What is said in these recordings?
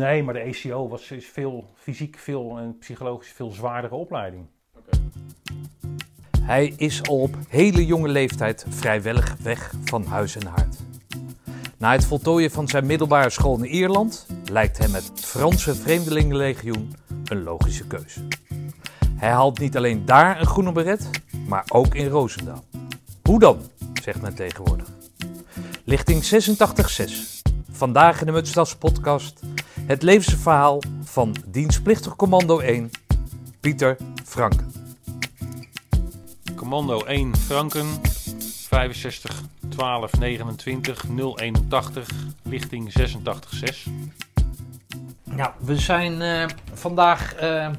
Nee, maar de ECO was, is veel fysiek veel en psychologisch veel zwaardere opleiding. Hij is al op hele jonge leeftijd vrijwillig weg van huis en haard. Na het voltooien van zijn middelbare school in Ierland lijkt hem het Franse Vreemdelingenlegioen een logische keuze. Hij haalt niet alleen daar een groene beret, maar ook in Roosendaal. Hoe dan, zegt men tegenwoordig. Lichting 866. Vandaag in de Mutstas podcast het levensverhaal van dienstplichtig commando 1, Pieter Franken. Commando 1 Franken, 65 12 29 081, lichting 86 Nou, we zijn eh, vandaag eh,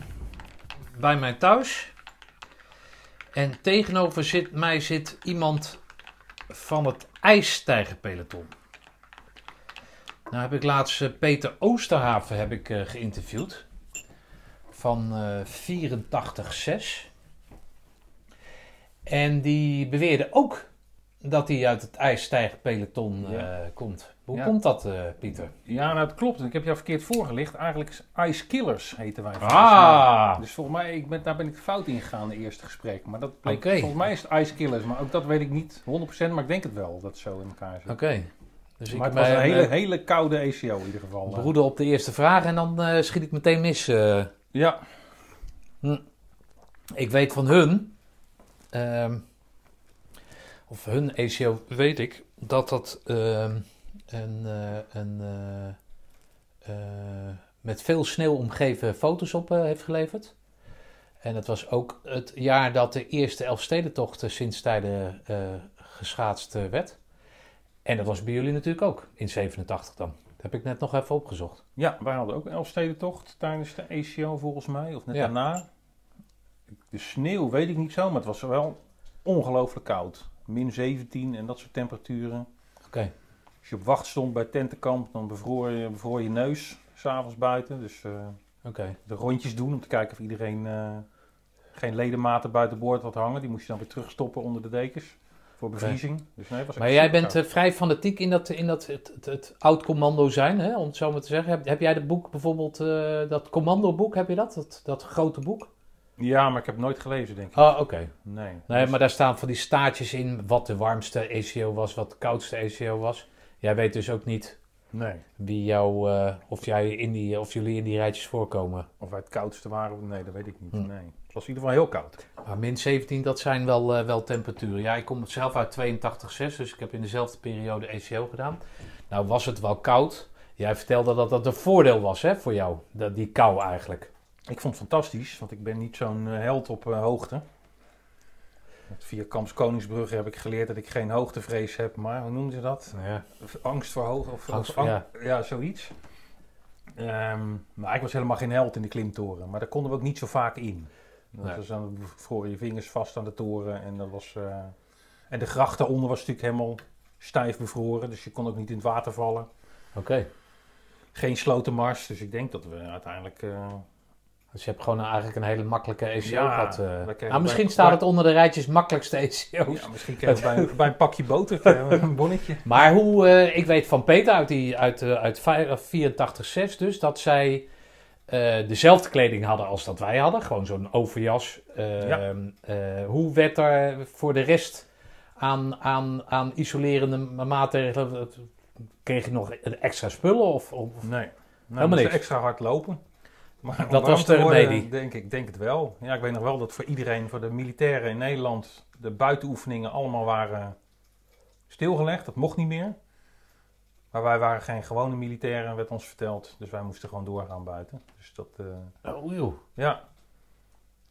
bij mij thuis. En tegenover zit, mij zit iemand van het ijstijgerpeloton. Nou heb ik laatst eh, Peter Oosterhaven heb ik, eh, geïnterviewd. Van eh 84-6. En die beweerde ook dat hij uit het ijsstijgerpeloton Ja. eh, komt. Hoe Ja. komt dat, eh, Pieter? Ja, nou, dat klopt. Ik heb jou verkeerd voorgelicht. Eigenlijk is Ice Killers heten wij. Ah. mij. Dus volgens mij, ik ben, daar ben ik fout in gegaan in het eerste gesprek. Maar dat bleek, volgens mij is het Ice Killers. Maar ook dat weet ik niet 100%, maar ik denk het wel dat het zo in elkaar zit. Oké. Dus ik maar het was een hele, eh, hele koude ECO in ieder geval. broeden op de eerste vraag en dan eh, schiet ik meteen mis. eh. Ja, ik weet van hun, ehm, of hun ECO weet ik, dat dat ehm, een, eh, een eh, eh, met veel sneeuw omgeven foto's op eh, heeft geleverd. En het was ook het jaar dat de eerste Elfstedentocht eh, sinds tijden eh, geschaatst eh, werd. En dat was bij jullie natuurlijk ook, in 87 dan. Dat heb ik net nog even opgezocht. ja, wij hadden ook een Elfstedentocht tijdens de ECO volgens mij. Of net Ja. daarna. De sneeuw weet ik niet zo, maar het was wel ongelooflijk koud. Min 17 en dat soort temperaturen. Oké. Als je op wacht stond bij tentenkamp, dan bevroor je, bevroor je neus s'avonds buiten. Dus eh, de rondjes doen om te kijken of iedereen eh, geen ledematen buiten boord had hangen. Die moest je dan weer terugstoppen onder de dekens voor bevriezing. Dus nee, was Maar jij bent eh, vrij fanatiek in dat, in dat het, het, het oud-commando zijn, hè, om het zo maar te zeggen. Heb, heb jij dat boek bijvoorbeeld, eh, dat commandoboek, heb je dat? dat? Dat grote boek? Ja, maar ik heb het nooit gelezen, denk ik. Oh, oké. Nee. Nee, Dus- maar daar staan van die staartjes in wat de warmste ECO was, wat de koudste ECO was. Jij weet dus ook niet Nee. wie jou, eh, of, jij in die, of jullie in die rijtjes voorkomen. Of wij het koudste waren, nee, dat weet ik niet. Hm. Nee. Was in ieder geval heel koud. Maar min 17, dat zijn wel, eh, wel temperaturen. Ja, ik kom zelf uit 82,6, dus ik heb in dezelfde periode ECO gedaan. Nou was het wel koud. Jij vertelde dat dat een voordeel was hè, voor jou, dat, die kou eigenlijk. Ik vond het fantastisch, want ik ben niet zo'n eh, held op eh, hoogte. Via Kamps Koningsbrugge heb ik geleerd dat ik geen hoogtevrees heb, maar hoe noemen ze dat? Ja. Of Angst voor hoogte of, Angst of voor- ang- ja. zoiets. Ehm, maar ik was helemaal geen held in de klimtoren, maar daar konden we ook niet zo vaak in. Dat Nee. dan vroren je vingers vast aan de toren en dat was. eh, en de gracht daaronder was natuurlijk helemaal stijf bevroren, dus je kon ook niet in het water vallen. Oké. Geen slotenmars, dus ik denk dat we uiteindelijk. eh, Dus je hebt gewoon eigenlijk een hele makkelijke ECO Ja, gehad. eh. wij kregen nou, misschien bij- staat het onder de rijtjes makkelijkste ECO's. ja, misschien we bij, een- bij een pakje boter we een bonnetje. Maar hoe, eh, ik weet van Peter uit, die, uit, eh, uit 84-6 dus, dat zij eh, dezelfde kleding hadden als dat wij hadden. Gewoon zo'n overjas. Eh, Ja. eh, hoe werd er voor de rest aan, aan, aan isolerende maatregelen, kreeg je nog extra spullen? Of, of, Nee, nou, Helemaal extra hard lopen. Maar Dat was de remedie. Denk ik denk het wel. Ja, ik weet nog wel dat voor iedereen, voor de militairen in Nederland, de buitenoefeningen allemaal waren stilgelegd. Dat mocht niet meer. Maar wij waren geen gewone militairen, werd ons verteld. Dus wij moesten gewoon doorgaan buiten. Dus dat, eh, oh, joh. ja.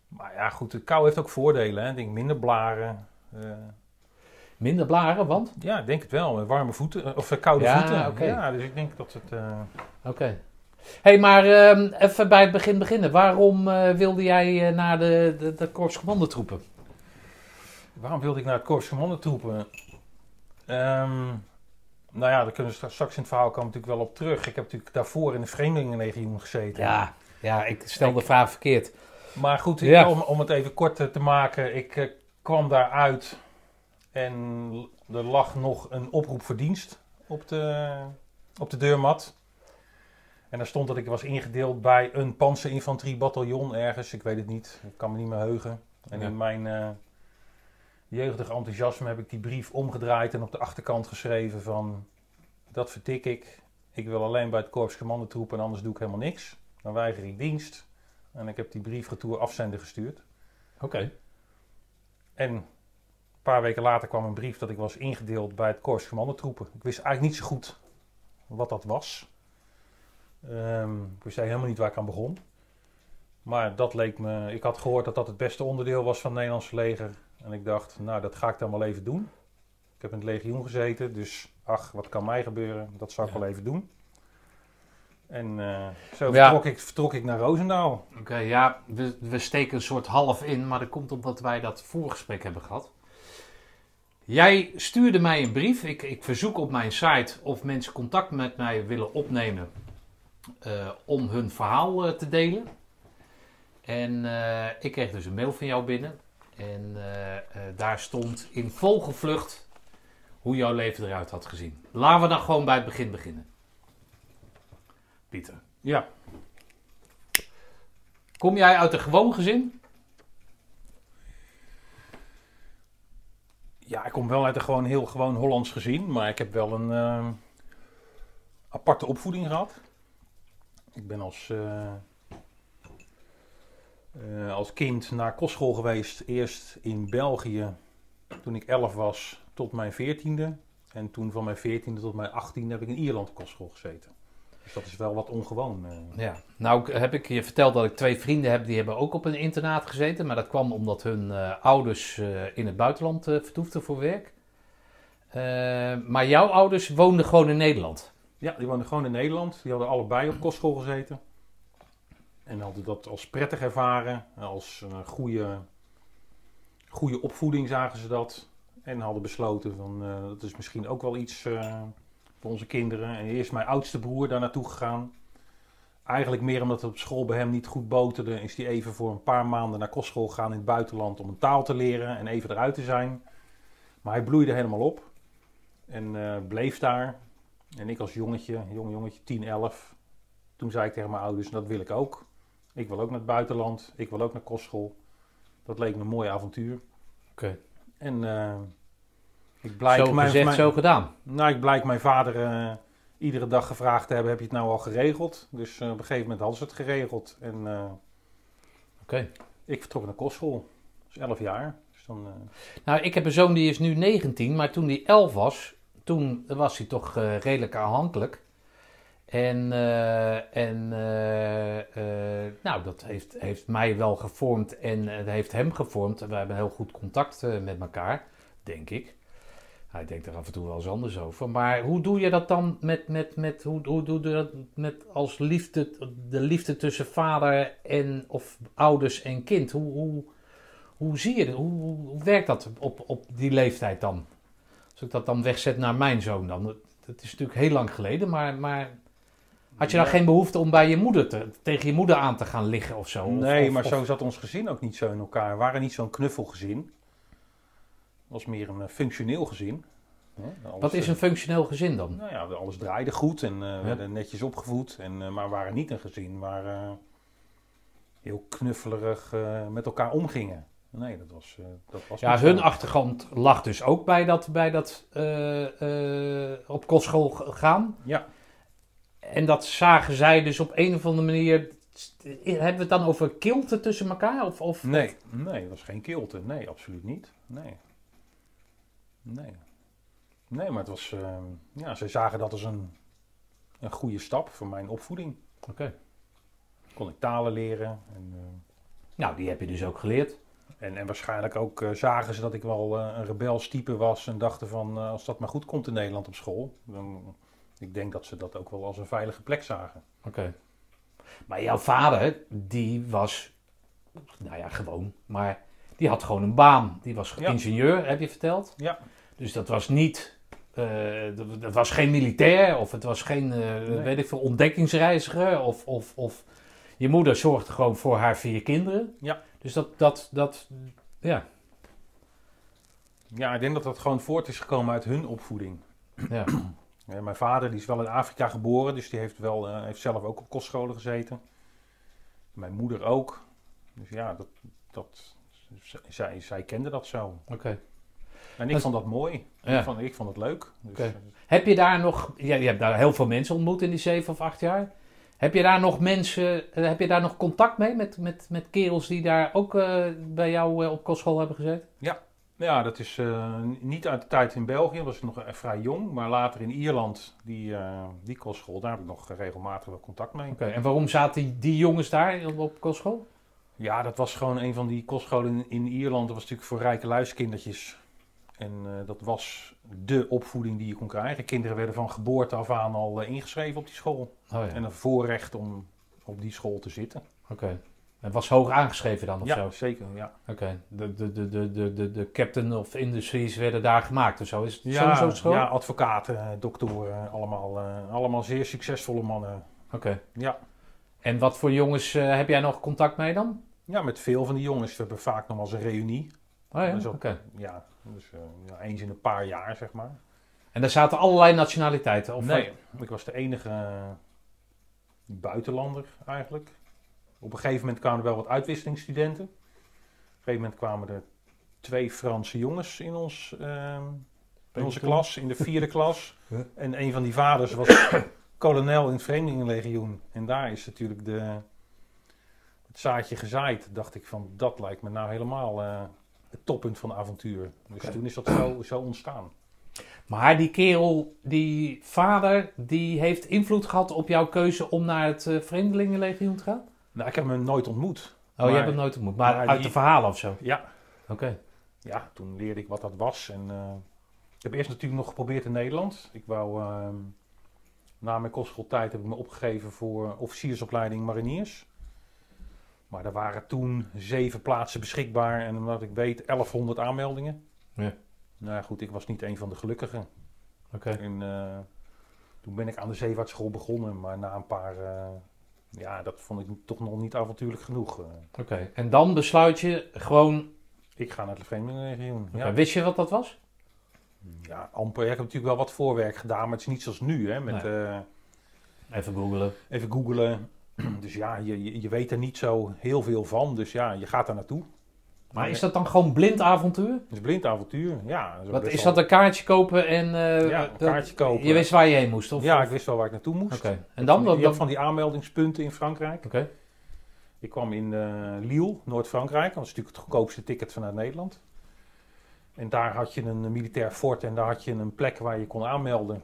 Maar ja, goed, de kou heeft ook voordelen. Hè. Ik denk minder blaren. eh, Minder blaren, want? ja, ik denk het wel. Warme voeten, eh, of koude Ja, voeten. Ja, dus ik denk dat het... Oké. hey, maar ehm, even bij het begin beginnen. Waarom wilde jij naar de, de, de Korps Commandotroepen? Waarom wilde ik naar het Korps Commandotroepen? Ehm nou ja, daar kunnen we straks- in het verhaal komen natuurlijk wel op terug. Ik heb natuurlijk daarvoor in de Vreemdelingenlegioen gezeten. Ja, ja ik stel de vraag verkeerd. Maar goed, ik- Ja. om, om het even kort eh, te maken. Ik eh, kwam daaruit en er lag nog een oproep voor dienst op de, op de deurmat. En daar stond dat ik was ingedeeld bij een panzerinfanteriebataljon ergens. Ik weet het niet. Ik kan me niet meer heugen. En Ja. in mijn eh jeugdig enthousiasme heb ik die brief omgedraaid en op de achterkant geschreven van... Dat vertik ik. Ik wil alleen bij het korps commandotroep en anders doe ik helemaal niks. Dan weiger ik dienst. En ik heb die brief retour afzender gestuurd. Oké. En een paar weken later kwam een brief dat ik was ingedeeld bij het korps commandotroepen. Ik wist eigenlijk niet zo goed wat dat was. Ehm, ik wist eigenlijk helemaal niet waar ik aan begon. Maar dat leek me... Ik had gehoord dat dat het beste onderdeel was van het Nederlandse leger. En ik dacht, nou, dat ga ik dan wel even doen. Ik heb in het legioen gezeten, dus ach, wat kan mij gebeuren? Dat zou ik Ja. wel even doen. En eh, zo Ja. vertrok, ik, vertrok ik naar Roosendaal. Oké, ja, we, we steken een soort half in, maar dat komt omdat wij dat voorgesprek hebben gehad. Jij stuurde mij een brief. Ik, ik verzoek op mijn site of mensen contact met mij willen opnemen eh, om hun verhaal eh, te delen. En ik kreeg dus een mail van jou binnen. En eh, eh, daar stond in vogelvlucht hoe jouw leven eruit had gezien. Laten we dan gewoon bij het begin beginnen. Pieter. Ja, Kom jij uit een gewoon gezin? Ja, ik kom wel uit een gewoon heel gewoon Hollands gezin, maar ik heb wel een eh, aparte opvoeding gehad. Ik ben als, eh, als kind naar kostschool geweest, eerst in België toen ik 11 was tot mijn 14e. En toen van mijn 14e tot mijn 18e heb ik in Ierland op kostschool gezeten. Dus dat is wel wat ongewoon. eh. Ja, nou heb ik je verteld dat ik twee vrienden heb die hebben ook op een internaat gezeten. Maar dat kwam omdat hun eh, ouders in het buitenland eh, vertoefden voor werk. Maar jouw ouders woonden gewoon in Nederland. Ja, die woonden gewoon in Nederland. Die hadden allebei op kostschool gezeten. En hadden dat als prettig ervaren. Als een goede, goede opvoeding zagen ze dat. En hadden besloten van eh, dat is misschien ook wel iets eh, voor onze kinderen. En eerst mijn oudste broer daar naartoe gegaan. Eigenlijk meer omdat het op school bij hem niet goed boterde. Is hij even voor een paar maanden naar kostschool gegaan in het buitenland om een taal te leren en even eruit te zijn. Maar hij bloeide helemaal op. En eh, bleef daar. En ik als jongetje, jong jongetje, 10, 11. Toen zei ik tegen mijn ouders, dat wil ik ook. Ik wil ook naar het buitenland. Ik wil ook naar kostschool. Dat leek me een mooi avontuur. Oké. En eh, ik blijk Zo mijn, gezegd, mijn- zo gedaan. nou, ik blijk mijn vader eh, iedere dag gevraagd te hebben, heb je het nou al geregeld? Dus eh, op een gegeven moment hadden ze het geregeld. En Oké. ik vertrok naar kostschool. Dus 11 jaar. Dus dan, Nou, ik heb een zoon die is nu 19, maar toen hij 11 was, toen was hij toch redelijk aanhankelijk. En, eh, en eh, eh, nou, dat heeft, heeft mij wel gevormd en het heeft hem gevormd. We hebben heel goed contact met elkaar, denk ik. Hij denkt er af en toe wel eens anders over. Maar hoe doe je dat dan met, met, met hoe, hoe doe je dat met als liefde, de liefde tussen vader en of ouders en kind? Hoe, hoe, hoe zie je dat? Hoe, hoe, werkt dat op, op die leeftijd dan? Als ik dat dan wegzet naar mijn zoon dan. Dat is natuurlijk heel lang geleden, maar, maar had je dan Ja. geen behoefte om bij je moeder te, tegen je moeder aan te gaan liggen of zo? Nee, of- maar of- zo zat ons gezin ook niet zo in elkaar. We waren niet zo'n knuffelgezin. Het was meer een eh, functioneel gezin. Hè, alles, Wat is eh, een functioneel gezin dan? Nou ja, alles draaide goed en eh, Ja. werden netjes opgevoed. En, maar we waren niet een gezin waar heel knuffelerig met elkaar omgingen. Nee, dat was, dat was Ja, hun achtergrond lag dus ook bij dat, bij dat op kostschool gaan. Ja, En dat zagen zij dus op een of andere manier. Hebben we het dan over kilte tussen elkaar? Of, of, nee, nee, dat was geen kilte. Nee, absoluut niet. Nee. Nee. Nee, maar het was, eh, ja, zij zagen dat als een, een goede stap voor mijn opvoeding. Oké. Kon ik talen leren en... eh, Nou, die heb je dus ook geleerd. En, en waarschijnlijk ook eh, zagen ze dat ik wel eh, een rebels type was en dachten van als dat maar goed komt in Nederland op school, dan ik denk dat ze dat ook wel als een veilige plek zagen. Oké. Maar jouw vader, die was, nou ja, gewoon, maar die had gewoon een baan. Die was Ja. ingenieur, heb je verteld. Ja. Dus dat was niet, eh, dat, dat was geen militair of het was geen, eh, weet ik veel, ontdekkingsreiziger of, of, of je moeder zorgde gewoon voor haar vier kinderen. Ja. Dus dat, dat, dat, ja, Ja, ik denk dat dat gewoon voort is gekomen uit hun opvoeding. ja. Ja, mijn vader die is wel in Afrika geboren, dus die heeft, wel, eh, heeft zelf ook op kostscholen gezeten. Mijn moeder ook. Dus ja, dat, dat, zij, zij kende dat zo. Oké. En ik Dat- vond dat mooi. Ja. Ik, vond, ik vond het leuk. Dus, Oké. eh, Heb je daar nog, ja, je hebt daar heel veel mensen ontmoet in die zeven of acht jaar. Heb je daar nog mensen, eh, heb je daar nog contact mee met, met, met kerels die daar ook eh, bij jou eh, op kostschool hebben gezeten? Ja, dat is eh, niet uit de tijd in België, dat was nog eh, vrij jong. Maar later in Ierland, die, eh, die kostschool, daar heb ik nog regelmatig wel contact mee. Oké, en waarom zaten die, die jongens daar op- kostschool? Ja, dat was gewoon een van die kostscholen in, in Ierland. Dat was natuurlijk voor rijke luiskindertjes. En dat was de opvoeding die je kon krijgen. Kinderen werden van geboorte af aan al ingeschreven op die school. Oh ja, En een voorrecht om op die school te zitten. oké. Het was hoog aangeschreven dan of ja, zo? zeker. Ja. Oké, de, de, de, de, de, de, de captain of industries werden daar gemaakt of zo? Is het Ja, school? ja, advocaten, eh, doktoren, allemaal, eh, allemaal zeer succesvolle mannen. Oké. Ja. En wat voor jongens eh, heb jij nog contact mee dan? ja, met veel van die jongens. We hebben vaak nog wel eens een reunie. Oh ja, Dus oké. Ja, dus ja, eens in een paar jaar, zeg maar. En daar zaten allerlei nationaliteiten? Of nee, ik was de enige buitenlander eigenlijk. Op een gegeven moment kwamen er wel wat uitwisselingsstudenten. Op een gegeven moment kwamen er twee Franse jongens in, ons, ehm, in onze klas, in de vierde klas. En een van die vaders was kolonel in het Vreemdelingenlegioen. En daar is natuurlijk de, het zaadje gezaaid. Dacht ik van, dat lijkt me nou helemaal eh, het toppunt van avontuur. Dus toen is dat zo, zo ontstaan. Maar die kerel, die vader, die heeft invloed gehad op jouw keuze om naar het eh, Vreemdelingenlegioen te gaan? Nou, ik heb hem nooit ontmoet. Oh, je hebt hem nooit ontmoet, maar, maar uit die- de verhalen of zo? Ja, Oké. ja, toen leerde ik wat dat was. En eh, ik heb eerst natuurlijk nog geprobeerd in Nederland. Ik wou, ehm, na mijn kostschooltijd heb ik me opgegeven voor officiersopleiding mariniers. Maar er waren toen zeven plaatsen beschikbaar en omdat ik weet 1100 aanmeldingen. Ja. Nou ja, goed, ik was niet een van de gelukkigen. Oké. En eh, toen ben ik aan de zeevaartschool begonnen, maar na een paar, eh, ja, dat vond ik toch nog niet avontuurlijk genoeg. eh. Oké. En dan besluit je gewoon... ik ga naar het Vreemdelingenlegioen. Oké, Ja. Wist je wat dat was? Ja, amper. Ik heb natuurlijk wel wat voorwerk gedaan, maar het is niet zoals nu. Hè, met, Nee. eh, Even googelen. even googelen. Dus ja, je, je, je weet er niet zo heel veel van. Dus ja, je gaat daar naartoe. Maar is dat dan gewoon blind avontuur? Het is blind avontuur. Ja, ook Wat, is dat een kaartje kopen en... eh, Ja, een kaartje kopen. Je wist waar je heen moest? Of, ja, ik wist wel waar ik naartoe moest. Oké. En dan? Je dan... van die aanmeldingspunten in Frankrijk. Oké. Ik kwam in eh, Lille, Noord-Frankrijk. Dat is natuurlijk het goedkoopste ticket vanuit Nederland. En daar had je een militair fort en daar had je een plek waar je kon aanmelden.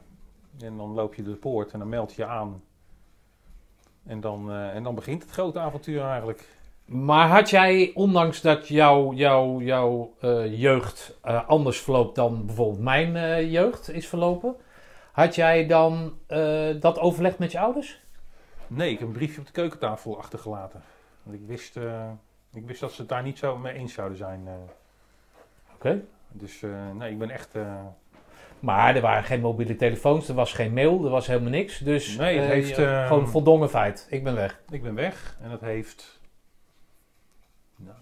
En dan loop je de poort en dan meld je je aan. En dan, eh, en dan begint het grote avontuur eigenlijk. Maar had jij, ondanks dat jouw eh, jeugd eh, anders verloopt dan bijvoorbeeld mijn eh, jeugd is verlopen, had jij dan dat overlegd met je ouders? Nee, ik heb een briefje op de keukentafel achtergelaten. Want ik wist, ik wist dat ze het daar niet zo mee eens zouden zijn. Oké. Dus nee, ik ben echt... Maar er waren geen mobiele telefoons, er was geen mail, er was helemaal niks. Dus Nee, het heeft, gewoon voldongen feit. Ik ben weg. Ik ben weg en dat heeft,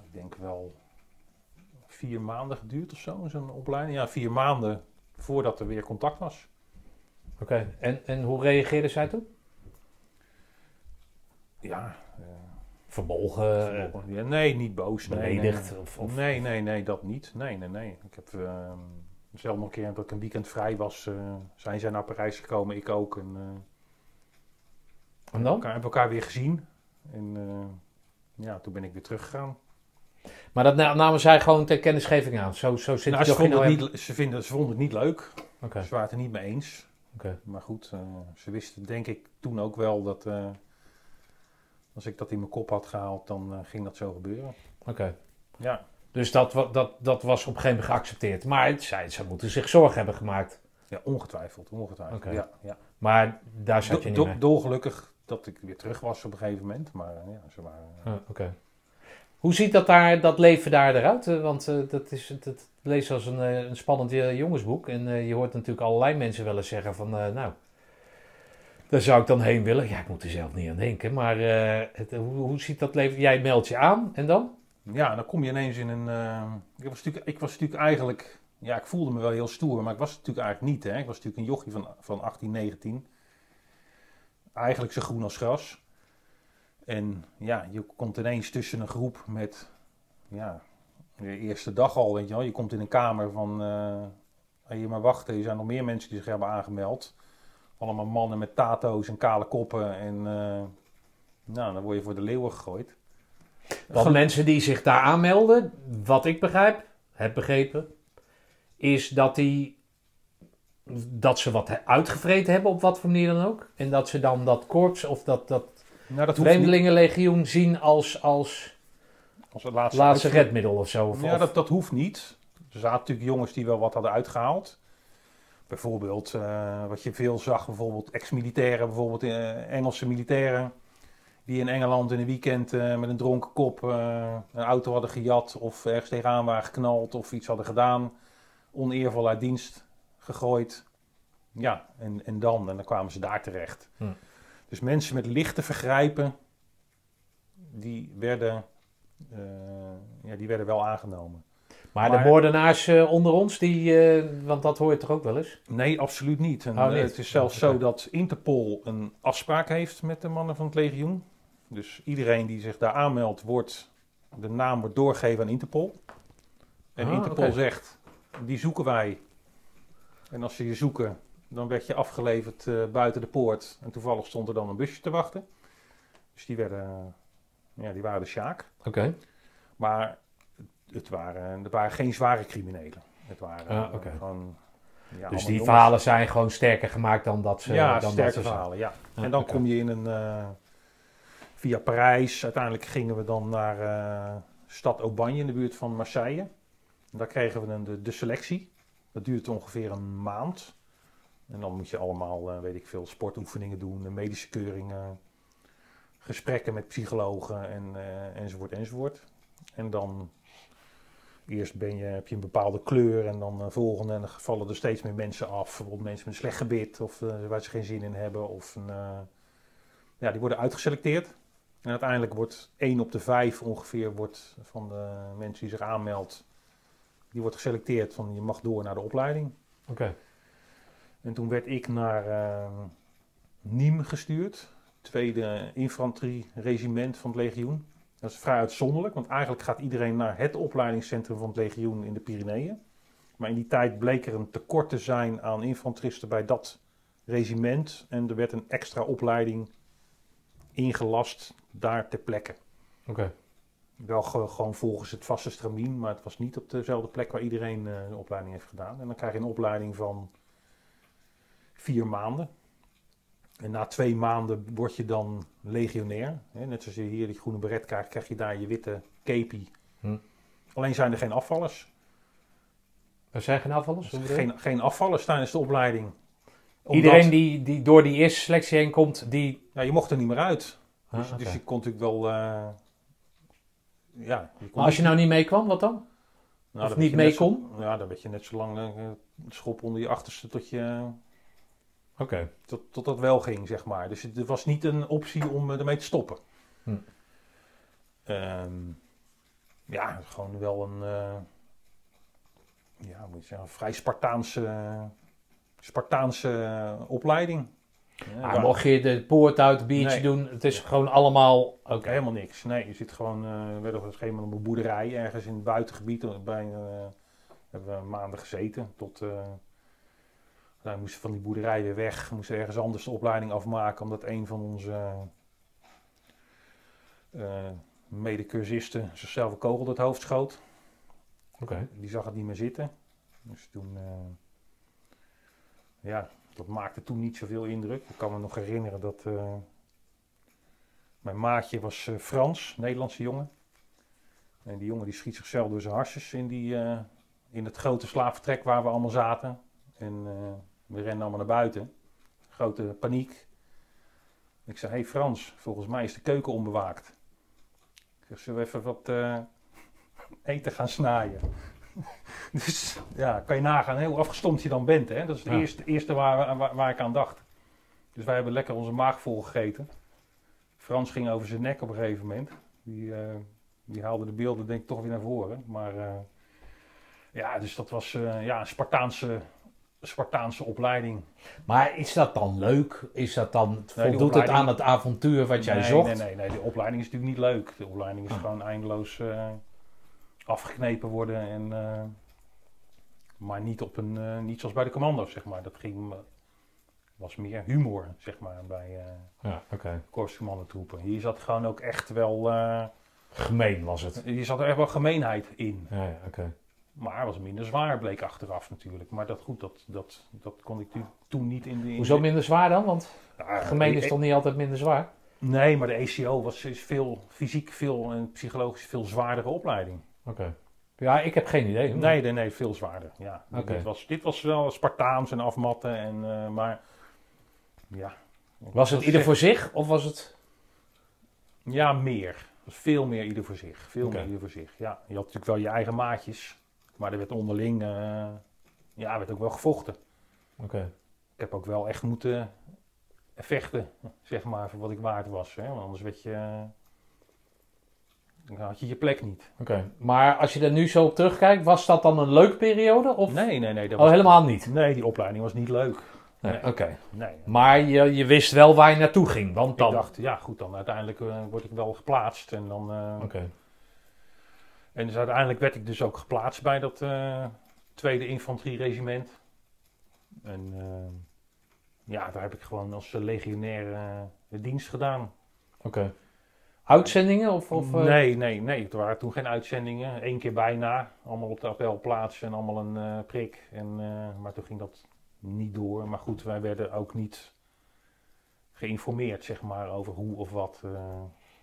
ik denk wel vier maanden geduurd of zo, zo'n opleiding. Ja, vier maanden voordat er weer contact was. Oké. En, en hoe reageerde zij toen? Ja, eh, Verbolgen, eh, ja, nee, niet boos. Nee? Nee, Of, of... nee, nee, nee, dat niet. Nee, nee, nee. Ik heb eh, zelf nog een keer dat ik een weekend vrij was, eh, zijn zij naar Parijs gekomen, ik ook. En En dan? elkaar, hebben elkaar weer gezien. En ja, toen ben ik weer teruggegaan. Maar dat na- namen zij gewoon ter kennisgeving aan. Zo, zo zit Nou, ze, vonden het niet, ze, vinden, ze vonden het niet leuk. Oké. Ze waren het er niet mee eens. Oké. Maar goed, eh, ze wisten denk ik toen ook wel dat eh, als ik dat in mijn kop had gehaald, dan eh, ging dat zo gebeuren. Oké. Ja, Dus dat, dat, dat was op een gegeven moment geaccepteerd. Maar zij, zij moeten zich zorgen hebben gemaakt. ja ongetwijfeld, ongetwijfeld. Ja, ja. Maar daar zat je niet do- mee. dolgelukkig dat ik weer terug was op een gegeven moment. Maar ja, ze waren... Ah, Oké. Hoe ziet dat, daar, dat leven daar eruit? Eh, Want eh, dat, is, het leest als een, eh, een spannend jongensboek. En je hoort natuurlijk allerlei mensen wel eens zeggen van... nou, daar zou ik dan heen willen. Ja, ik moet er zelf niet aan denken. Maar het, hoe, hoe ziet dat leven? Jij meldt je aan en dan? Ja, dan kom je ineens in een... ik, was natuurlijk, ik was natuurlijk eigenlijk ja, ik voelde me wel heel stoer, maar ik was natuurlijk eigenlijk niet. Hè. Ik was natuurlijk een jochie van, van 18, 19. Eigenlijk zo groen als gras. En ja, je komt ineens tussen een groep met, ja, de eerste dag al, weet je wel. Je komt in een kamer van, uh, je maar wachten, er zijn nog meer mensen die zich hebben aangemeld. Allemaal mannen met tato's en kale koppen en uh, nou, dan word je voor de leeuwen gegooid. Want mensen die zich daar aanmelden, wat ik begrijp, heb begrepen, is dat die dat ze wat uitgevreten hebben op wat voor manier dan ook. En dat ze dan dat korps of dat, dat, nou, dat Vreemdelingenlegioen zien als, als, als het laatste, laatste redmiddel of zo. ja, dat, dat hoeft niet. Er zaten natuurlijk jongens die wel wat hadden uitgehaald. Bijvoorbeeld, uh, wat je veel zag, bijvoorbeeld ex-militairen, bijvoorbeeld uh, Engelse militairen. Die in Engeland in een weekend uh, met een dronken kop een auto hadden gejat of ergens tegenaan waren geknald of iets hadden gedaan oneervol uit dienst gegooid. Ja, en, en dan? En dan kwamen ze daar terecht. Hm. Dus mensen met lichte vergrijpen, die werden, uh, ja, die werden wel aangenomen. Maar, de moordenaars uh, onder ons, die, uh, want dat hoor je toch ook wel eens? Nee, absoluut niet. En, oh. Het is zelfs zo dat Interpol een afspraak heeft met de mannen van het legioen. Dus iedereen die zich daar aanmeldt, wordt, de naam wordt doorgegeven aan Interpol. En ah, Interpol zegt, die zoeken wij. En als ze je zoeken, dan werd je afgeleverd uh, buiten de poort. En toevallig stond er dan een busje te wachten. Dus die, werden, ja, die waren de Sjaak. Oké. Maar het waren, het waren geen zware criminelen. Het waren ah, okay. gewoon... Ja, dus die verhalen zijn gewoon sterker gemaakt dan dat ze... Ja, dan sterke verhalen, ja. Ah, en dan kom je in een... Uh, via Parijs. Uiteindelijk gingen we dan naar uh, stad Aubagne in de buurt van Marseille. Daar kregen we dan de, de selectie. Dat duurt ongeveer een maand. En dan moet je allemaal, uh, weet ik veel, sportoefeningen doen, medische keuringen, gesprekken met psychologen en, uh, enzovoort enzovoort. En dan eerst ben je, heb je een bepaalde kleur en dan uh, volgende en dan vallen er steeds meer mensen af. Bijvoorbeeld mensen met een slecht gebit of waar ze geen zin in hebben. Of een, ja, die worden uitgeselecteerd. En uiteindelijk wordt één op de vijf ongeveer wordt van de mensen die zich aanmeldt die wordt geselecteerd van je mag door naar de opleiding. Oké. En toen werd ik naar uh, Nîmes gestuurd, tweede infanterieregiment van het legioen. Dat is vrij uitzonderlijk, want eigenlijk gaat iedereen naar het opleidingscentrum van het legioen in de Pyreneeën. Maar in die tijd bleek er een tekort te zijn aan infanteristen bij dat regiment. En er werd een extra opleiding ingelast daar ter plekke. Oké. Wel gewoon volgens het vaste stramien, maar het was niet op dezelfde plek waar iedereen uh, een opleiding heeft gedaan. En dan krijg je een opleiding van vier maanden. En na twee maanden word je dan legionair. Hè? Net zoals je hier die groene beret krijgt, krijg je daar je witte kepi. Hm. Alleen zijn er geen afvallers. Er zijn geen afvallers? Geen, geen afvallers tijdens de opleiding. Iedereen die, die door die eerste selectie heen komt, die... Ja, je mocht er niet meer uit. Ah, dus, dus je kon natuurlijk wel... Uh, ja, maar als je nou niet meekwam, wat dan? Nou, of niet mee kon? ja, dan werd je net zo lang uh, schop onder je achterste tot je... Oké. Tot, tot dat wel ging, zeg maar. Dus het was niet een optie om uh, ermee te stoppen. Hm. Um, ja, gewoon wel een... Uh, ja, moet je zeggen, vrij Spartaanse, Spartaanse opleiding. Ja, maar mocht je de poort uit, een biertje doen, het is gewoon allemaal... Ook helemaal niks. Nee, je zit gewoon, uh, we werden op een gegeven moment op een boerderij ergens in het buitengebied. Bij, uh, hebben we maanden gezeten tot... Uh, we moesten van die boerderij weer weg. We moesten ergens anders de opleiding afmaken, omdat een van onze uh, medecursisten zichzelf een kogel door het hoofd schoot. Oké. Die zag het niet meer zitten. Dus toen, ja, dat maakte toen niet zoveel indruk. Ik kan me nog herinneren dat uh, mijn maatje was Frans, Nederlandse jongen. En die jongen die schiet zichzelf door zijn harsjes in, die, in het grote slaapvertrek waar we allemaal zaten. En we renden allemaal naar buiten. Grote paniek. Ik zei, hey Frans, volgens mij is de keuken onbewaakt. Ik zeg, zullen we even wat eten gaan snijden? dus ja, kan je nagaan hoe afgestomd je dan bent. Hè? Dat is het eerste, eerste waar, waar, waar, ik aan dacht. Dus wij hebben lekker onze maag vol gegeten. Frans ging over zijn nek op een gegeven moment. Die, uh, die haalde de beelden denk ik toch weer naar voren. Maar uh, Ja, dus dat was eh, ja, een Spartaanse, Spartaanse opleiding. Maar is dat dan leuk? Is dat dan, die voldoet het aan het avontuur wat jij nee, zocht? Nee, nee, nee, de opleiding is natuurlijk niet leuk. De opleiding is Ah. gewoon eindeloos eh, afgeknepen worden. En, eh, maar niet, op een, eh, niet zoals bij de commando's, zeg maar. Dat ging, was meer humor, zeg maar, bij eh Ja, oké. korpscommandotroepen. Hier zat gewoon ook echt wel, Gemeen was het. hier zat er echt wel gemeenheid in. Ja, ja, oké. Maar was minder zwaar, bleek achteraf natuurlijk. Maar dat goed, dat, dat, dat kon ik toen niet in de... in Hoezo de- minder zwaar dan? Want gemeen is toch niet altijd minder zwaar? Nee, maar de ECO was, is veel fysiek veel en psychologisch veel zwaardere opleiding. Oké. Ja, ik heb geen idee. Nee, nee, nee, veel zwaarder. Ja. Oké. Dit, was, dit was wel Spartaans en afmatten, en, eh, maar ja. Was het ieder voor zich of was het... Ja, meer. Was veel meer ieder voor zich. Veel meer ieder voor zich. Ja, je had natuurlijk wel je eigen maatjes, maar er werd onderling, eh, ja, werd ook wel gevochten. Oké. Ik heb ook wel echt moeten vechten, zeg maar, voor wat ik waard was. Hè? Want anders werd je, dan had je je plek niet. Oké. Maar als je er nu zo op terugkijkt, was dat dan een leuke periode? Of... Nee, nee, nee. Dat Oh, was, helemaal niet? Nee, die opleiding was niet leuk. Nee, Nee. Oké. Nee. Maar je, je wist wel waar je naartoe ging, want Ik dan... dacht, ja goed, dan uiteindelijk eh, word ik wel geplaatst. En, dan, eh, Oké. En dus uiteindelijk werd ik dus ook geplaatst bij dat eh, tweede infanterieregiment. En eh, ja, daar heb ik gewoon als legionair eh, de dienst gedaan. Oké. Uitzendingen of... of Nee, nee, nee. Er waren toen geen uitzendingen. Eén keer bijna. Allemaal op de appelplaats en allemaal een prik. En, maar toen ging dat niet door. Maar goed, wij werden ook niet geïnformeerd, zeg maar, over hoe of wat.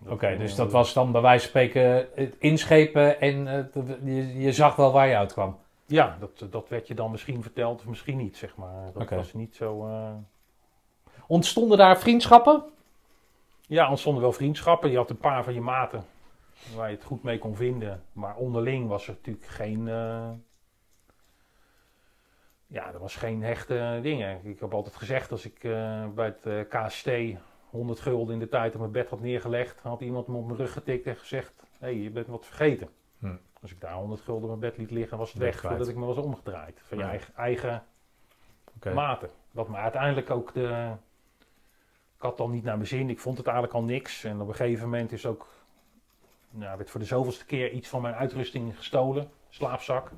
Oké, dus dat was dan bij wijze van spreken het inschepen en eh, je, je zag wel waar je uitkwam. Ja, dat, dat werd je dan misschien verteld of misschien niet, zeg maar. Dat was niet zo... eh, Ontstonden daar vriendschappen? Ja, ontstonden wel vriendschappen. Je had een paar van je maten waar je het goed mee kon vinden. Maar onderling was er natuurlijk geen... eh, Ja, er was geen hechte dingen. Ik heb altijd gezegd, als ik bij het KST 100 gulden in de tijd op mijn bed had neergelegd, had iemand me op mijn rug getikt en gezegd, hé, hey, je bent wat vergeten. Hm. Als ik daar 100 gulden op mijn bed liet liggen, was het weg voordat ik me was omgedraaid. Van je Ja. eigen, eigen Oké. maten. Wat me uiteindelijk ook de. Ik had dan niet naar mijn zin. Ik vond het eigenlijk al niks. En op een gegeven moment is ook. Nou, werd voor de zoveelste keer iets van mijn uitrusting gestolen. Slaapzak.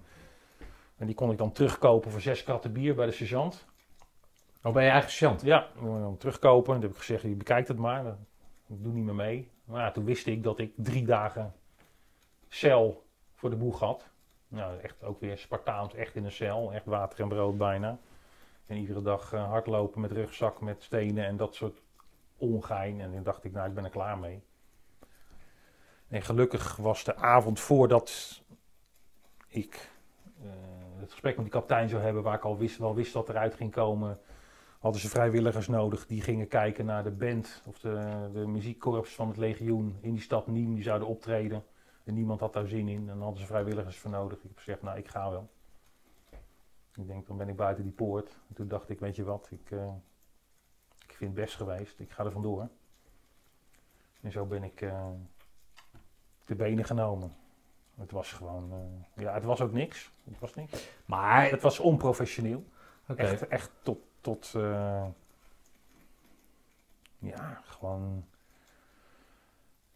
En die kon ik dan terugkopen voor zes kratten bier bij de sergeant. Oh, ben je eigen sergeant? Ja, dan terugkopen. En toen heb ik gezegd: je bekijkt het maar. Ik doe niet meer mee. Maar ja, toen wist ik dat ik drie dagen cel voor de boeg had. Nou, echt ook weer Spartaans, echt in een cel. Echt water en brood bijna. En iedere dag eh, hardlopen met rugzak, met stenen en dat soort ongein. En toen dacht ik, nou, ik ben er klaar mee. En gelukkig was de avond voordat ik eh, het gesprek met die kapitein zou hebben, waar ik al wist, wel wist dat eruit ging komen, hadden ze vrijwilligers nodig. Die gingen kijken naar de band of de, de muziekkorps van het legioen in die stad Niem. Die zouden optreden. En niemand had daar zin in. En dan hadden ze vrijwilligers voor nodig. Ik heb gezegd, nou, ik ga wel. Ik denk, dan ben ik buiten die poort. En toen dacht ik, weet je wat, ik, eh, ik vind het best geweest. Ik ga er vandoor. En zo ben ik eh de benen genomen. Het was gewoon, eh, ja, het was ook niks. Het was niks. Maar, Het was onprofessioneel. Echt, echt tot, tot eh, ja, gewoon,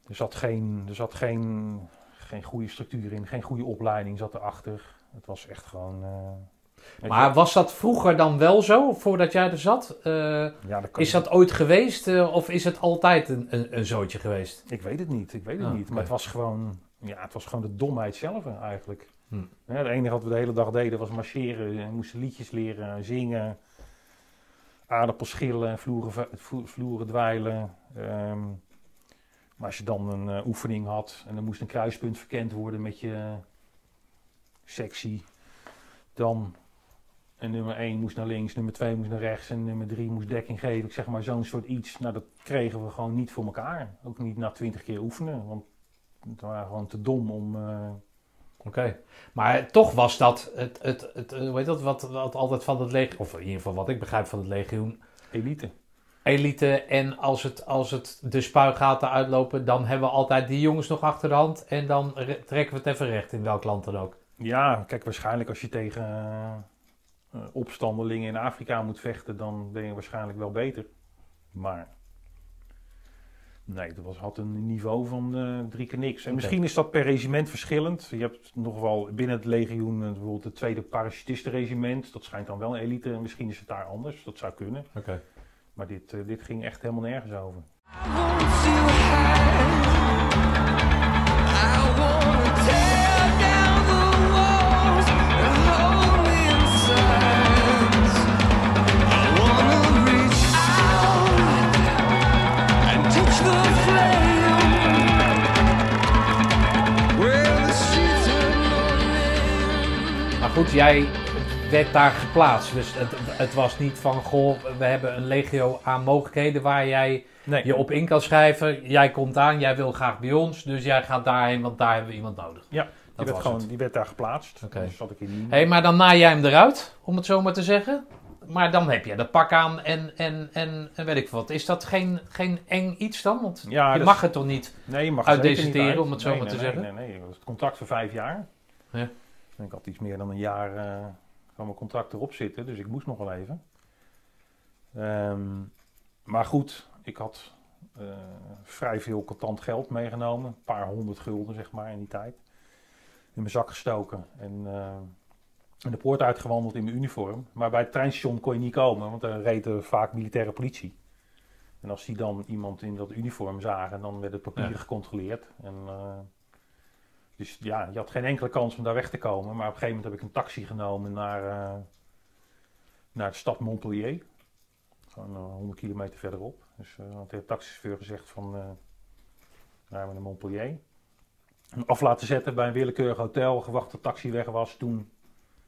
er zat geen, er zat geen, geen goede structuur in, geen goede opleiding zat erachter. Het was echt gewoon, eh, Maar je, was dat vroeger dan wel zo, voordat jij er zat? Eh, ja, dat kan is dat ooit geweest of is het altijd een, een, een zootje geweest? Ik weet het niet, ik weet het Ah, niet. Maar het was gewoon, ja, het was gewoon de domheid zelf eigenlijk. Hm. Ja, het enige wat we de hele dag deden was marcheren. We moesten liedjes leren, zingen, aardappels schillen, vloeren, vloeren dweilen. Ehm, maar als je dan een eh, oefening had en er moest een kruispunt verkend worden met je sectie, dan en nummer 1 moest naar links, nummer 2 moest naar rechts en nummer 3 moest dekking geven. Ik zeg maar zo'n soort iets. Nou, dat kregen we gewoon niet voor elkaar. Ook niet na 20 keer oefenen, want we waren gewoon te dom om... eh, Oké. Maar toch was dat het, het, het, eh, hoe heet dat, wat, wat altijd van het legioen, of in ieder geval wat ik begrijp van het legioen, elite. elite. En als het, als het de spuigaten uitlopen, dan hebben we altijd die jongens nog achter de hand. En dan re- trekken we het even recht in welk land dan ook. Ja, kijk, waarschijnlijk als je tegen eh, opstandelingen in Afrika moet vechten, dan ben je waarschijnlijk wel beter. Maar nee, dat was, had een niveau van eh, drie keer niks. En misschien is dat per regiment verschillend. Je hebt nog wel binnen het legioen eh, bijvoorbeeld het tweede parachutistenregiment. Dat schijnt dan wel een elite. Misschien is het daar anders. Dat zou kunnen. Oké. Maar dit, eh, dit ging echt helemaal nergens over. Goed, jij werd daar geplaatst. Dus het, het was niet van, goh, we hebben een legio aan mogelijkheden waar jij Nee, je op in kan schrijven. Jij komt aan, jij wil graag bij ons, dus jij gaat daarheen, want daar hebben we iemand nodig. Ja, die werd, gewoon, het. die werd daar geplaatst. Oké. Hé, maar dan naai jij hem eruit, om het zo maar te zeggen. Maar dan heb je dat pak aan en, en, en, en weet ik wat. Is dat geen, geen eng iets dan? Want Ja, je mag het toch niet? Nee, je mag Uit zeker deserteren, niet uit. om het zo Nee, maar nee, te nee, zeggen. Nee, nee, dat was het contract voor vijf jaar. Ja. En ik had iets meer dan een jaar eh, van mijn contract erop zitten, dus ik moest nog wel even. Ehm, maar goed, ik had eh, vrij veel contant geld meegenomen. Een paar honderd gulden, zeg maar, in die tijd. In mijn zak gestoken en, eh, de poort uitgewandeld in mijn uniform. Maar bij het treinstation kon je niet komen, want daar reed er vaak militaire politie. En als die dan iemand in dat uniform zagen, dan werd het papier Ja. gecontroleerd. En, dus ja, je had geen enkele kans om daar weg te komen. Maar op een gegeven moment heb ik een taxi genomen naar, eh, naar de stad Montpellier. Gewoon eh, 100 kilometer verderop. Dus eh had de taxichauffeur gezegd van, eh rijden we naar Montpellier. Af laten zetten bij een willekeurig hotel, gewacht tot de taxi weg was. Toen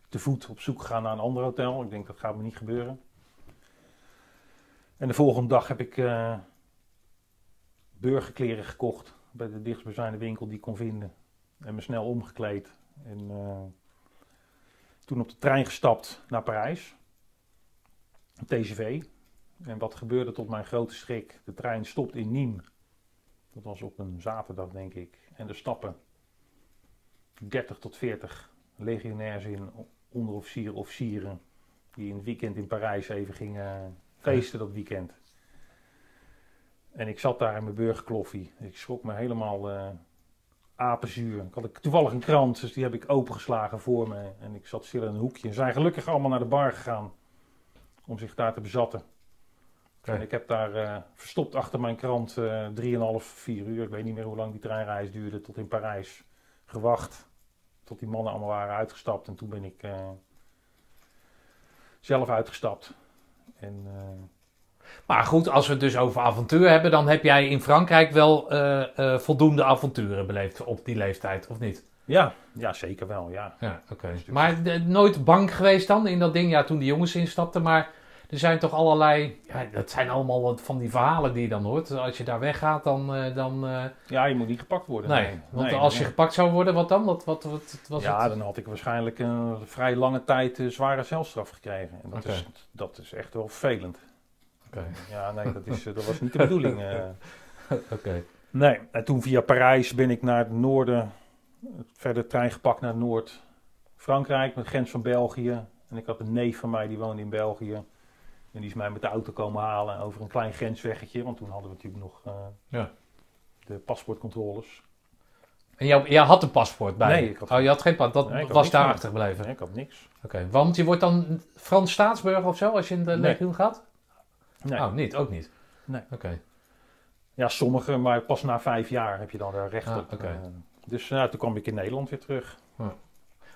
te voet op zoek gegaan naar een ander hotel. Ik denk dat gaat me niet gebeuren. En de volgende dag heb ik eh burgerkleren gekocht bij de dichtstbijzijnde winkel die ik kon vinden. En me snel omgekleed. En eh, toen op de trein gestapt naar Parijs. TGV. En wat gebeurde tot mijn grote schrik? De trein stopt in Nîmes. Dat was op een zaterdag, denk ik. En er stappen 30 tot 40 legionairs in, onderofficieren, officieren. Die in het weekend in Parijs even gingen feesten dat weekend. En ik zat daar in mijn burgerkloffie. Ik schrok me helemaal eh, apenzuur. Ik had toevallig een krant, dus die heb ik opengeslagen voor me. En ik zat stil in een hoekje. Ze zijn gelukkig allemaal naar de bar gegaan om zich daar te bezatten. En ik heb daar eh, verstopt achter mijn krant eh 3,5, 4 uur. Ik weet niet meer hoe lang die treinreis duurde tot in Parijs. Gewacht tot die mannen allemaal waren uitgestapt. En toen ben ik eh, zelf uitgestapt. En eh, Maar goed, als we het dus over avontuur hebben, dan heb jij in Frankrijk wel eh, eh, voldoende avonturen beleefd op die leeftijd, of niet? ja, ja, zeker wel. Ja. Ja, oké. Maar nooit bang geweest dan in dat ding? Ja, toen die jongens instapten, maar er zijn toch allerlei... Ja, dat zijn allemaal wat van die verhalen die je dan hoort. Als je daar weggaat, dan... eh, dan ja, je moet niet gepakt worden. nee, want Nee, als je gepakt zou worden, wat dan? Wat, wat, wat, was ja, het? dan had ik waarschijnlijk een vrij lange tijd zware celstraf gekregen. En dat, is, dat is echt wel vervelend. Oké, Ja, nee, dat, is, dat was niet de bedoeling. eh. oké. Nee, en toen via Parijs ben ik naar het noorden, verder trein gepakt naar Noord-Frankrijk, met de grens van België. En ik had een neef van mij die woonde in België. En die is mij met de auto komen halen over een klein grensweggetje, want toen hadden we natuurlijk nog eh, Ja. de paspoortcontroles. En jou, jij had een paspoort bij Nee, je? ik had oh, je had geen paspoort. Dat Nee, ik had was niks daar achtergebleven? Nee, ik had niks. Oké, want je wordt dan Frans staatsburger of zo als je in de Nee. legioen gaat? Nee. Oh, niet? Ook niet? Nee. Oké. Ja, sommige, maar pas na vijf jaar heb je dan er recht Ah, op. oké. eh. dus nou, toen kwam ik in Nederland weer terug.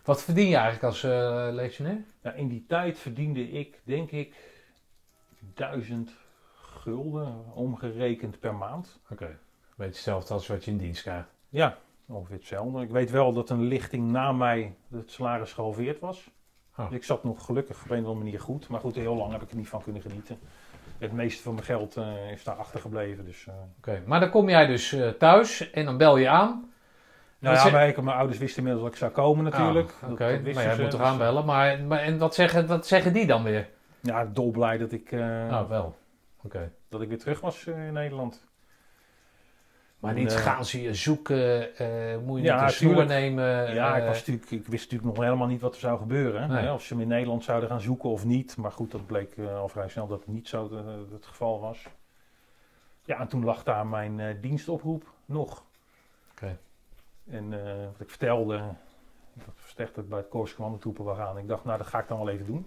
Wat verdien je eigenlijk als eh legionair? Ja, in die tijd verdiende ik, denk ik, duizend gulden omgerekend per maand. Oké. Beetje hetzelfde als wat je in dienst krijgt. Ja, ongeveer hetzelfde. Ik weet wel dat een lichting na mij het salaris gehalveerd was. Oh. Dus ik zat nog gelukkig op een of andere manier goed. Maar goed, heel lang heb ik er niet van kunnen genieten. Het meeste van mijn geld eh, is daar achtergebleven. Dus, eh. Oké, maar dan kom jij dus eh, thuis en dan bel je aan. Nou Wat ja, ze- mijn, mijn ouders wisten inmiddels dat ik zou komen natuurlijk. Ah, Oké, dat wisten maar jij ze, moet toch dus, aanbellen. Maar, maar, en wat zeggen, wat zeggen die dan weer? Ja, dolblij dat ik, Oh, wel. Oké. dat ik weer terug was in Nederland. Maar niet eh, gaan ze je zoeken, eh, moet je Ja, niet een nemen. Ja, ik, eh, was natuurlijk, ik wist natuurlijk nog helemaal niet wat er zou gebeuren. Nee. Hè, of ze hem in Nederland zouden gaan zoeken of niet. Maar goed, dat bleek al vrij snel dat het niet zo het geval was. Ja, en toen lag daar mijn dienstoproep nog. Oké. En wat ik vertelde, dat versterkt bij het Korps commandotroepen wil gaan. Ik dacht, nou, dat ga ik dan wel even doen.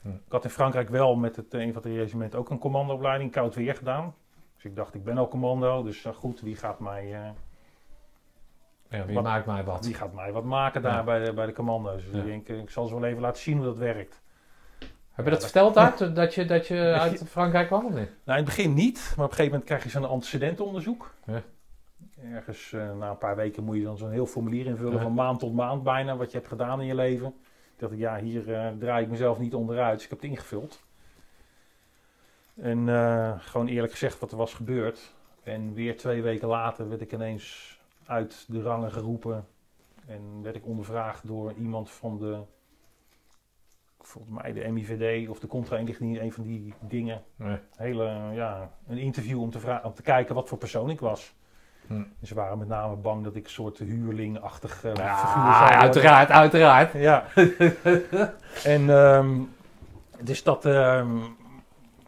Hm. Ik had in Frankrijk wel met het infanterieregiment ook een commandoopleiding koud weer gedaan. Dus ik dacht, ik ben al commando, dus eh, goed, wie gaat mij... eh, ja, wie wat- maakt mij wat? die gaat mij wat maken daar Ja. bij, de, bij de commando's. Dus ik denk, eh, ik zal ze wel even laten zien hoe dat werkt. Heb je dat Ja, verteld uit, dat je, dat je uit Frankrijk kwam of niet? Nou, in het begin niet, maar op een gegeven moment krijg je zo'n antecedentenonderzoek. Ja. Ergens na een paar weken moet je dan zo'n heel formulier invullen, Ja. van maand tot maand bijna, wat je hebt gedaan in je leven. Ik dacht, ik, ja, hier draai ik mezelf niet onderuit, dus ik heb het ingevuld. En eh, gewoon eerlijk gezegd wat er was gebeurd. En weer twee weken later werd ik ineens uit de rangen geroepen. En werd ik ondervraagd door iemand van de, volgens mij de MIVD of de contra-inlichting, een van die dingen Nee. hele, ja, een interview om te, om te kijken wat voor persoon ik was. Hm. Ze waren met name bang dat ik een soort huurling-achtig eh, Ja, figuur zou uiteraard, uiteraard. Ja. en ehm, dus dat, ehm,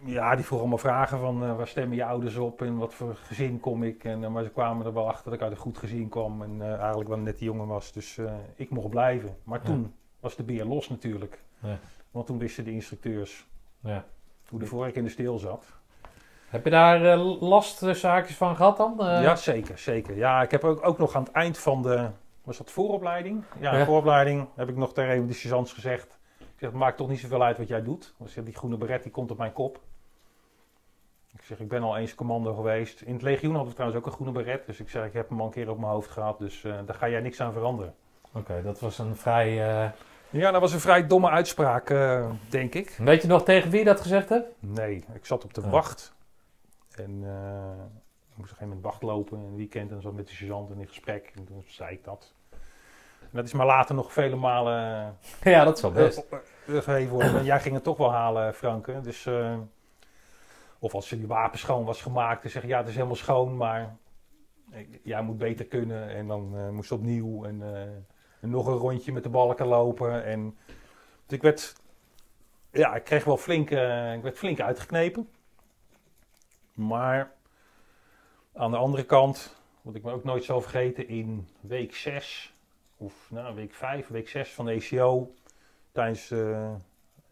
ja, die vroegen allemaal vragen van eh, waar stemmen je ouders op en wat voor gezin kom ik. En, eh, maar ze kwamen er wel achter dat ik uit een goed gezin kwam en eh, eigenlijk wel net die jongen was. Dus ik mocht blijven. Maar Ja. toen was de beer los natuurlijk. Ja. Want toen wisten de instructeurs Ja. hoe de vork in de steel zat. Heb je daar lastzaakjes van gehad dan? Ja, zeker, zeker. Ja, ik heb ook, ook nog aan het eind van de, was dat vooropleiding? Ja, vooropleiding heb ik nog tegen een van de gezegd. Ik zeg, het maakt toch niet zoveel uit wat jij doet. Zeg, die groene beret die komt op mijn kop. Ik zeg, ik ben al eens commando geweest. In het legioen hadden we trouwens ook een groene beret. Dus ik zeg, ik heb hem al een keer op mijn hoofd gehad. Dus eh, daar ga jij niks aan veranderen. Oké, dat was een vrij... eh, Ja, dat was een vrij domme uitspraak, eh, denk ik. Weet je nog tegen wie je dat gezegd hebt? Nee, ik zat op de Ja. wacht. En ik moest op een gegeven moment wacht lopen in een weekend. En zat met de sergeant in gesprek. En toen zei ik dat. En dat is maar later nog vele malen Ja, dat is wel best. gegeven worden. En jij ging het toch wel halen, Franke. Dus, of als die wapen schoon was gemaakt. Dan zeg je, ja, het is helemaal schoon. Maar eh, jij moet beter kunnen. En dan eh, moest opnieuw. En, eh, en nog een rondje met de balken lopen. En dus ik werd... Ja, ik kreeg wel flink, eh, ik werd flink uitgeknepen. Maar aan de andere kant, wat ik me ook nooit zal vergeten, in week 6, of nou, week 5, week 6 van de ECO, tijdens eh,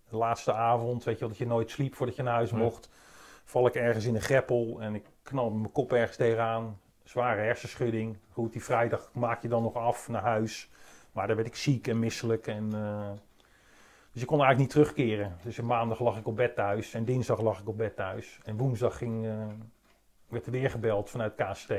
de laatste avond, weet je wel, dat je nooit sliep voordat je naar huis mocht, val ik ergens in een greppel en ik knal mijn kop ergens tegenaan. Zware hersenschudding. Goed, die vrijdag maak je dan nog af naar huis. Maar dan werd ik ziek en misselijk. En, eh, dus ik kon eigenlijk niet terugkeren. Dus maandag lag ik op bed thuis. En dinsdag lag ik op bed thuis. En woensdag ging, eh, werd er weer gebeld vanuit KST.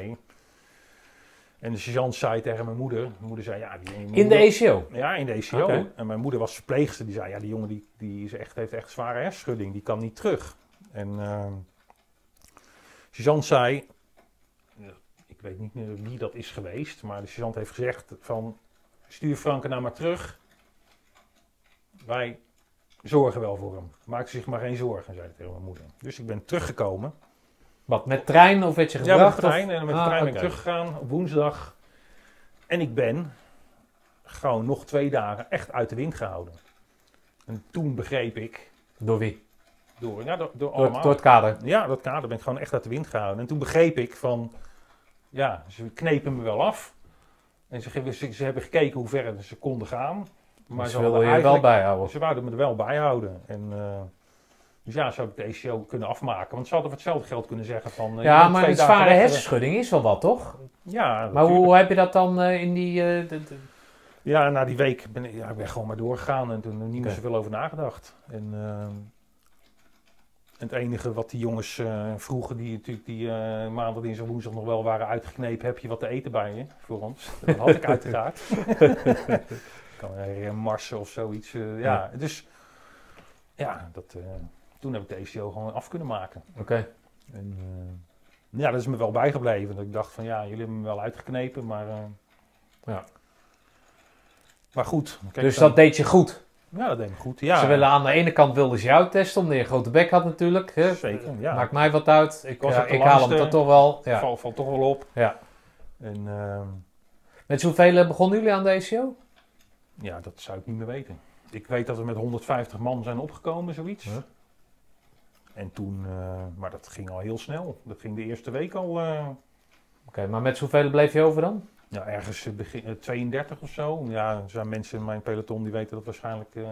En de sergeant zei tegen mijn moeder. Mijn moeder zei, ja... Die, In de ECO? ja, in de ECO. En mijn moeder was verpleegster. Die zei, ja, die jongen die, die is echt, heeft echt zware hersenschudding. Die kan niet terug. En uh, zei, ja, ik weet niet meer wie dat is geweest, maar de sergeant heeft gezegd van, stuur Franke nou maar terug. Wij zorgen wel voor hem. Maak zich maar geen zorgen, zei hij tegen mijn moeder. Dus ik ben teruggekomen. Wat, met trein of werd je Ja, gebracht? met de trein. of- En met de Ah, trein ben ik teruggegaan op woensdag. En ik ben gewoon nog twee dagen echt uit de wind gehouden. En toen begreep ik, Door wie? Door, ja, door, door Door, allemaal. door het kader. Ja, dat kader ben ik gewoon echt uit de wind gehouden. En toen begreep ik van, ja, ze knepen me wel af. En ze, ze, ze hebben gekeken hoe ver ze konden gaan. Maar ze ze willen hadden je wel bijhouden. Ze wouden me er wel bij houden. En, eh, dus ja, zo heb ik de ECO kunnen afmaken. Want ze hadden voor hetzelfde geld kunnen zeggen van... eh, Ja, maar een zware weg. hersenschudding is wel wat, toch? Ja, Maar natuurlijk. hoe heb je dat dan eh, in die... eh, de- de- Ja, na die week ben ik, ja, ik ben gewoon maar doorgegaan en toen niet meer Oké. zoveel over nagedacht. En, ehm, en het enige wat die jongens eh, vroegen, die natuurlijk die eh, maandag, dinsdag, woensdag nog wel waren uitgeknepen, heb je wat te eten bij je voor ons? Dat had ik uiteraard. kan er een marsen of zoiets. eh, ja, dus ja, dat, toen heb ik de ECO gewoon af kunnen maken. Oké. En, ja, dat is me wel bijgebleven. Dat ik dacht van ja, jullie hebben me wel uitgeknepen, maar... Ja. Maar goed. kijk, Dus dan- dat deed je goed. Ja, dat deed me goed. Ja, Ze willen aan de ene kant wilden ze jou testen, omdat je een grote bek had natuurlijk. Hè? Zeker, ja. Maakt mij wat uit. Ik, was eh, de ik haal hem dan toch wel. Ja. Valt, toch wel op. Ja. En ehm, Met zoveel begonnen jullie aan deze show? ja, dat zou ik niet meer weten. Ik weet dat we met 150 man zijn opgekomen, zoiets. En toen, eh, maar dat ging al heel snel. Dat ging de eerste week al, eh, Oké, maar met zoveel bleef je over dan? Ja, ergens eh, begin, eh, 32 of zo. Ja, er zijn mensen in mijn peloton die weten dat waarschijnlijk eh,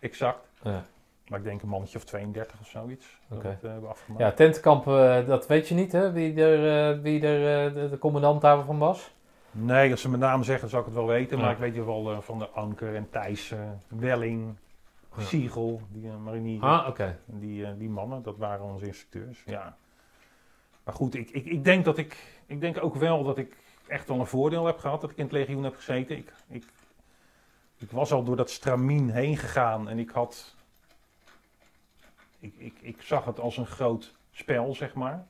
exact. Ja. Maar ik denk een mannetje of 32 of zoiets. Dat eh, hebben afgemaakt. Ja, tentenkamp, eh, dat weet je niet, hè? Wie er, eh, wie er eh, de, de commandant daarvan was? Nee, als ze mijn naam zeggen, zou ik het wel weten. Maar ik weet je wel eh, van de Anker en Thijs, eh, Welling, Ja. Siegel, die marinier. Ah, oké. Die, eh, die mannen, dat waren onze instructeurs. Ja. Maar goed, ik, ik, ik denk dat ik, ik denk ook wel dat ik echt wel een voordeel heb gehad dat ik in het legioen heb gezeten. Ik, ik, ik was al door dat stramien heen gegaan en ik had, ik, ik, ik zag het als een groot spel, zeg maar.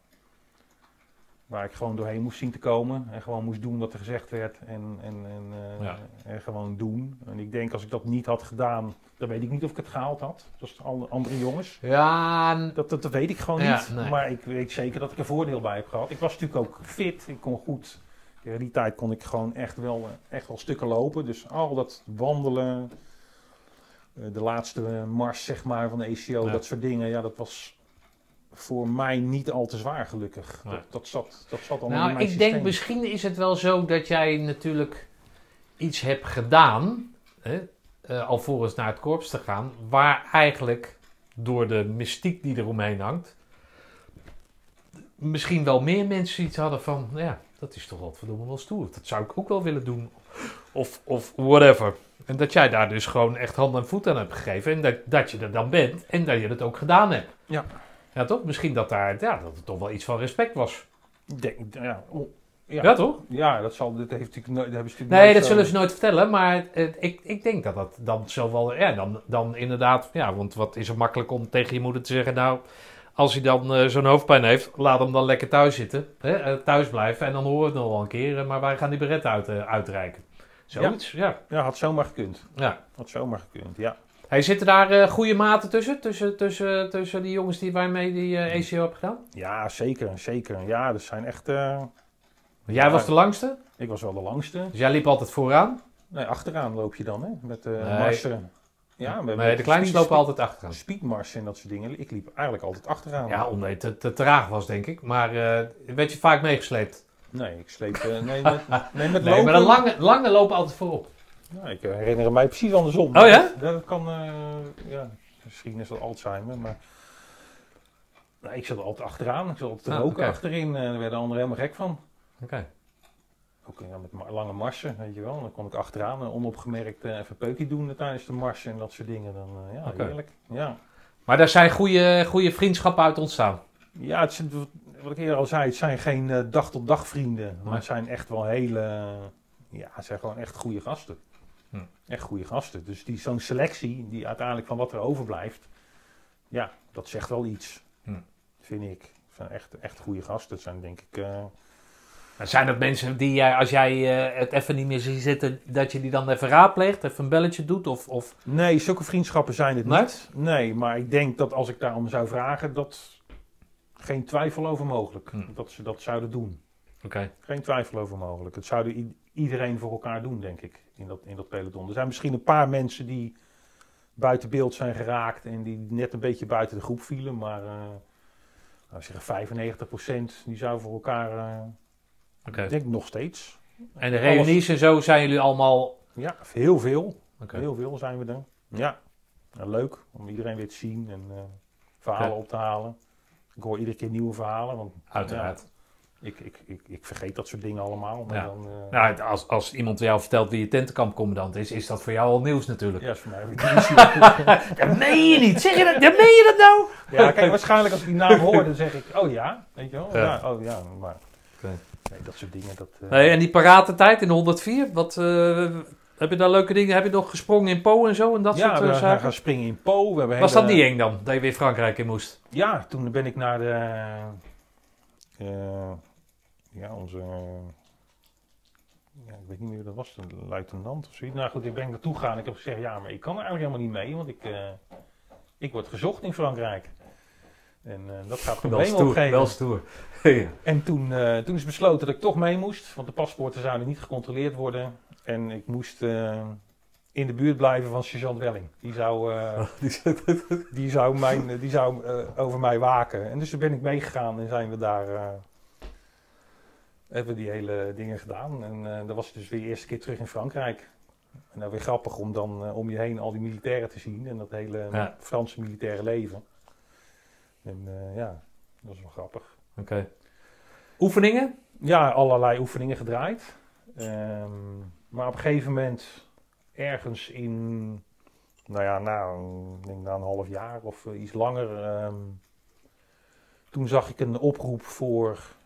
Waar ik gewoon doorheen moest zien te komen en gewoon moest doen wat er gezegd werd en, en, en, eh, Ja. en gewoon doen. En ik denk als ik dat niet had gedaan, dan weet ik niet of ik het gehaald had. Zoals alle andere jongens. Ja, Dat, dat, dat weet ik gewoon Ja, niet. nee. Maar ik weet zeker dat ik er voordeel bij heb gehad. Ik was natuurlijk ook fit. Ik kon goed. In die tijd kon ik gewoon echt wel, eh, echt wel stukken lopen. Dus al dat wandelen. eh, De laatste mars, zeg maar, van de ECO. Ja. Dat soort dingen. Ja, dat was voor mij niet al te zwaar, gelukkig. Nee. Dat, dat, zat, dat zat allemaal in nou, mijn ik systeem. denk misschien is het wel zo dat jij natuurlijk iets hebt gedaan, hè, eh, alvorens naar het korps te gaan, waar eigenlijk door de mystiek die eromheen hangt, misschien wel meer mensen iets hadden van, nou ja, dat is toch wat verdomme wel stoer. Dat zou ik ook wel willen doen. Of, of whatever. En dat jij daar dus gewoon echt hand en voet aan hebt gegeven. En dat, dat je er dan bent. En dat je het ook gedaan hebt. Ja. Ja, toch? Misschien dat daar, ja, dat het toch wel iets van respect was. Ik denk, ja, oh, Ja, ja. toch? Ja, dat, zal, dat, heeft dat hebben ze Nee, nooit dat zullen ze nooit vertellen. Maar eh, ik, ik denk dat dat dan zo wel... Ja, dan, dan inderdaad... Ja, want wat is er makkelijk om tegen je moeder te zeggen... Nou, als hij dan eh, zo'n hoofdpijn heeft... Laat hem dan lekker thuis zitten. Hè, eh, thuis blijven. En dan horen we het nog wel een keer. eh, maar wij gaan die beret uit, uitreiken. Zoiets, ja. Ja, had zomaar gekund. ja. Had zomaar gekund, ja. Hey, zitten daar goede maten tussen? Tussen, tussen? tussen die jongens die waarmee die eh ACO hebben gedaan? Ja, zeker, zeker. Ja, er zijn echt... Jij Ja. was de langste. ik was wel de langste. Dus jij liep altijd vooraan. Nee, achteraan loop je dan, hè? Met de Nee. Ja, Nee, de kleinste speed- lopen altijd achteraan. Speedmarsen en dat soort dingen. Ik liep eigenlijk altijd achteraan. Ja, omdat het te, te traag was, denk ik. Maar eh werd je vaak meegesleept? Nee, ik sleep... eh, nee, met, nee, met Nee, lopen. maar de lange, lange lopen altijd voorop. Ik herinner mij precies andersom. Oh ja? Dat kan... eh, ja, misschien is dat Alzheimer, maar... Nee, ik zat altijd achteraan. Ik zat altijd te Ah, roken achterin. Daar werden anderen helemaal gek van. Oké. Ook ja, met lange marsen, weet je wel. Dan kon ik achteraan en onopgemerkt eh, even peukje doen tijdens de marsen en dat soort dingen. Dan, eh, ja, heerlijk. Ja. Maar daar zijn goede, goede vriendschappen uit ontstaan. Ja, het wat ik eerder al zei, het zijn geen eh, dag-tot-dag vrienden. Maar het zijn echt wel hele, ja, het zijn gewoon echt goede gasten. Hm. Echt goede gasten. Dus die, zo'n selectie, die uiteindelijk van wat er overblijft, ja, dat zegt wel iets. Hm. Vind ik. Het zijn echt, echt goede gasten. Het zijn denk ik, Zijn dat mensen die jij, als jij eh, het even niet meer ziet zitten, dat je die dan even raadpleegt, even een belletje doet? Of, of... Nee, zulke vriendschappen zijn het Nee? niet. Nee, maar ik denk dat als ik daarom zou vragen, dat geen twijfel over mogelijk. Hm. Dat ze dat zouden doen. Oké. Geen twijfel over mogelijk. Het zouden iedereen voor elkaar doen, denk ik, in dat, in dat peloton. Er zijn misschien een paar mensen die buiten beeld zijn geraakt en die net een beetje buiten de groep vielen. Maar eh nou, zeggen 95% die zou voor elkaar, eh, Ik denk nog steeds. En de reunies en zo zijn jullie allemaal... Ja, heel veel. Heel veel zijn we er. Ja, leuk om iedereen weer te zien en eh, verhalen op te halen. Ik hoor iedere keer nieuwe verhalen, want Uiteraard. ja, ik, ik, ik, ik vergeet dat soort dingen allemaal. Maar Ja. dan, eh, Nou, als, als iemand jou vertelt wie je tentenkampcommandant is, is dat voor jou al nieuws natuurlijk. ja, is voor mij nieuws. Dat meen je niet. Zeg je dat? Ja, meen je dat nou? Ja, kijk, waarschijnlijk als ik die naam hoor, dan zeg ik, oh ja, weet je wel. Ja. Ja. oh ja, maar. Nee, dat soort dingen, dat... eh, Nee, en die paratentijd in de 104, wat, eh, heb je daar leuke dingen? Heb je nog gesprongen in Po en zo en dat ja, soort we eh, gaan zaken? gaan springen in Po. We hebben Was dat niet eng dan, dat je weer Frankrijk in moest? Ja, toen ben ik naar de... ja, onze... ja, ik weet niet meer wie dat was, de luitenant of zoiets. Nou goed, ik ben naartoe gegaan. Ik heb gezegd, ja, maar ik kan er eigenlijk helemaal niet mee, want ik, ik word gezocht in Frankrijk. En eh, dat gaat Wel problemen stoer, opgeven. wel stoer. ja. En toen, eh, toen is besloten dat ik toch mee moest, want de paspoorten zouden niet gecontroleerd worden. En ik moest eh, in de buurt blijven van sergeant Welling. Die zou, eh, Die zou, mijn, die zou over mij waken. En dus ben ik meegegaan en zijn we daar. hebben we die hele dingen gedaan. En dat was dus weer de eerste keer terug in Frankrijk. En dan weer grappig om dan om je heen al die militairen te zien. En dat hele Ja. Franse militaire leven. En eh, ja, dat is wel grappig. Oké. Oefeningen? Ja, allerlei oefeningen gedraaid. Ehm, maar op een gegeven moment, ergens in, nou ja, nou, ik denk na een half jaar of eh, iets langer, ehm, toen zag ik een oproep voor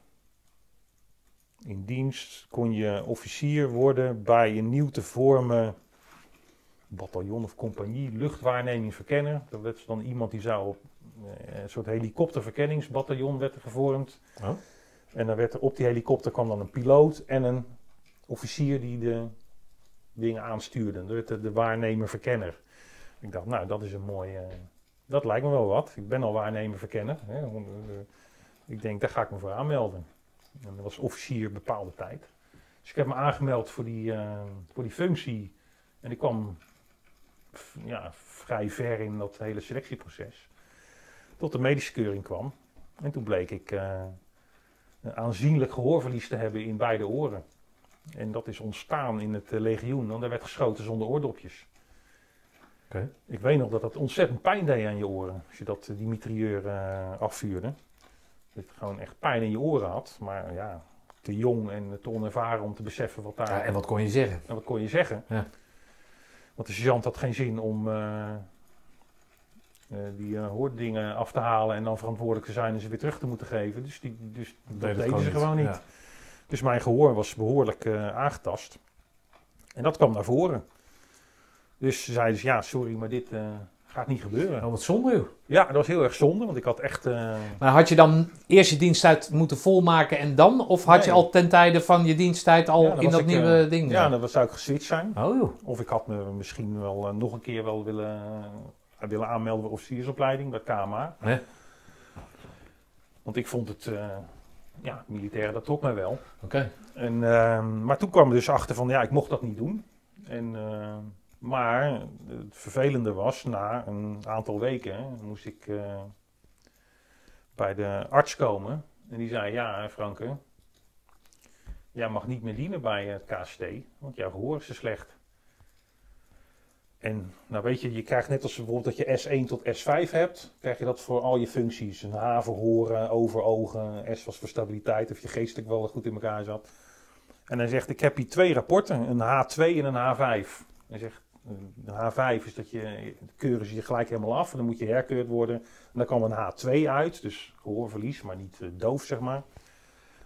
in dienst kon je officier worden bij een nieuw te vormen bataljon of compagnie, luchtwaarneming verkenner. Dat werd dan iemand die zou op een soort helikopterverkenningsbataljon werd er gevormd. Oh. En dan werd er op die helikopter kwam dan een piloot en een officier die de dingen aanstuurde. Werd de, de waarnemer-verkenner. Ik dacht, nou, dat is een mooi. eh, dat lijkt me wel wat. Ik ben al waarnemer-verkenner. Eh, Ik denk, daar ga ik me voor aanmelden. En dat was officier bepaalde tijd. Dus ik heb me aangemeld voor die, eh, voor die functie. En ik kwam ja, vrij ver in dat hele selectieproces. Tot de medische keuring kwam. En toen bleek ik eh, een aanzienlijk gehoorverlies te hebben in beide oren. En dat is ontstaan in het eh, legioen, want er werd geschoten zonder oordopjes. Ik weet nog dat dat ontzettend pijn deed aan je oren, als je dat, eh, die eh, afvuurde. Dat je gewoon echt pijn in je oren had, maar ja, te jong en te onervaren om te beseffen wat daar... Ja, en wat kon je zeggen? En wat kon je zeggen? Ja. Want de sergeant had geen zin om die eh, hoorddingen af te halen en dan verantwoordelijk te zijn en ze weer terug te moeten geven. Dus, die, dus dat deden ze gewoon niet. Ja. Dus mijn gehoor was behoorlijk eh, aangetast. En dat kwam naar voren. Dus ze zeiden ze, ja, sorry, maar dit eh, gaat niet gebeuren. Oh, wat zonde, joh. Ja, dat was heel erg zonde, want ik had echt... eh, Maar had je dan eerst je diensttijd moeten volmaken en dan? Of had je al ten tijde van je diensttijd al Ja, in dat ik, nieuwe eh, ding? ja, dan was- zou ik geswitcht zijn. Oh joh. Of ik had me misschien wel eh, nog een keer wel willen, eh, willen aanmelden bij officiersopleiding, bij KMA. Want ik vond het, eh ja, militair, dat trok mij wel. Oké. En, ehm, maar toen kwam er dus achter van, ja, ik mocht dat niet doen. En, eh, maar het vervelende was, na een aantal weken hè, moest ik eh, bij de arts komen. En die zei, ja Franke, jij mag niet meer dienen bij het KST, want jouw gehoor is te slecht. En nou weet je, je krijgt net als bijvoorbeeld dat je S1 tot S5 hebt, krijg je dat voor al je functies. Een H voor horen, over ogen, S was voor stabiliteit, of je geestelijk wel goed in elkaar zat. En hij zegt, ik heb hier twee rapporten, een H2 en een H5. Hij zegt, een H5 is dat je, keuren ze je gelijk helemaal af, en dan moet je herkeurd worden. En dan kwam een H2 uit, dus gehoorverlies, maar niet eh, doof zeg maar.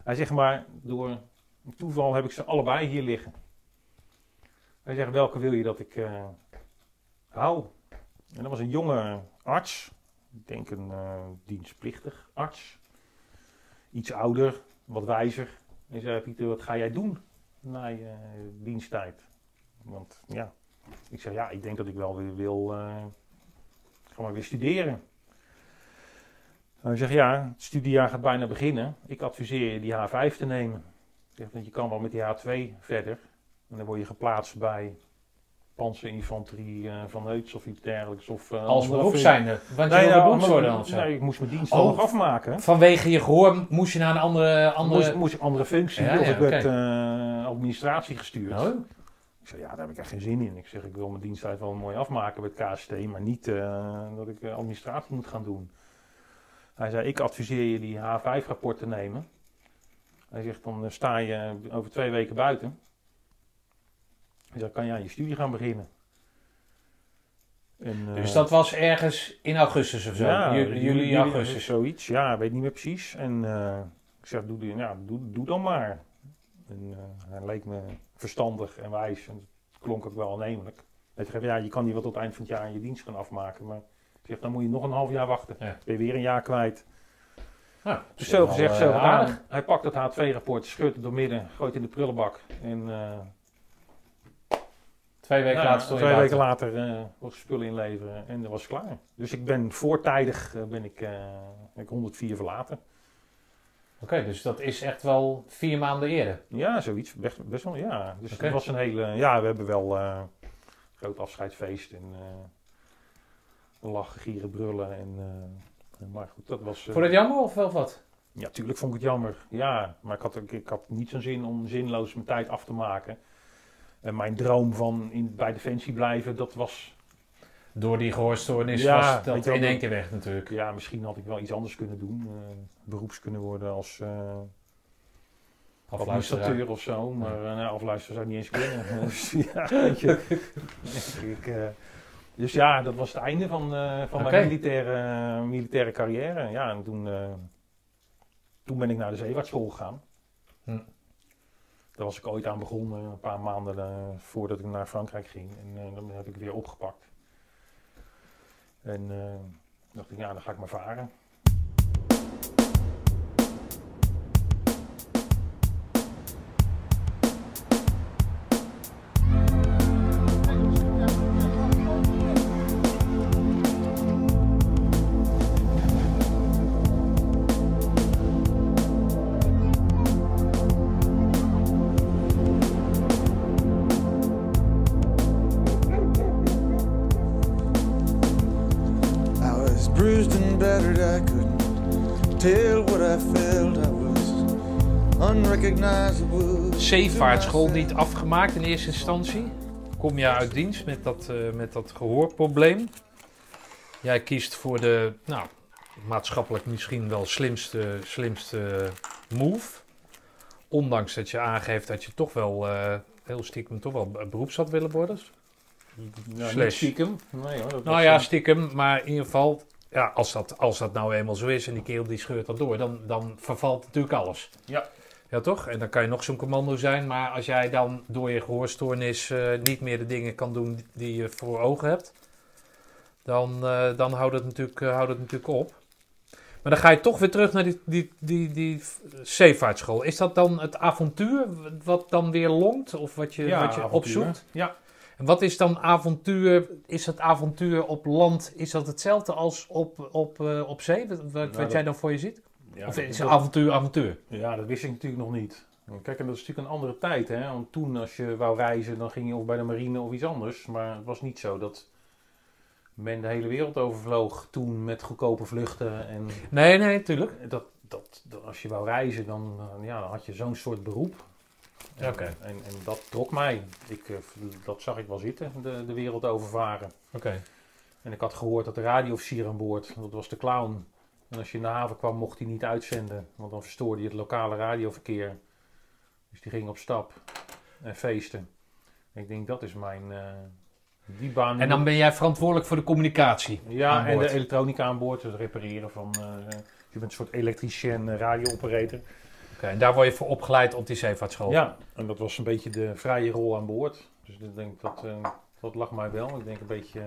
Hij zegt maar, door toeval heb ik ze allebei hier liggen. Hij zegt, welke wil je dat ik eh, hou? En dat was een jonge arts, ik denk een eh, dienstplichtig arts. Iets ouder, wat wijzer. En zei, Pieter, wat ga jij doen na je eh, diensttijd? Want ja, ik zeg, ja, ik denk dat ik wel weer wil, eh ga maar weer studeren. Hij zegt, ja, het studiejaar gaat bijna beginnen. Ik adviseer je die H5 te nemen. Ik zeg, want je kan wel met die H2 verder. En dan word je geplaatst bij panzerinfanterie eh, van Heuts of iets dergelijks. Of, eh, Als beroep zijnde. Want je Nee, wilde nou, beroepsorde nee, of zo. nee, ik moest mijn dienst Oh. nog afmaken. Vanwege je gehoor moest je naar een andere... andere... Moest, moest andere functie, Ja, of ik werd eh, administratie gestuurd. Oh. Ik zei, ja, daar heb ik echt geen zin in. Ik zeg, ik wil mijn diensttijd wel mooi afmaken bij het KST, maar niet dat ik administratie moet gaan doen. Hij zei, ik adviseer je die H5-rapport te nemen. Hij zegt, dan sta je over twee weken buiten. Zegt, kan je aan je studie gaan beginnen. En, Dus eh, dat was ergens in augustus of zo? ja, Ju- juli, augustus. Zoiets, ja, weet niet meer precies. En eh, ik zeg, doe, die- ja, doe, doe dan maar. En eh, hij leek me verstandig en wijs. En het klonk ook wel aannemelijk. Hij zegt, ja, je kan die wel tot het eind van het jaar je dienst gaan afmaken. Maar ik zeg, dan moet je nog een half jaar wachten. Ja. Dan ben je weer een jaar kwijt. Nou, Dus zo gezegd, zo eh, gedaan. Hij pakt het H2-rapport, scheurt het door midden, gooit in de prullenbak. En eh, Twee weken Nou, later twee weken later eh was ik spullen inleveren en dat was klaar. Dus ik ben voortijdig eh, ben ik, ben ik 104 verlaten. Oké, dus dat is echt wel vier maanden eerder. Ja, zoiets. Best, best wel, ja. Dus het was een hele... Ja, we hebben wel een groot afscheidsfeest en lachen, gieren, brullen. En, maar goed, dat was... Vond het jammer of wel wat? Ja, tuurlijk vond ik het jammer. Ja, maar ik had, ook- ik had niet zo'n zin om zinloos mijn tijd af te maken. En mijn droom van in, bij Defensie blijven, dat was... Door die gehoorstoornis Ja, was dat je in één keer weg natuurlijk. Ja, misschien had ik wel iets anders kunnen doen. eh, beroeps kunnen worden als eh Afluisteraar. of zo. Maar eh nou, afluisteren zou ik niet eens kunnen. dus, ja, weet je. ik, dus ja, dat was het einde van, van mijn militaire, militaire carrière. Ja, en toen, toen ben ik naar de zeewaartschool gegaan. Hm. Daar was ik ooit aan begonnen, een paar maanden eh, voordat ik naar Frankrijk ging. En eh, dan heb ik weer opgepakt. En eh, dacht ik, ja, dan ga ik maar varen. Zeevaartschool niet afgemaakt in eerste instantie. Kom je uit dienst met dat, eh, met dat gehoorprobleem. Jij kiest voor de, nou, maatschappelijk misschien wel slimste, slimste move. Ondanks dat je aangeeft dat je toch wel, eh, heel stiekem, toch wel beroeps had willen worden. Ja, Slash. stiekem. Nee hoor. Nou ja, eh, stiekem, maar in ieder geval, ja, als, dat, als dat nou eenmaal zo is en die kerel die scheurt dat door, dan, dan vervalt natuurlijk alles. Ja. Ja, toch? En dan kan je nog zo'n commando zijn, maar als jij dan door je gehoorstoornis eh, niet meer de dingen kan doen die je voor ogen hebt, dan, eh, dan houdt, het natuurlijk, eh, houdt het natuurlijk op. Maar dan ga je toch weer terug naar die, die, die, die zeevaartschool. Is dat dan het avontuur wat dan weer longt? Of wat je, ja, wat je avontuur. opzoekt? Ja. En wat is dan avontuur? Is het avontuur op land, is dat hetzelfde als op, op, op zee? Wat, wat dat- jij dan voor je ziet? Ja, of is dat- avontuur avontuur? ja, dat wist ik natuurlijk nog niet. Kijk, en dat is natuurlijk een andere tijd. Hè? Want toen, als je wou reizen, dan ging je of bij de marine of iets anders. Maar het was niet zo dat men de hele wereld overvloog toen met goedkope vluchten. En Nee, nee, tuurlijk. dat, dat, dat- als je wou reizen, dan, eh, ja, dan had je zo'n soort beroep. Oké. En, en dat trok mij. Ik, eh, dat zag ik wel zitten, de, de wereld overvaren. Oké. En ik had gehoord dat de radioofficier aan boord, dat was de clown. En als je in de haven kwam, mocht hij niet uitzenden, want dan verstoorde je het lokale radioverkeer. Dus die ging op stap en feesten. En ik denk, dat is mijn, eh, die baan. En dan ben jij verantwoordelijk voor de communicatie. ja, en de elektronica aan boord, dus het repareren van, eh, je bent een soort elektricien, eh, radiooperator. Oké, en daar word je voor opgeleid op die zeevaartschool. Ja, en dat was een beetje de vrije rol aan boord. Dus ik denk, dat, dat lag mij wel. Ik denk een beetje...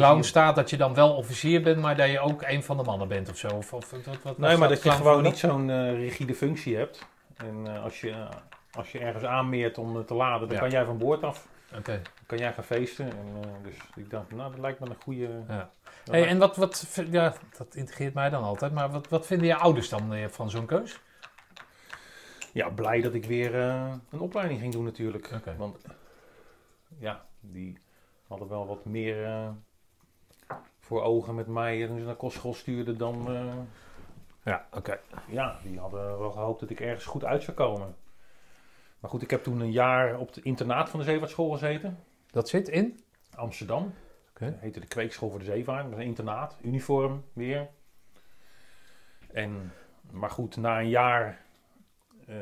eh, Clown staat dat je dan wel officier bent, maar dat je ook een van de mannen bent of zo. Of, of, wat, wat, Nee, maar dat je gewoon niet zo'n eh, rigide functie hebt. En eh, als, je, als je ergens aanmeert om eh, te laden, dan Ja. kan jij van boord af. Oké. Dan kan jij gaan feesten. En, eh, dus ik dacht, nou, dat lijkt me een goede... Ja. Hey, en wat, wat, ja, dat integreert mij dan altijd, maar wat, wat vinden je ouders dan eh, van zo'n keus? Ja, blij dat ik weer eh, een opleiding ging doen natuurlijk. Want ja, die hadden wel wat meer eh, voor ogen met mij toen ze naar kostschool stuurden dan... eh, Ja, oké. ja, die hadden wel gehoopt dat ik ergens goed uit zou komen. Maar goed, ik heb toen een jaar op het internaat van de zeevaartschool gezeten. Dat zit in? Amsterdam. Oké. Dat heette de Kweekschool voor de Zeevaart. Dat was een internaat, uniform weer. En, maar goed, na een jaar, eh,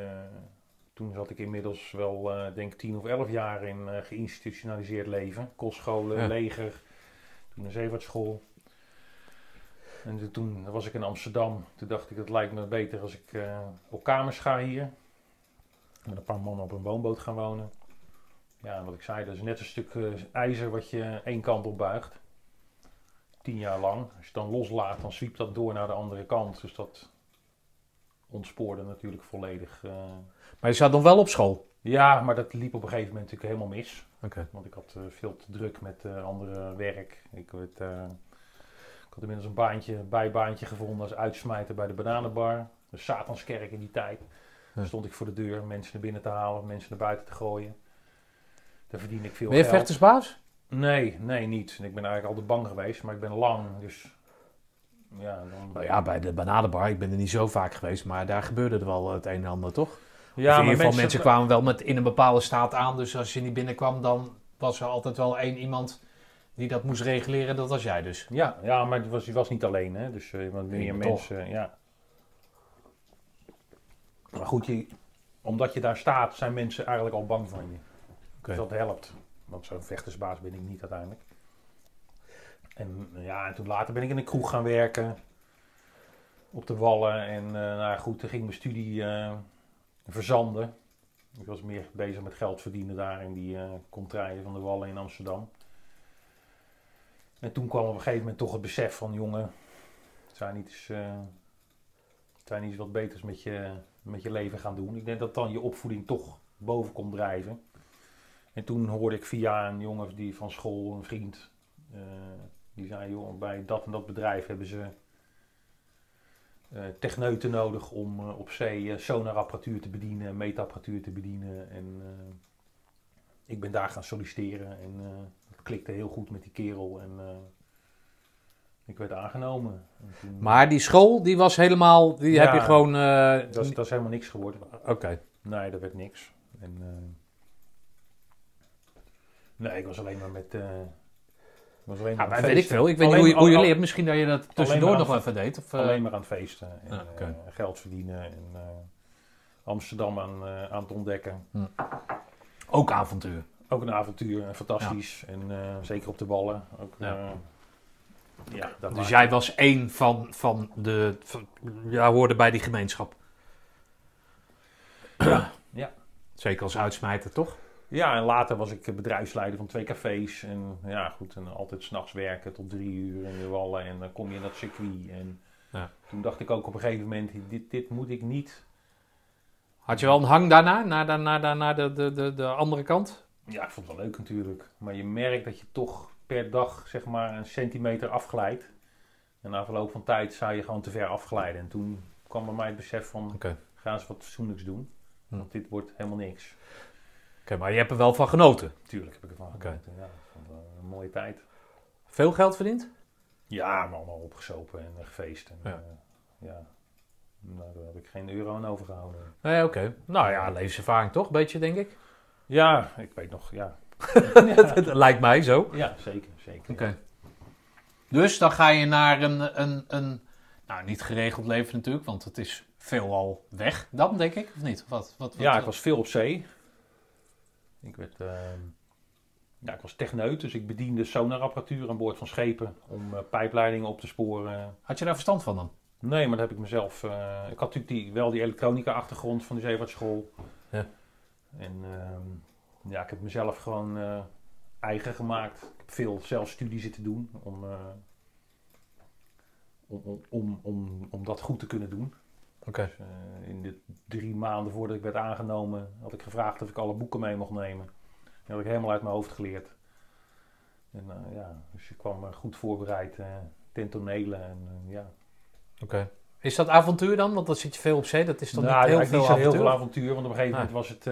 toen zat ik inmiddels wel, eh denk tien of elf jaar in eh, geïnstitutionaliseerd leven. Kostscholen, Ja. leger, toen een zeevaartschool. En toen- toen was ik in Amsterdam. Toen dacht ik, het lijkt me beter als ik eh, op kamers ga hier. Met een paar mannen op een woonboot gaan wonen. Ja, wat ik zei, dat is net een stuk eh, ijzer wat je één kant op buigt. Tien jaar lang. Als je het dan loslaat, dan zwiept dat door naar de andere kant. Dus dat ontspoorde natuurlijk volledig. eh. Maar je zat dan wel op school? Ja, maar dat liep op een gegeven moment natuurlijk helemaal mis. Oké. Want ik had eh, veel te druk met eh, andere werk. Ik, werd, eh, ik had inmiddels een baantje, bijbaantje gevonden als uitsmijter bij de Bananenbar. De Satanskerk in die tijd. Ja. stond ik voor de deur mensen naar binnen te halen, mensen naar buiten te gooien. Daar verdien ik veel Ben je geld. vechtersbaas? Nee, nee, niet. Ik ben eigenlijk altijd bang geweest, maar ik ben lang. Dus ja, dan... Nou ja, bij de Bananenbar, ik ben er niet zo vaak geweest, maar daar gebeurde er wel het een en ander, toch? Ja, in ieder geval, mensen, kwamen wel met, in een bepaalde staat aan, dus als je niet binnenkwam, dan was er altijd wel één iemand die dat moest reguleren, dat was jij dus. Ja, ja maar die was, die was niet alleen, hè. Dus wat meer mensen, ja. Maar goed, je, omdat je daar staat, zijn mensen eigenlijk al bang van je. Dus dat helpt. Want zo'n vechtersbaas ben ik niet uiteindelijk. En ja, en toen later ben ik in een kroeg gaan werken. Op de Wallen. En eh, nou goed, toen ging mijn studie eh, verzanden. Ik was meer bezig met geld verdienen daar in die eh contraien van de Wallen in Amsterdam. En toen kwam op een gegeven moment toch het besef van jongen, zou je niet eens, eh, zou niet eens wat beters met je, met je leven gaan doen. Ik denk dat dan je opvoeding toch boven komt drijven. En toen hoorde ik via een jongen die van school, een vriend, eh, die zei joh, bij dat en dat bedrijf hebben ze techneuten nodig om eh, op zee eh, sonarapparatuur te bedienen, meetapparatuur te bedienen. En eh, ik ben daar gaan solliciteren en eh, het klikte heel goed met die kerel en eh, ik werd aangenomen. Toen- Maar die school, die was helemaal, die Ja, heb je gewoon... eh, dat, is, dat is helemaal niks geworden. Oké. Nee, dat werd niks. En, eh, nee, ik was alleen maar met. eh, was alleen maar Ja, weet ik veel. Ik weet niet hoe je, hoe je leert. Misschien dat je dat tussendoor nog even deed. Of, eh, Alleen maar aan het feesten en Ah, eh, geld verdienen en eh, Amsterdam aan, eh, aan het ontdekken. ook avontuur. Ook een avontuur, fantastisch. En eh, zeker op de ballen. Ook, Ja. dat Dus jij was één van, van de... Van, ja, hoorde bij die gemeenschap. Ja, ja. Zeker als uitsmijter, toch? Ja, en later was ik bedrijfsleider van twee cafés. En ja, goed, en altijd s'nachts werken tot drie uur in de wallen. En dan kom je in dat circuit. En Ja. toen dacht ik ook op een gegeven moment, dit, dit moet ik niet. Had je wel een hang daarna, naar, de, naar, de, naar de, de, de, de andere kant? Ja, ik vond het wel leuk natuurlijk. Maar je merkt dat je toch per dag zeg maar een centimeter afglijdt. En na verloop van tijd zou je gewoon te ver afglijden. En toen kwam bij mij het besef van, Oké. ga eens wat fatsoenlijks doen. Hm. Want dit wordt helemaal niks. Oké, maar je hebt er wel van genoten. Tuurlijk heb ik ervan Oké. genoten. Ja, vond een mooie tijd. Veel geld verdiend? Ja, maar allemaal opgesopen en eh, gefeest. En, Ja. ja. ja. Nou, daar heb ik geen euro aan overgehouden. Nee, oké. Nou ja, levenservaring toch, beetje denk ik. Ja, ik weet nog, ja. Dat lijkt mij zo. Oké. Ja, zeker, zeker. Dus dan ga je naar een, een, een, nou niet geregeld leven natuurlijk, want het is veelal weg. Dan denk ik, of niet? Wat, wat, Ja, ik was veel op zee. Ik werd, ehm, ja, ik was techneut, dus ik bediende sonarapparatuur aan boord van schepen om eh, pijpleidingen op te sporen. Had je daar verstand van dan? Nee, maar dat heb ik mezelf. eh, ik had natuurlijk die, wel die elektronica-achtergrond van de zeevaartschool. Ja. En ehm, ja, ik heb mezelf gewoon eh, eigen gemaakt. Ik heb veel zelfstudie zitten doen om, om, om, om, om, om dat goed te kunnen doen. Dus, eh, in de drie maanden voordat ik werd aangenomen, had ik gevraagd of ik alle boeken mee mocht nemen. Die had ik helemaal uit mijn hoofd geleerd. En eh, ja, dus ik kwam eh, goed voorbereid eh ten tonele. En, ja. Oké. Is dat avontuur dan? Want dan zit je veel op zee. Dat is toch Nou, niet heel eigenlijk veel niet zo avontuur? heel veel avontuur, want op een gegeven Ah. moment was het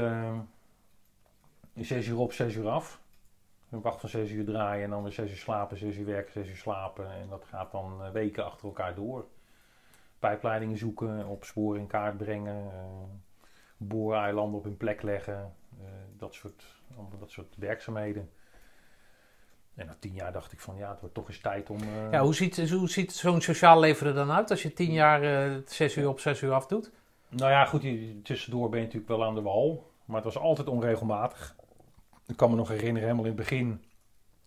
zes uur op, zes uur af. Een wacht van zes uur draaien en dan weer zes uur slapen, zes uur werken, zes uur slapen. En dat gaat dan weken achter elkaar door. Pijpleidingen zoeken, op sporen in kaart brengen, booreilanden op hun plek leggen. eh, dat, soort, dat soort werkzaamheden. En na tien jaar dacht ik van ja, het wordt toch eens tijd om... eh, Ja, hoe ziet, hoe ziet zo'n sociaal leven er dan uit als je tien jaar zes uur op zes uur af doet? Nou ja, goed, tussendoor ben je natuurlijk wel aan de wal. Maar het was altijd onregelmatig. Ik kan me nog herinneren, helemaal in het begin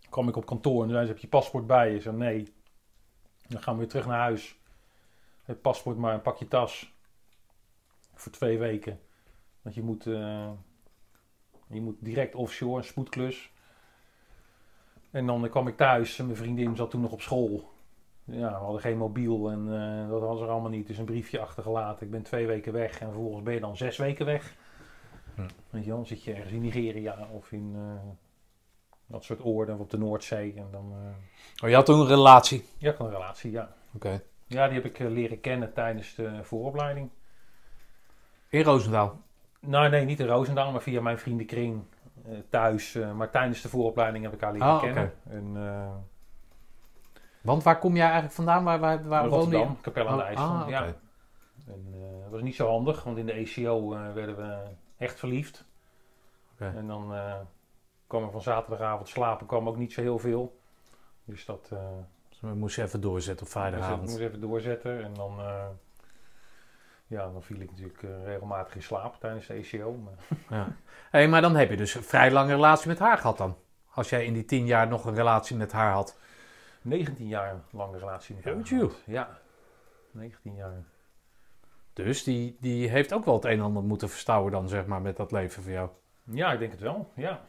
kwam ik op kantoor en zei ze, heb je paspoort bij je? Ik zei, nee. Dan gaan we weer terug naar huis. Het paspoort maar en pak je tas. Voor twee weken. Want je moet, eh, je moet direct offshore, een spoedklus. En dan kwam ik thuis en mijn vriendin zat toen nog op school. Ja, we hadden geen mobiel en eh, dat was er allemaal niet. Dus een briefje achtergelaten. Ik ben twee weken weg en vervolgens ben je dan zes weken weg. Hm. Weet je dan zit je ergens in Nigeria of in eh, dat soort oorden of op de Noordzee. En dan, Oh, je had toen een relatie. ja, een relatie, ja. Oké. Ja, die heb ik eh, leren kennen tijdens de vooropleiding. In Roosendaal. Nou, nee, niet in Roosendaal, maar via mijn vriendenkring eh, thuis. eh, maar tijdens de vooropleiding heb ik haar leren Ah, kennen. En, eh, Want waar kom jij eigenlijk vandaan? Waar, waar, waar woonde je? Rotterdam, Capelle aan de Oh, IJssel. ah, ja. En, eh, dat was niet zo handig, want in de ECO eh, werden we echt verliefd. En dan eh kwam er van zaterdagavond slapen kwam ook niet zo heel veel. Dus dat eh Dus we moesten even doorzetten op dus ik vrijdagavond. moest even doorzetten. En dan, eh, ja, dan viel ik natuurlijk eh, regelmatig in slaap tijdens de ECO. Maar, Ja. Hey, maar dan heb je dus een vrij lange relatie met haar gehad dan. Als jij in die tien jaar nog een relatie met haar had. 19 jaar lange relatie met haar gehad. Ja, 19 jaar. Dus die, die heeft ook wel het een en ander moeten verstouwen dan, zeg maar, met dat leven voor jou. Ja, ik denk het wel. Ja,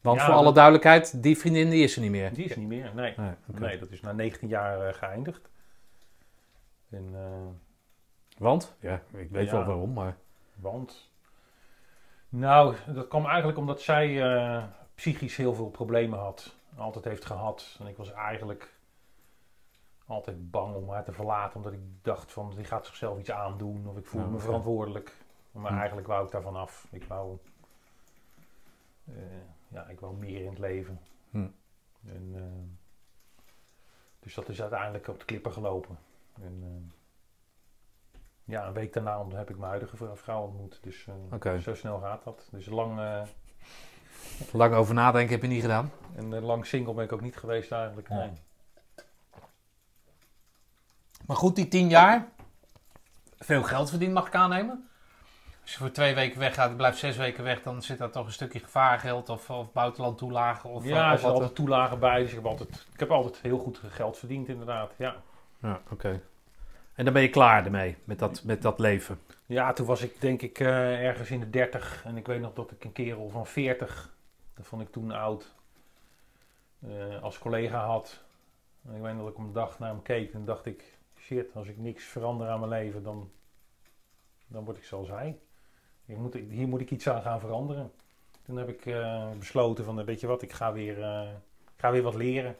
Want Ja, voor alle duidelijkheid, die vriendin die is er niet meer. die is niet meer. Nee, Nee, oké. nee dat is na 19 jaar eh, geëindigd. En, eh, Want? Ja, ik weet Ja. wel waarom, maar... Want? Nou, dat kwam eigenlijk omdat zij eh, psychisch heel veel problemen had. Altijd heeft gehad. En ik was eigenlijk altijd bang om haar te verlaten. Omdat ik dacht van, die gaat zichzelf iets aandoen. Of ik voelde Ja, me verantwoordelijk. Maar Hm. eigenlijk wou ik daarvan af. Ik wou, ja, ik wou meer in het leven. Hm. En, eh, dus dat is uiteindelijk op de klippen gelopen. En, eh, ja, een week daarna heb ik mijn huidige vrou- vrouw ontmoet. Dus eh, zo snel gaat dat. Dus lang, eh, Lang over nadenken heb je niet gedaan. en eh, lang single ben ik ook niet geweest eigenlijk. Nee. Maar goed, die tien jaar. Veel geld verdiend mag ik aannemen. Als je voor twee weken weggaat, blijft zes weken weg, dan zit daar toch een stukje gevaargeld of, of buitenland toelagen. Of, ja, er of zitten wat. altijd toelagen bij. Dus ik heb altijd, ik heb altijd heel goed geld verdiend inderdaad. Ja. Ja, oké. En dan ben je klaar ermee, met dat, met dat leven. Ja, toen was ik denk ik eh, ergens in de 30 en ik weet nog dat ik een kerel van 40, dat vond ik toen oud, eh, als collega had. En ik weet nog dat ik op een dag naar hem keek en dacht ik, shit, als ik niks verander aan mijn leven, dan, dan word ik zoals hij. Ik moet, hier moet ik iets aan gaan veranderen. Toen heb ik eh, besloten van, eh, weet je wat, ik ga weer, eh, ik ga weer wat leren.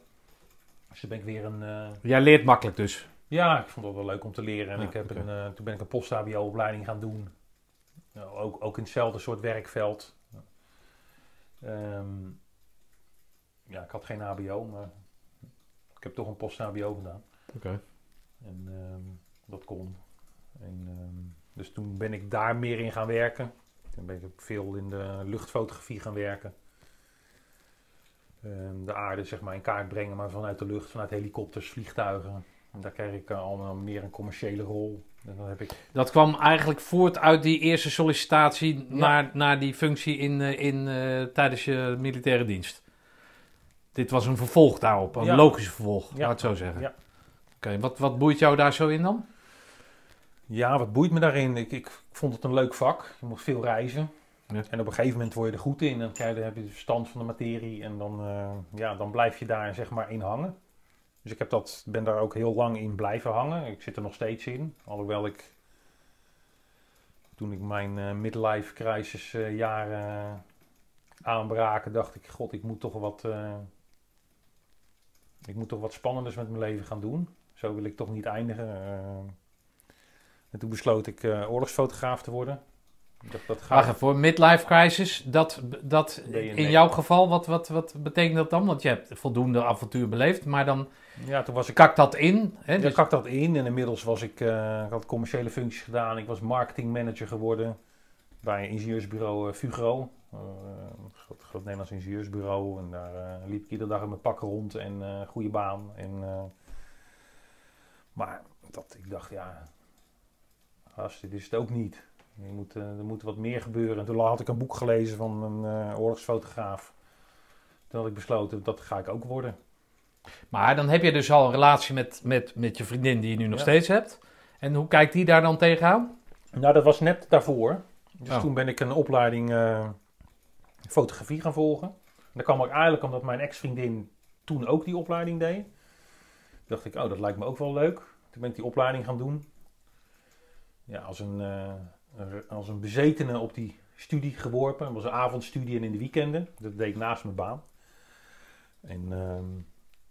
Dus toen ben ik weer een... Jij leert makkelijk dus. ja, ik vond het wel leuk om te leren. En Ja, ik heb een, toen ben ik een post-HBO-opleiding gaan doen. Nou, ook, ook in hetzelfde soort werkveld. Ehm, ja, ik had geen HBO, maar ik heb toch een post-HBO gedaan. Oké. En ehm, dat kon. En, ehm, dus toen ben ik daar meer in gaan werken. Toen ben ik veel in de luchtfotografie gaan werken. Ehm, de aarde zeg maar in kaart brengen, maar vanuit de lucht, vanuit helikopters, vliegtuigen. En daar kreeg ik eh, allemaal meer een commerciële rol. En dan heb ik Dat kwam eigenlijk voort uit die eerste sollicitatie Ja. naar, naar die functie in, eh, in, eh, tijdens je militaire dienst. Dit was een vervolg daarop, een Ja. logisch vervolg, Ja. laat het zo zeggen. Ja. Oké, wat, wat boeit jou daar zo in dan? Ja, wat boeit me daarin? Ik, ik vond het een leuk vak. Je moet veel reizen. Ja. En op een gegeven moment word je er goed in. Je, dan heb je de verstand van de materie. En dan, eh, ja, dan blijf je daar zeg maar in hangen. Dus ik heb dat, ben daar ook heel lang in blijven hangen. Ik zit er nog steeds in. Alhoewel ik toen ik mijn eh, midlife crisis eh, jaren aanbraken, dacht ik, god, ik moet toch wat, ik moet toch wat spannenders met mijn leven gaan doen. Zo wil ik toch niet eindigen. En toen besloot ik eh, oorlogsfotograaf te worden. Ik dacht, dat Wacht gaat. even, voor midlife crisis, dat, dat in jouw geval, wat, wat, wat betekent dat dan? Want je hebt voldoende avontuur beleefd, maar dan Ja, toen was ik kakt dat in. Hè? Ja, Dus, kak dat in en inmiddels was ik, eh, ik had commerciële functies gedaan. Ik was marketingmanager geworden bij ingenieursbureau eh, Fugro. Een groot, groot Nederlands ingenieursbureau. En daar liep ik iedere dag in mijn pak rond en goede baan. En, maar dat, ik dacht, ja, gast, dit is het ook niet. Je moet, eh, er moet wat meer gebeuren. En toen had ik een boek gelezen van een eh, oorlogsfotograaf. Toen had ik besloten, dat ga ik ook worden. maar dan heb je dus al een relatie met, met, met je vriendin die je nu nog Ja. steeds hebt. En hoe kijkt die daar dan tegenaan? Nou, dat was net daarvoor. Dus Oh. toen ben ik een opleiding eh, fotografie gaan volgen. Dat kwam ook eigenlijk omdat mijn ex-vriendin toen ook die opleiding deed. Toen dacht ik, oh, dat lijkt me ook wel leuk. Toen ben ik die opleiding gaan doen. Ja, als een, eh, als een bezetene op die studie geworpen. Het was een avondstudie en in de weekenden. Dat deed ik naast mijn baan. En ehm,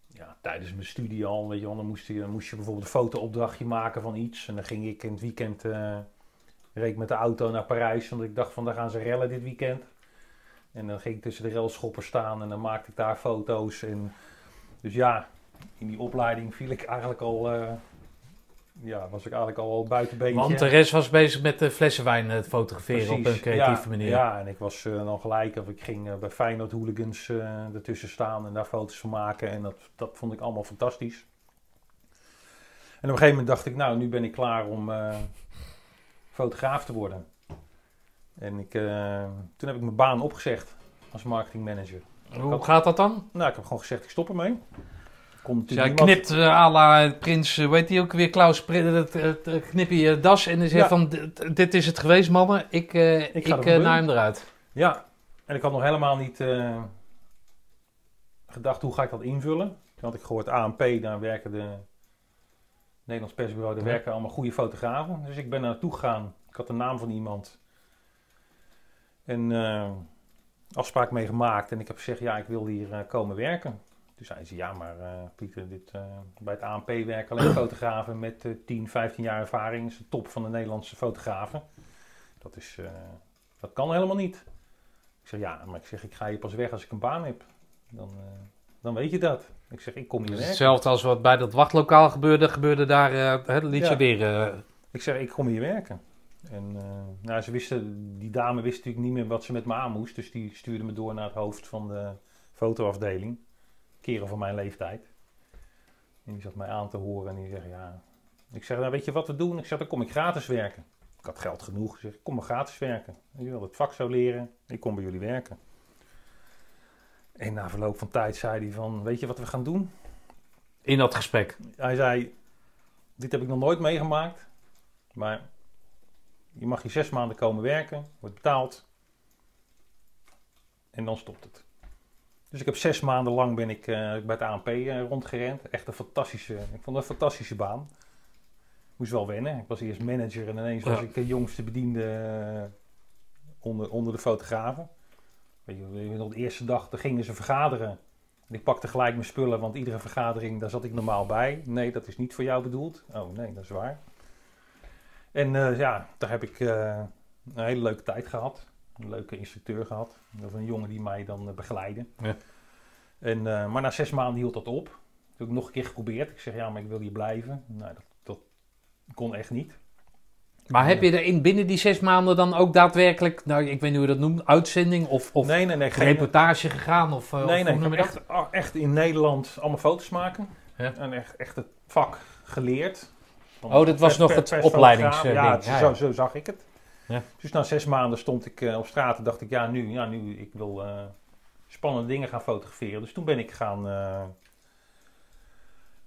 ja, tijdens mijn studie al, weet je wel, dan moest je, moest je bijvoorbeeld een fotoopdrachtje maken van iets. En dan ging ik in het weekend, eh, reed met de auto naar Parijs. Want ik dacht van, daar gaan ze rellen dit weekend. En dan ging ik tussen de railschoppers staan en dan maakte ik daar foto's. En, dus ja, in die opleiding viel ik eigenlijk al, eh, ja, was ik eigenlijk al buiten beentje. Want de rest was bezig met de flessen wijn eh, fotograferen op een creatieve ja, manier. Ja, en ik was eh, dan gelijk, of ik ging eh, bij Feyenoord Hooligans ertussen staan en daar foto's van maken. En dat, dat vond ik allemaal fantastisch. En op een gegeven moment dacht ik, nou, nu ben ik klaar om fotograaf te worden. En ik, toen heb ik mijn baan opgezegd als marketingmanager. Hoe gaat dat dan? Nou, ik heb gewoon gezegd, ik stop ermee. Dus natuurlijk knipt eh, à la prins, eh, weet hij ook weer, Klaus, knip je je das en dan zegt Ja. van, dit, dit is het geweest mannen, ik, eh ik, eh, naar hem eruit. Ja, en ik had nog helemaal niet eh, gedacht hoe ga ik dat invullen. Toen had ik gehoord ANP, daar werken de Nederlands persbureau, daar werken allemaal goede fotografen. Dus ik ben naartoe gegaan. Ik had de naam van iemand. En eh, afspraak mee gemaakt. En ik heb gezegd, ja, ik wil hier eh, komen werken. Toen zei ze, ja, maar eh, Pieter, dit, eh, bij het ANP werken alleen fotografen met eh 10, 15 jaar ervaring. Dat is de top van de Nederlandse fotografen. Dat, is, eh, dat kan helemaal niet. Ik zeg, ja, maar ik zeg, ik ga hier pas weg als ik een baan heb. Dan, dan weet je dat. Ik zeg, ik kom hier Dus werken. hetzelfde als wat bij dat wachtlokaal gebeurde, gebeurde daar, het liet je Ja. weer... Ik zeg, ik kom hier werken. En nou, ze wisten, die dame wist natuurlijk niet meer wat ze met me aan moest. Dus die stuurde me door naar het hoofd van de fotoafdeling. Keren van mijn leeftijd. En die zat mij aan te horen en die zegt, ja... Ik zeg, nou weet je wat we doen? Ik zeg, dan kom ik gratis werken. Ik had geld genoeg. Ik zeg, ik kom maar gratis werken. Je wil het vak zo leren. Ik kom bij jullie werken. En na verloop van tijd zei hij van, weet je wat we gaan doen? in dat gesprek. Hij zei, dit heb ik nog nooit meegemaakt, maar je mag hier zes maanden komen werken, wordt betaald en dan stopt het. Dus ik heb zes maanden lang ben ik eh, bij het ANP eh, rondgerend. Echt een fantastische, ik vond het een fantastische baan. Moest wel wennen. Ik was eerst manager en ineens was ik de jongste bediende eh, onder, onder de fotografen. Weet je, nog, de eerste dag daar gingen ze vergaderen. En ik pakte gelijk mijn spullen, want iedere vergadering, daar zat ik normaal bij. Nee, dat is niet voor jou bedoeld. Oh nee, dat is waar. En ja, daar heb ik een hele leuke tijd gehad. Een leuke instructeur gehad. Of een jongen die mij dan eh, begeleidde. Ja. En, eh, maar na zes maanden hield dat op. Toen heb ik nog een keer geprobeerd. Ik zeg, ja, maar ik wil hier blijven. Nou, dat, dat kon echt niet. Maar heb je er in binnen die zes maanden dan ook daadwerkelijk, nou ik weet niet hoe je dat noemt, uitzending of, of nee, nee, nee. Geen, reportage gegaan? Of, eh, nee, of nee. hoe Ik noem heb je dat? echt, echt in Nederland allemaal foto's maken. Ja. En echt, echt het vak geleerd. Van Oh, dat was nog het opleidingsding. Ja, Ja, zo, ja. zo zag ik het. Ja. Dus na zes maanden stond ik eh, op straat en dacht ik, ja nu, ja, nu ik wil eh, spannende dingen gaan fotograferen. Dus toen ben ik gaan, eh,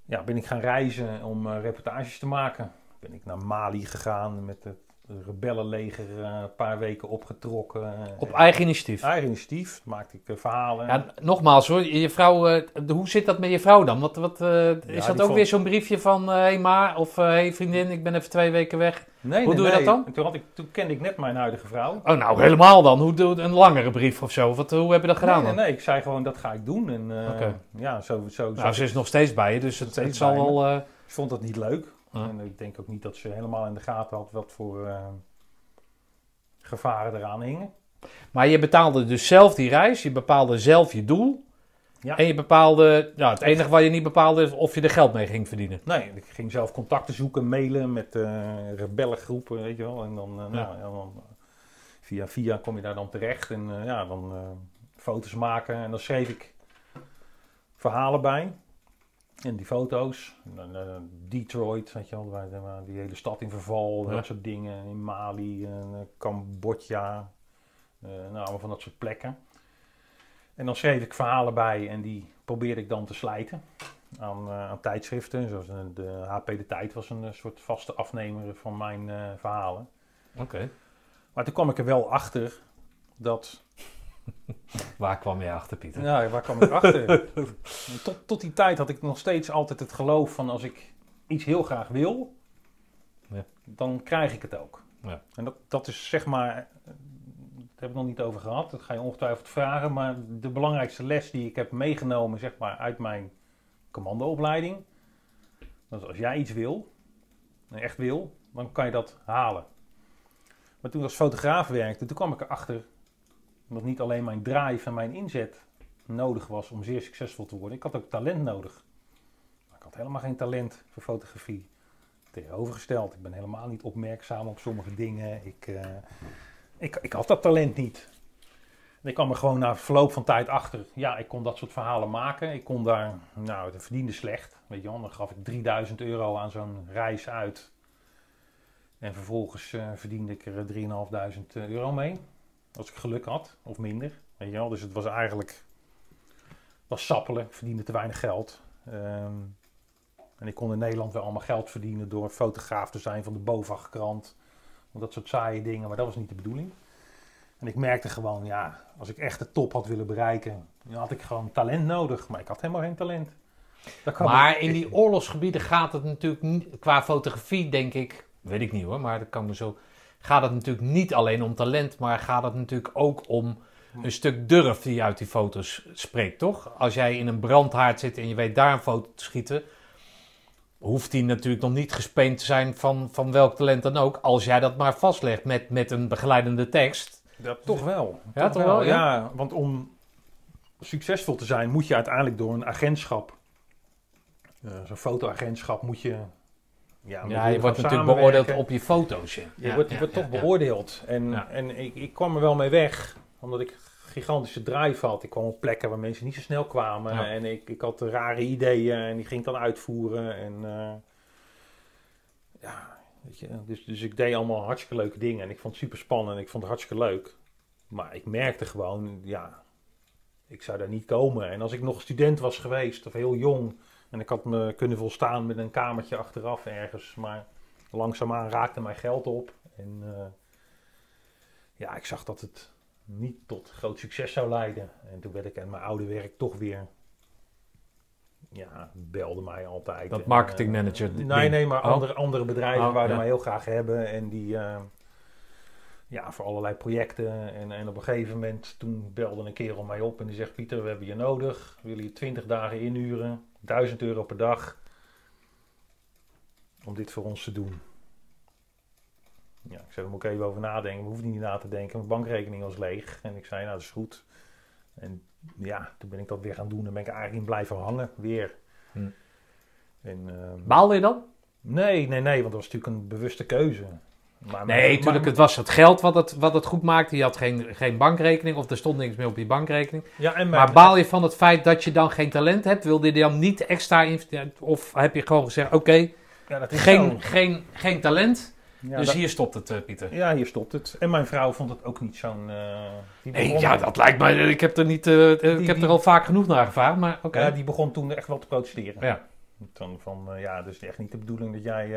ja, ben ik gaan reizen om reportages te maken. Ben ik naar Mali gegaan met het rebellenleger eh, een paar weken opgetrokken. eh, Op eigen initiatief. eigen initiatief maakte ik eh, verhalen. Ja, nogmaals hoor, je vrouw, eh, hoe zit dat met je vrouw dan? Wat, wat, eh, is dat ook vond- weer zo'n briefje van, hé hey ma, of hé hey vriendin, ik ben even twee weken weg. Nee, Hoe nee, doe je nee. dat dan? En Toen, had ik, toen kende ik net mijn huidige vrouw. Oh nou, helemaal dan. Hoe doe een langere brief of zo? Wat, hoe heb je dat gedaan nee, dan? nee, ik zei gewoon dat ga ik doen. En eh, ja, zo, zo, Nou, ze is nog steeds bij je, dus het, het zal wel... eh, Ik vond dat niet leuk. Ja. En ik denk ook niet dat ze helemaal in de gaten had wat voor eh, gevaren eraan hingen. Maar je betaalde dus zelf die reis, je bepaalde zelf je doel. Ja. En je bepaalde, ja, het enige wat je niet bepaalde is of je er geld mee ging verdienen. Nee, ik ging zelf contacten zoeken, mailen met eh rebellengroepen, weet je wel. En dan, eh, nou, ja, dan eh, via via kom je daar dan terecht en ja, dan foto's maken. En dan schreef ik verhalen bij. En die foto's. Eh, Detroit, weet je wel, waar, die hele stad in verval, Ja. dat soort dingen. In Mali, eh, Cambodja, eh, nou, allemaal van dat soort plekken. En dan schreef ik verhalen bij en die probeerde ik dan te slijten aan, aan tijdschriften. Zoals de HP De Tijd was een soort vaste afnemer van mijn verhalen. Oké. Maar toen kwam ik er wel achter dat... Waar kwam je achter, Pieter? Ja, waar kwam ik achter? tot, tot die tijd had ik nog steeds altijd het geloof van als ik iets heel graag wil, Ja. dan krijg ik het ook. Ja. En dat, dat is zeg maar hebben we het nog niet over gehad. Dat ga je ongetwijfeld vragen. Maar de belangrijkste les die ik heb meegenomen zeg maar, uit mijn commandoopleiding. Dat is als jij iets wil, echt wil, dan kan je dat halen. Maar toen ik als fotograaf werkte, toen kwam ik erachter dat niet alleen mijn drive en mijn inzet nodig was om zeer succesvol te worden. Ik had ook talent nodig. Ik had helemaal geen talent voor fotografie. Tegenovergesteld, ik ben helemaal niet opmerkzaam op sommige dingen. Ik, eh, ik, ik had dat talent niet. En ik kwam er gewoon na verloop van tijd achter. Ja, ik kon dat soort verhalen maken. Ik kon daar, nou, dat verdiende slecht. Weet je wel, gaf ik 3000 euro aan zo'n reis uit. En vervolgens eh, verdiende ik er 3.500 euro mee. Als ik geluk had, of minder. Weet je wel, dus het was eigenlijk was sappelen. Ik verdiende te weinig geld. Ehm, en ik kon in Nederland wel allemaal geld verdienen door fotograaf te zijn van de BOVAG-krant. Of Dat soort saaie dingen, maar dat was niet de bedoeling. En ik merkte gewoon, ja, als ik echt de top had willen bereiken, dan had ik gewoon talent nodig. Maar ik had helemaal geen talent. Maar in die oorlogsgebieden gaat het natuurlijk niet, qua fotografie denk ik, weet ik niet hoor, maar dat kan me zo, gaat het natuurlijk niet alleen om talent, maar gaat het natuurlijk ook om een stuk durf die uit die foto's spreekt, toch? Als jij in een brandhaard zit en je weet daar een foto te schieten, hoeft die natuurlijk nog niet gespeend te zijn van, van welk talent dan ook, als jij dat maar vastlegt met, met een begeleidende tekst. Dat toch wel. Ja, toch wel, ja? Ja, want om succesvol te zijn moet je uiteindelijk door een agentschap, eh, zo'n fotoagentschap, moet je... Ja, je wordt natuurlijk beoordeeld op je foto's. Ja. Je Ja, wordt, je ja, wordt toch beoordeeld. En, Ja. en ik, ik kwam er wel mee weg, omdat ik gigantische drive had. Ik kwam op plekken waar mensen niet zo snel kwamen. Ja. En ik, ik had rare ideeën en die ging ik dan uitvoeren. En eh, ja, weet je, dus, dus ik deed allemaal hartstikke leuke dingen. En ik vond het super spannend en ik vond het hartstikke leuk. Maar ik merkte gewoon, ja, ik zou daar niet komen. En als ik nog student was geweest, of heel jong, en ik had me kunnen volstaan met een kamertje achteraf ergens, maar langzaamaan raakte mijn geld op. En eh, ja, ik zag dat het niet tot groot succes zou leiden. En toen werd ik aan mijn oude werk toch weer, ja, belde mij altijd. Dat marketingmanager eh, nee, nee, maar Oh. andere, andere bedrijven Oh, wouden ja. mij heel graag hebben. En die, eh, ja, voor allerlei projecten. En, en op een gegeven moment, toen belde een kerel mij op en die zegt: Pieter, we hebben je nodig. Willen je 20 dagen inhuren, 1000 euro per dag. Om dit voor ons te doen. Ja, ik zei, daar moet ik even over nadenken. We hoeven niet na te denken. Mijn bankrekening was leeg. En ik zei, nou, dat is goed. En ja, toen ben ik dat weer gaan doen. En ben ik eigenlijk in blijven hangen, weer. Hm. En, ehm, Baalde je dan? Nee, nee, nee, want dat was natuurlijk een bewuste keuze. Maar Nee, maar- natuurlijk, het was het geld wat het, wat het goed maakte. Je had geen, geen bankrekening of er stond niks meer op je bankrekening. Ja, en Maar baal je van het feit dat je dan geen talent hebt? Wilde je dan niet extra investeren? Of heb je gewoon gezegd, oké, ja, geen, zo. geen, geen talent, Ja, dus dat- hier stopt het, eh, Pieter. ja, hier stopt het. En mijn vrouw vond het ook niet zo'n... eh, Nee, ja, dat lijkt me, ik heb er, niet, eh, ik heb die- er al vaak genoeg naar gevraagd, maar oké. Ja, die begon toen echt wel te protesteren. Ja. Van, van ja, dus echt niet de bedoeling dat jij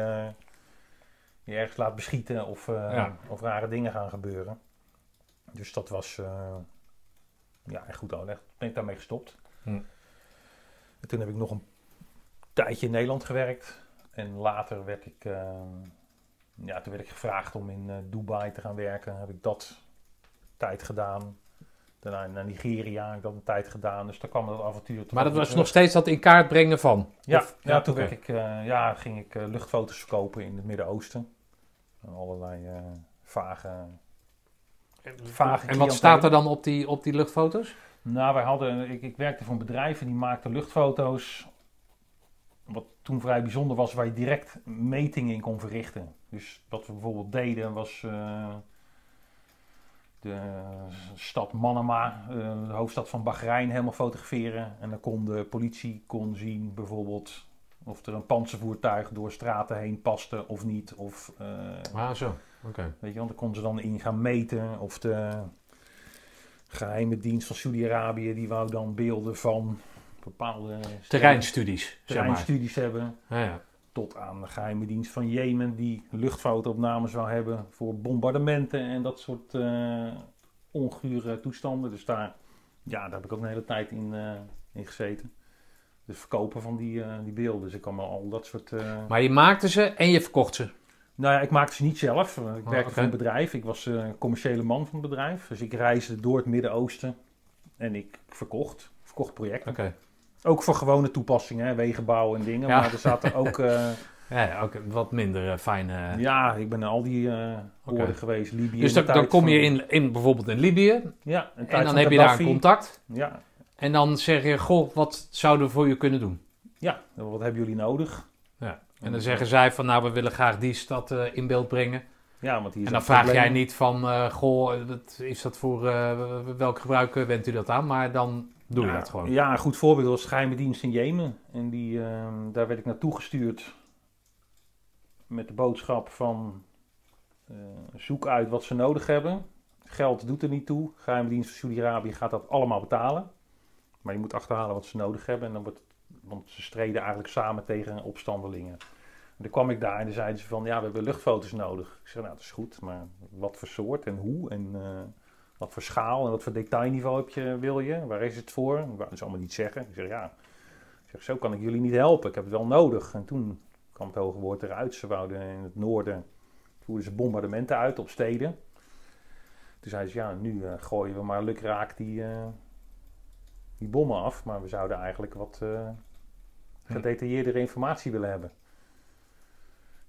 je ergens laat beschieten of, eh, Ja. of rare dingen gaan gebeuren. Dus dat was, eh, ja, echt goed overleg. Ben ik daarmee gestopt. Hm. En toen heb ik nog een tijdje in Nederland gewerkt. En later werd ik, eh, ja, toen werd ik gevraagd om in Dubai te gaan werken. Heb ik dat tijd gedaan. Daarna naar Nigeria heb ik dat een tijd gedaan. Dus daar kwam dat avontuur Maar dat was terug. nog steeds dat in kaart brengen van. Ja, Of- ja, toen werd ik, ja, ging ik luchtfoto's verkopen in het Midden-Oosten. En Allerlei eh, vage, vage En wat staat er dan op die, op die luchtfoto's? Nou, wij hadden, ik, ik werkte voor een bedrijf en die maakte luchtfoto's. Wat toen vrij bijzonder was, waar je direct metingen in kon verrichten. Dus wat we bijvoorbeeld deden was eh, de stad Manama, eh, de hoofdstad van Bahrein, helemaal fotograferen. En dan kon de politie kon zien bijvoorbeeld of er een panzervoertuig door straten heen paste of niet. Of, eh, Ah, zo. Oké. Weet je, want daar konden ze dan in gaan meten. Of de geheime dienst van Saudi-Arabië, die wou dan beelden van bepaalde Terreinstudies, zeg maar. terreinstudies hebben. Ja, ja. Tot aan de geheime dienst van Jemen, die luchtfotoopnames zou hebben voor bombardementen en dat soort eh ongure toestanden. Dus daar, ja, daar heb ik ook een hele tijd in, eh, in gezeten. Dus verkopen van die, eh, die beelden. Dus ik kan al dat soort. eh, Maar je maakte ze en je verkocht ze. Nou ja, ik maakte ze niet zelf. want Ik Oh, werkte voor een bedrijf. Ik was eh, commerciële man van het bedrijf. Dus ik reisde door het Midden-Oosten. En ik verkocht. Verkocht projecten. Oké. Ook voor gewone toepassingen, hè, wegenbouw en dingen. Ja. Maar er zaten ook... eh, Ja, ook wat minder eh, fijne... ja, ik ben naar al die eh Oké. oorden geweest. Libië. dus de dan, kom je van- in, in bijvoorbeeld in Libië. Ja, En dan heb je daar een contact. Ja, En dan zeg je, goh, wat zouden we voor je kunnen doen? ja, wat hebben jullie nodig? Ja. En dan zeggen zij van, nou, we willen graag die stad eh, in beeld brengen. Ja, want is En dan vraag jij niet van, eh, goh, is dat voor, eh, welk gebruik wendt u dat aan? Maar dan doe je ja, dat gewoon. Ja, een goed voorbeeld was geheime dienst in Jemen. En die, ehm, daar werd ik naartoe gestuurd met de boodschap van zoek uit wat ze nodig hebben. Geld doet er niet toe. Geheime dienst van Saudi-Arabië gaat dat allemaal betalen. Maar je moet achterhalen wat ze nodig hebben. En dan wordt, want ze streden eigenlijk samen tegen opstandelingen. En dan kwam ik daar en zeiden ze van ja, we hebben luchtfoto's nodig. Ik zeg nou, dat is goed, maar wat voor soort en hoe en eh, wat voor schaal en wat voor detailniveau heb je, wil je? Waar is het voor? Ik wou ze allemaal niet zeggen. Ik zeg ja, ik zeg, zo kan ik jullie niet helpen. Ik heb het wel nodig. En toen kwam het hoge woord eruit. Ze wouden in het noorden, voerden ze bombardementen uit op steden. Toen zeiden ze ja, nu eh, gooien we maar lukraak die, eh, die bommen af. Maar we zouden eigenlijk wat eh gedetailleerdere informatie willen hebben.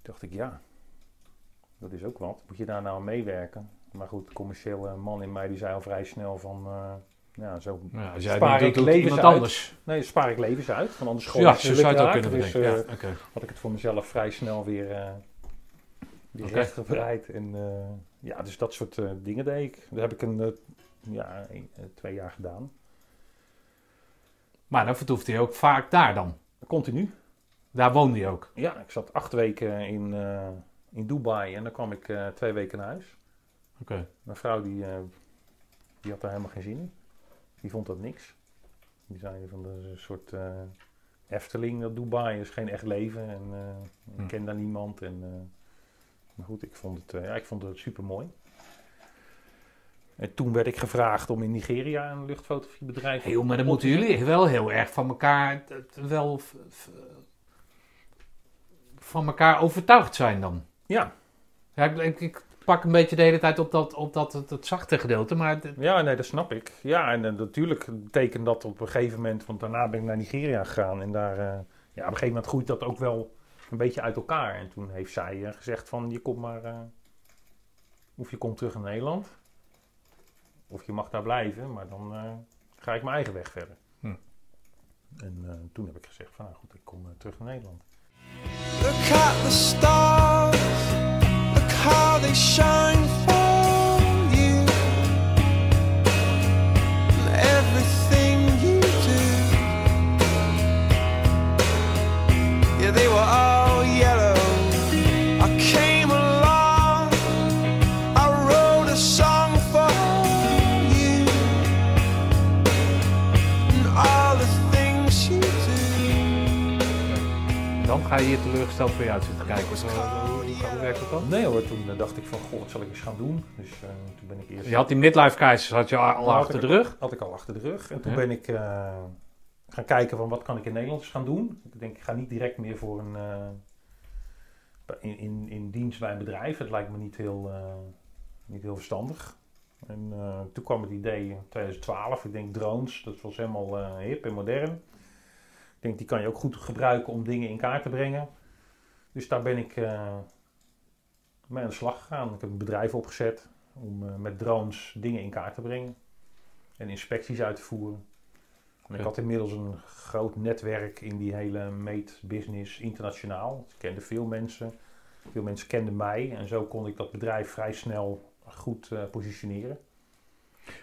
Toen dacht ik ja, dat is ook wat. Moet je daar nou aan meewerken? Maar goed, de commerciële man in mij die zei al vrij snel van... eh, ja, zo Ja, als jij Spaar ik levens uit. anders. Nee, spaar ik levens uit. Want anders gooi Ja, zo zou je het ook kunnen Dus bedenken. eh, ja, had ik het voor mezelf vrij snel weer, eh weer Oké. rechtgebreid. En ja, dus dat soort dingen deed ik. Dat heb ik een, ja, een- twee jaar gedaan. Maar dan vertoeft hij ook vaak daar dan. Continu. Daar woonde hij ook. Ja, ik zat acht weken in, eh, in Dubai en dan kwam ik eh, twee weken naar huis. Oké. Mijn vrouw die, eh, die had daar helemaal geen zin in. Die vond dat niks. Die zei van dat is een soort Efteling, dat Dubai is geen echt leven. En ik Hm. ken daar niemand. En, maar goed, ik vond het, ja, ik vond het super mooi. En toen werd ik gevraagd om in Nigeria een luchtfotografiebedrijf Heel, maar dan moeten te jullie wel heel erg van elkaar, wel van elkaar overtuigd zijn dan. Ja, Ja, ik, ik, pak een beetje de hele tijd op dat, op dat het, zachte gedeelte, maar ja, nee, dat snap ik. Ja, en eh, natuurlijk betekent dat op een gegeven moment, want daarna ben ik naar Nigeria gegaan. En daar, eh, ja, op een gegeven moment groeit dat ook wel een beetje uit elkaar. En toen heeft zij eh, gezegd van, je komt maar, of je komt terug naar Nederland, of je mag daar blijven, maar dan eh, ga ik mijn eigen weg verder. Hm. En eh, toen heb ik gezegd van, nou goed, ik kom eh, terug naar Nederland. Look at the stars, look how they shine dan ga je hier teleurgesteld voor je uit zitten kijken. Of, eh, hoe, werkt dat dan? Nee hoor, toen eh, dacht ik van, goh, wat zal ik eens gaan doen? Dus eh, toen ben ik eerst... Je had die midlife crisis had je al had achter de rug. Had ik al achter de rug. En toen ben ik gaan kijken van wat kan ik in Nederland eens gaan doen. Ik denk, ik ga niet direct meer voor een... in, in, in dienst bij een bedrijf. Het lijkt me niet heel, niet heel verstandig. En toen kwam het idee in 2012. Ik denk drones, dat was helemaal hip en modern. Ik denk, die kan je ook goed gebruiken om dingen in kaart te brengen. Dus daar ben ik eh, mee aan de slag gegaan. Ik heb een bedrijf opgezet om eh, met drones dingen in kaart te brengen en inspecties uit te voeren. En ik had inmiddels een groot netwerk in die hele meetbusiness internationaal. Ik kende veel mensen. Veel mensen kenden mij en zo kon ik dat bedrijf vrij snel goed eh, positioneren.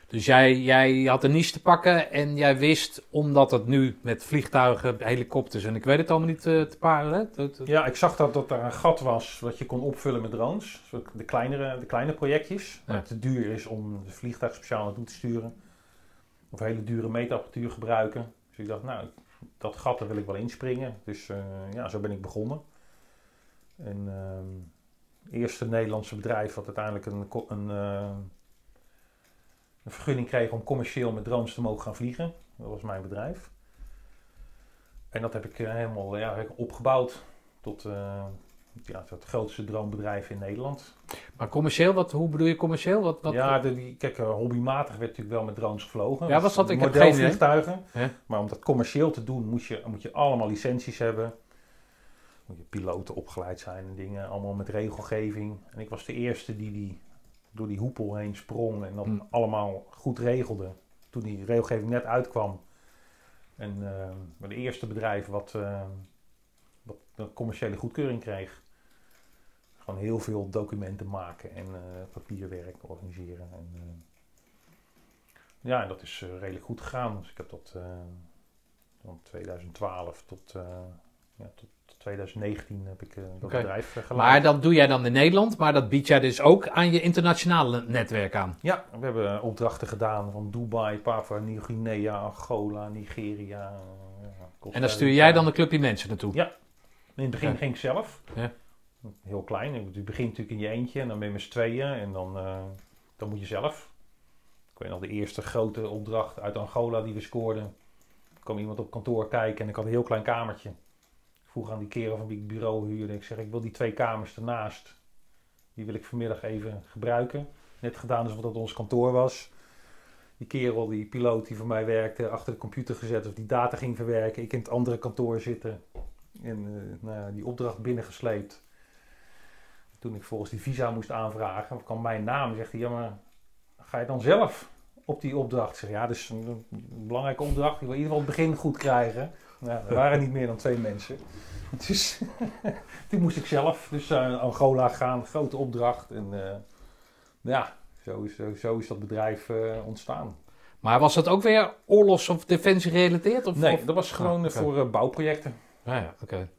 Dus jij, jij had een niche te pakken en jij wist, omdat het nu met vliegtuigen, helikopters en ik weet het allemaal niet eh, te paren. Ja, ik zag dat, dat er een gat was wat je kon opvullen met drones. De kleinere, de kleine projectjes. Waar Ja. het te duur is om de vliegtuig speciaal naartoe te sturen. Of hele dure meetapparatuur gebruiken. Dus ik dacht, nou, dat gat daar wil ik wel inspringen. Dus eh, ja, zo ben ik begonnen. En ehm het eerste Nederlandse bedrijf wat uiteindelijk een, een, eh, een vergunning kreeg om commercieel met drones te mogen gaan vliegen. Dat was mijn bedrijf. En dat heb ik eh, helemaal ja, heb ik opgebouwd tot, eh, ja, het grootste droombedrijf in Nederland. Maar commercieel, wat, hoe bedoel je commercieel? Wat, wat, ja, de, die, kijk, eh, hobbymatig werd natuurlijk wel met drones gevlogen. Ja, was dat? Ik heb modelvliegtuigen. Ja. Maar om dat commercieel te doen, moet je, moet je allemaal licenties hebben. Moet je piloten opgeleid zijn en dingen, allemaal met regelgeving. En ik was de eerste die, die door die hoepel heen sprong en dat Hmm. allemaal goed regelde. Toen die regelgeving net uitkwam. En maar de eerste bedrijf wat, eh, wat een commerciële goedkeuring kreeg. Gewoon heel veel documenten maken en eh, papierwerk organiseren. En, eh, ja, en dat is eh, redelijk goed gegaan. Dus ik heb dat eh, van 2012 tot, ja, tot 2019 heb ik eh, dat bedrijf uh, Maar dat doe jij dan in Nederland, maar dat bied jij dus ook aan je internationale netwerk aan. Ja, we hebben opdrachten gedaan van Dubai, Papua Nieuw-Guinea, Angola, Nigeria. eh, ja, En dan stuur jij dan een clubje mensen naartoe. Ja. In het begin ging ik zelf. Ja. Heel klein. Je begint natuurlijk in je eentje en dan ben je met z'n tweeën en dan, eh, dan moet je zelf. Ik weet nog de eerste grote opdracht uit Angola die we scoorden. Er kwam iemand op kantoor kijken en ik had een heel klein kamertje. Vroeg aan die kerel van wie ik bureau huurde. Ik zeg, ik wil die twee kamers ernaast. Die wil ik vanmiddag even gebruiken. Net gedaan alsof dat ons kantoor was. Die kerel, die piloot die voor mij werkte, achter de computer gezet of die data ging verwerken. Ik in het andere kantoor zitten. En eh, nou ja, die opdracht binnengesleept. Toen ik volgens die visa moest aanvragen, kwam mijn naam. Zegt hij, ja maar ga je dan zelf op die opdracht? Ik zeg, ja, dat is een belangrijke opdracht. Ik wil in ieder geval het begin goed krijgen. Nou, er waren niet meer dan twee mensen. Dus toen moest ik zelf dus naar Angola gaan, grote opdracht. En eh, ja, zo is, zo, zo is dat bedrijf eh, ontstaan. Maar was dat ook weer oorlogs- of defensie gerelateerd? Of, Nee, of- dat was gewoon Ah, eh, oké. voor eh, bouwprojecten. Ja, ja, oké.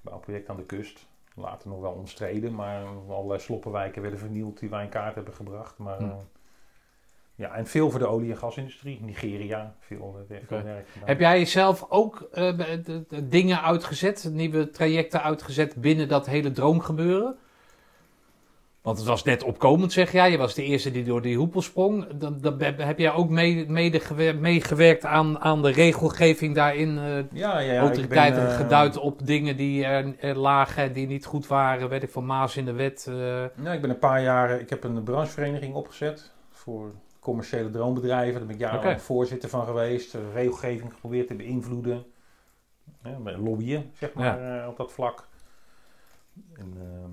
bouwproject aan de kust. Later nog wel omstreden, maar allerlei sloppenwijken werden vernield die wij in kaart hebben gebracht. Maar, Hm. Ja, en veel voor de olie- en gasindustrie. Nigeria, veel, veel Oké. werk gedaan. Heb jij zelf ook eh, de- de- de dingen uitgezet, nieuwe trajecten uitgezet binnen dat hele droomgebeuren? Want het was net opkomend, zeg jij. Je was de eerste die door die hoepel sprong. Dan, dan heb jij ook mee- meegewerkt aan, aan de regelgeving daarin? eh ja, ja, ja, autoriteiten ben, eh, geduid op dingen die er, er lagen, die niet goed waren. Weet ik van Maas in de wet. Ja, ik ben een paar jaar, ik heb een branchevereniging opgezet voor commerciële droombedrijven. Daar ben ik jarenlang voorzitter van geweest. eh, Regelgeving geprobeerd te beïnvloeden. Ja, lobbyen, zeg maar, eh, op dat vlak. En, ehm,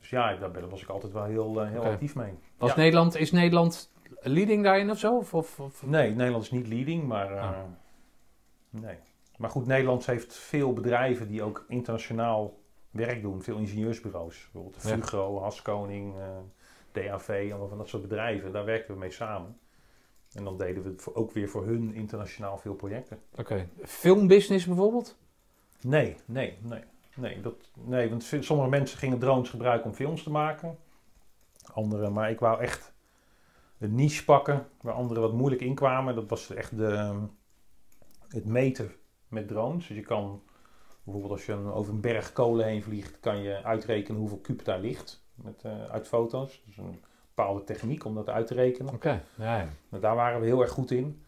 dus ja, daar was ik altijd wel heel, eh, heel actief mee. Was Ja. Nederland, is Nederland leading daarin of zo? Of, of, of- Nee, Nederland is niet leading, maar... eh, Ah. Nee. Maar goed, Nederland heeft veel bedrijven die ook internationaal werk doen. Veel ingenieursbureaus. Bijvoorbeeld. Fugro, Haskoning, eh DAV, allemaal van dat soort bedrijven. Daar werken we mee samen. En dan deden we ook weer voor hun internationaal veel projecten. Oké. Filmbusiness bijvoorbeeld? Nee, nee, nee. Nee, dat, nee, want sommige mensen gingen drones gebruiken om films te maken. Andere, maar ik wou echt een niche pakken waar anderen wat moeilijk inkwamen. Dat was echt de, ehm, het meten met drones. Dus je kan bijvoorbeeld als je over een berg kolen heen vliegt, kan je uitrekenen hoeveel kuub daar ligt met, eh, uit foto's. Dus een bepaalde techniek om dat uit te rekenen. Oké. Ja, ja. Nou, daar waren we heel erg goed in.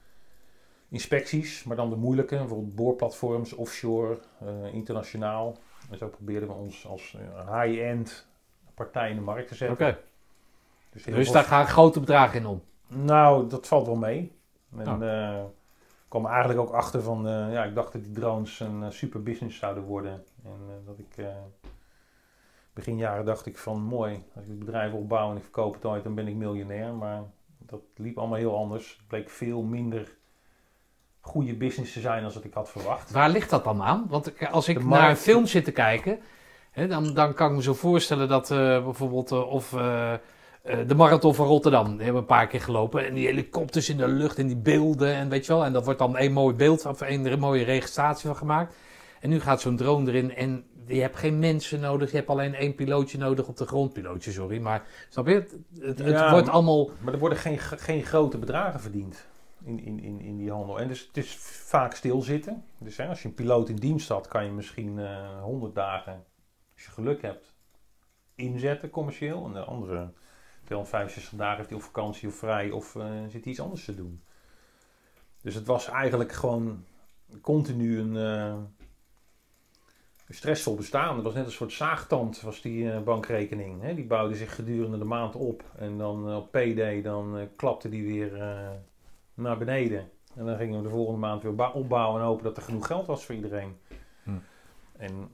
Inspecties, maar dan de moeilijke, bijvoorbeeld boorplatforms, offshore, eh, internationaal. En zo probeerden we ons als eh, high-end partij in de markt te zetten. Oké. Dus, Dus daar gaan grote bedragen in om. Nou, dat valt wel mee. En Oh. ik kwam er eigenlijk ook achter van, ja, ik dacht dat die drones een super business zouden worden. En dat ik, begin jaren dacht ik van, mooi, als ik het bedrijf opbouw en ik verkoop het ooit, dan ben ik miljonair. Maar dat liep allemaal heel anders. Het bleek veel minder goede business te zijn dan dat ik had verwacht. Waar ligt dat dan aan? Want als ik naar een film zit te kijken, hè, dan, dan kan ik me zo voorstellen dat eh, bijvoorbeeld eh, of eh, de marathon van Rotterdam, die hebben we een paar keer gelopen. En die helikopters in de lucht en die beelden en weet je wel. En dat wordt dan één mooi beeld of één mooie registratie van gemaakt. En nu gaat zo'n drone erin en je hebt geen mensen nodig. Je hebt alleen één pilootje nodig op de grond. Pilootje, sorry. Maar snap je? Het, het, het Ja, wordt allemaal... Maar er worden geen, geen grote bedragen verdiend in, in, in, in die handel. En dus het is vaak stilzitten. Dus hè, als je een piloot in dienst had, kan je misschien eh 100 dagen, als je geluk hebt, inzetten commercieel. En de andere 265 dagen heeft hij of vakantie of vrij of eh, zit hij iets anders te doen. Dus het was eigenlijk gewoon continu een, eh, een stressvol bestaan. Het was net een soort zaagtand, was die eh, bankrekening. Hè? Die bouwde zich gedurende de maand op. En dan eh, op PD, dan eh, klapte die weer naar beneden. En dan gingen we de volgende maand weer opbouwen en hopen dat er genoeg geld was voor iedereen. Hm. En,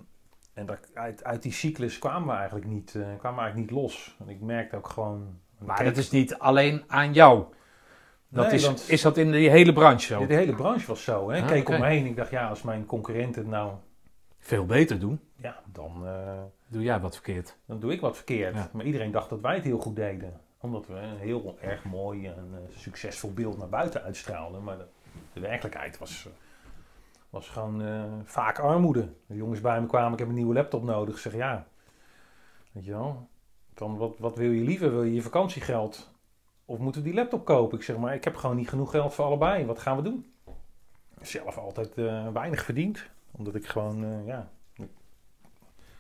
en dat, uit, uit die cyclus kwamen we eigenlijk niet, kwamen we eigenlijk niet los. En ik merkte ook gewoon... Maar dat is niet alleen aan jou. Dat Nee, is, want- is dat in die hele branche zo? De, hele branche was zo. Hè? Ik Ah, keek oké. om me heen. Ik dacht, ja, als mijn concurrenten het nou... Veel beter doen. Ja, dan... eh, Doe jij wat verkeerd. dan doe ik wat verkeerd. Ja. Maar iedereen dacht dat wij het heel goed deden. Omdat we een heel erg mooi en eh, succesvol beeld naar buiten uitstraalden. Maar de, de werkelijkheid was, eh, was gewoon vaak armoede. De jongens bij me kwamen, ik heb een nieuwe laptop nodig. Ik zeg ja, weet je wel. Van wat, wat wil je liever? Wil je je vakantiegeld? Of moeten we die laptop kopen? Ik zeg maar, ik heb gewoon niet genoeg geld voor allebei. Wat gaan we doen? Zelf altijd weinig verdiend. Omdat ik gewoon, eh, ja, ik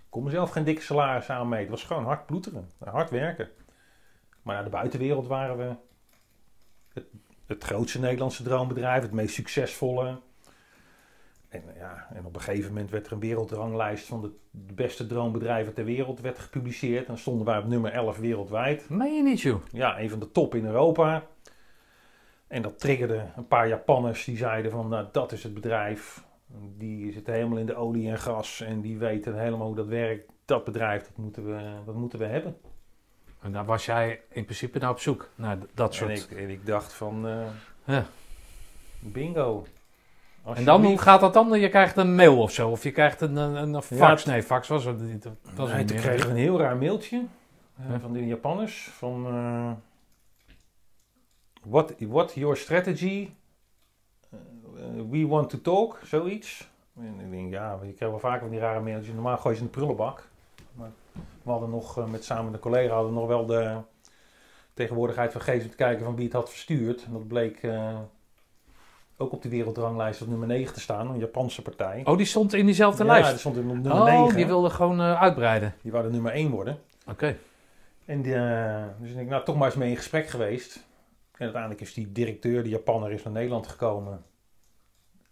kon mezelf geen dikke salaris aanmeten. Het was gewoon hard ploeteren, hard werken. Maar naar de buitenwereld waren we het, het grootste Nederlandse droombedrijf, het meest succesvolle. En, ja, en op een gegeven moment werd er een wereldranglijst van de, de beste droombedrijven ter wereld werd gepubliceerd. En dan stonden wij op nummer 11 wereldwijd. Meen je niet, joh? Ja, een van de top in Europa. En dat triggerde een paar Japanners die zeiden van, nou, dat is het bedrijf. Die zitten helemaal in de olie en gas en die weten helemaal hoe dat werkt. Dat bedrijf, dat moeten we, dat moeten we hebben. En daar was jij in principe naar op zoek. Naar dat En soort... ik, en ik dacht van, eh, Ja. bingo. En dan, hoe gaat dat dan? Je krijgt een mail of zo? Of je krijgt een, een, een fax? nee, fax was het niet. Dat was Nee, toen kregen we een heel raar mailtje eh, van de Japanners. Van, eh, what, what your strategy? Eh, we want to talk, zoiets. En ik denk, ja, je krijgt wel vaker van die rare mailtjes. Normaal gooi je ze in de prullenbak. Maar we hadden nog, eh, met samen een collega, hadden nog wel de tegenwoordigheid van geest om te kijken van wie het had verstuurd. En dat bleek eh, ook op de wereldranglijst op nummer 9 te staan, een Japanse partij. Oh, die stond in diezelfde ja, lijst? die stond in nummer oh, 9. die wilde gewoon uitbreiden. Die wou de nummer 1 worden. Oké. En die, eh, dus ik nou, toch maar eens mee in gesprek geweest. En uiteindelijk is die directeur, die Japanner, is naar Nederland gekomen.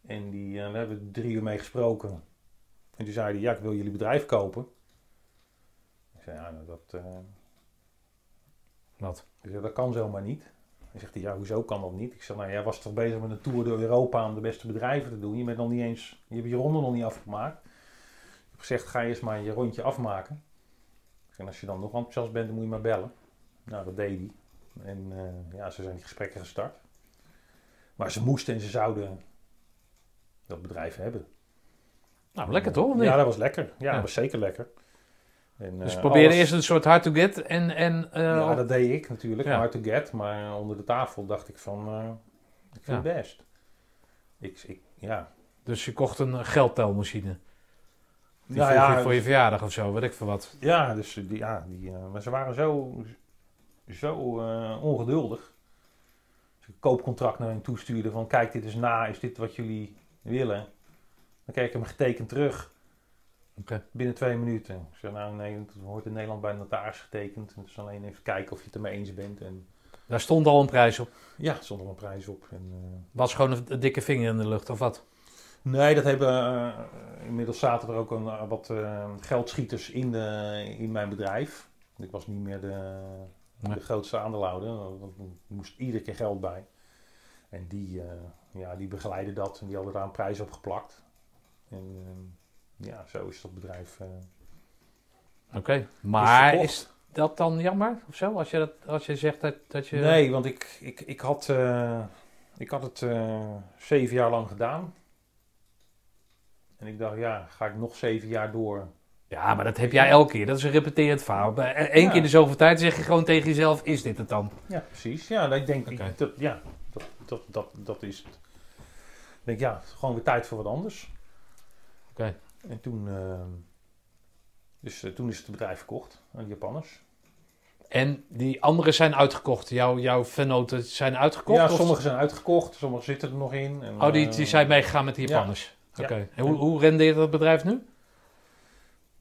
En die, eh, we hebben drie uur mee gesproken. En toen zei hij, ja, ik wil jullie bedrijf kopen. Ik zei, ja, nou, dat, eh, Wat? ik zei, dat kan zomaar niet. Hij zegt, ja, hoezo kan dat niet? Ik zei, nou, jij was toch bezig met een tour door Europa om de beste bedrijven te doen. Je bent nog niet eens, je hebt je ronde nog niet afgemaakt. Ik heb gezegd, ga eerst maar je rondje afmaken. En als je dan nog enthousiast bent, dan moet je maar bellen. Nou, dat deed hij. En eh, ja, zo zijn die gesprekken gestart. Maar ze moesten en ze zouden dat bedrijf hebben. Nou, lekker toch? Ja, dat was lekker. Ja, Ja. dat was zeker lekker. En, dus eh, probeerde alles- eerst een soort hard to get en... en eh, ja, dat deed ik natuurlijk, Ja. hard to get. Maar onder de tafel dacht ik van, eh, ik vind het best. Ik, ik, ja. Dus je kocht een geldtelmachine. Die Nou ja, voor je verjaardag of zo, weet ik veel wat. Ja, dus die, ja, die, maar ze waren zo, zo ongeduldig. Als ik een koopcontract naar hen toestuurde van kijk dit is na, is dit wat jullie willen? Dan kreeg ik hem getekend terug. Binnen twee minuten. Ik zei nou nee, het wordt in Nederland bij de notaris getekend. Is alleen even kijken of je het ermee eens bent. En Daar stond al een prijs op. ja, stond al een prijs op. En, eh, Was gewoon een, een dikke vinger in de lucht of wat? Nee, dat hebben. eh, inmiddels zaten er ook een, eh, wat geldschieters in, de, in mijn bedrijf. Ik was niet meer de, Nee. de grootste aandeelhouder. Er moest iedere keer geld bij. En die, ja, die begeleiden dat en die hadden daar een prijs op geplakt. En eh, ja, zo is dat bedrijf. eh, Oké. Maar is dat dan jammer of zo? Als je, dat, als je zegt dat, dat je... Nee, want ik, ik, ik, had, eh, ik had het eh, zeven jaar lang gedaan. En ik dacht, ja, ga ik nog zeven jaar door? Ja, maar dat heb jij elke keer. Dat is een repeterend verhaal. Eén Ja. keer in de zoveel tijd zeg je gewoon tegen jezelf, is dit het dan? Ja, precies. Ja, ik denk, Oké. dat, ja, dat, dat, dat, dat is het. Ik denk, ja, gewoon weer tijd voor wat anders. Oké. En toen, dus, toen is het bedrijf verkocht aan de Japanners. En die anderen zijn uitgekocht. Jouw, jouw vennoten zijn uitgekocht? ja, sommige zijn uitgekocht, sommige zitten er nog in. En, Oh, die, die zijn meegegaan met de ja. Japanners. Ja. Oké. En hoe, hoe rendeert dat bedrijf nu?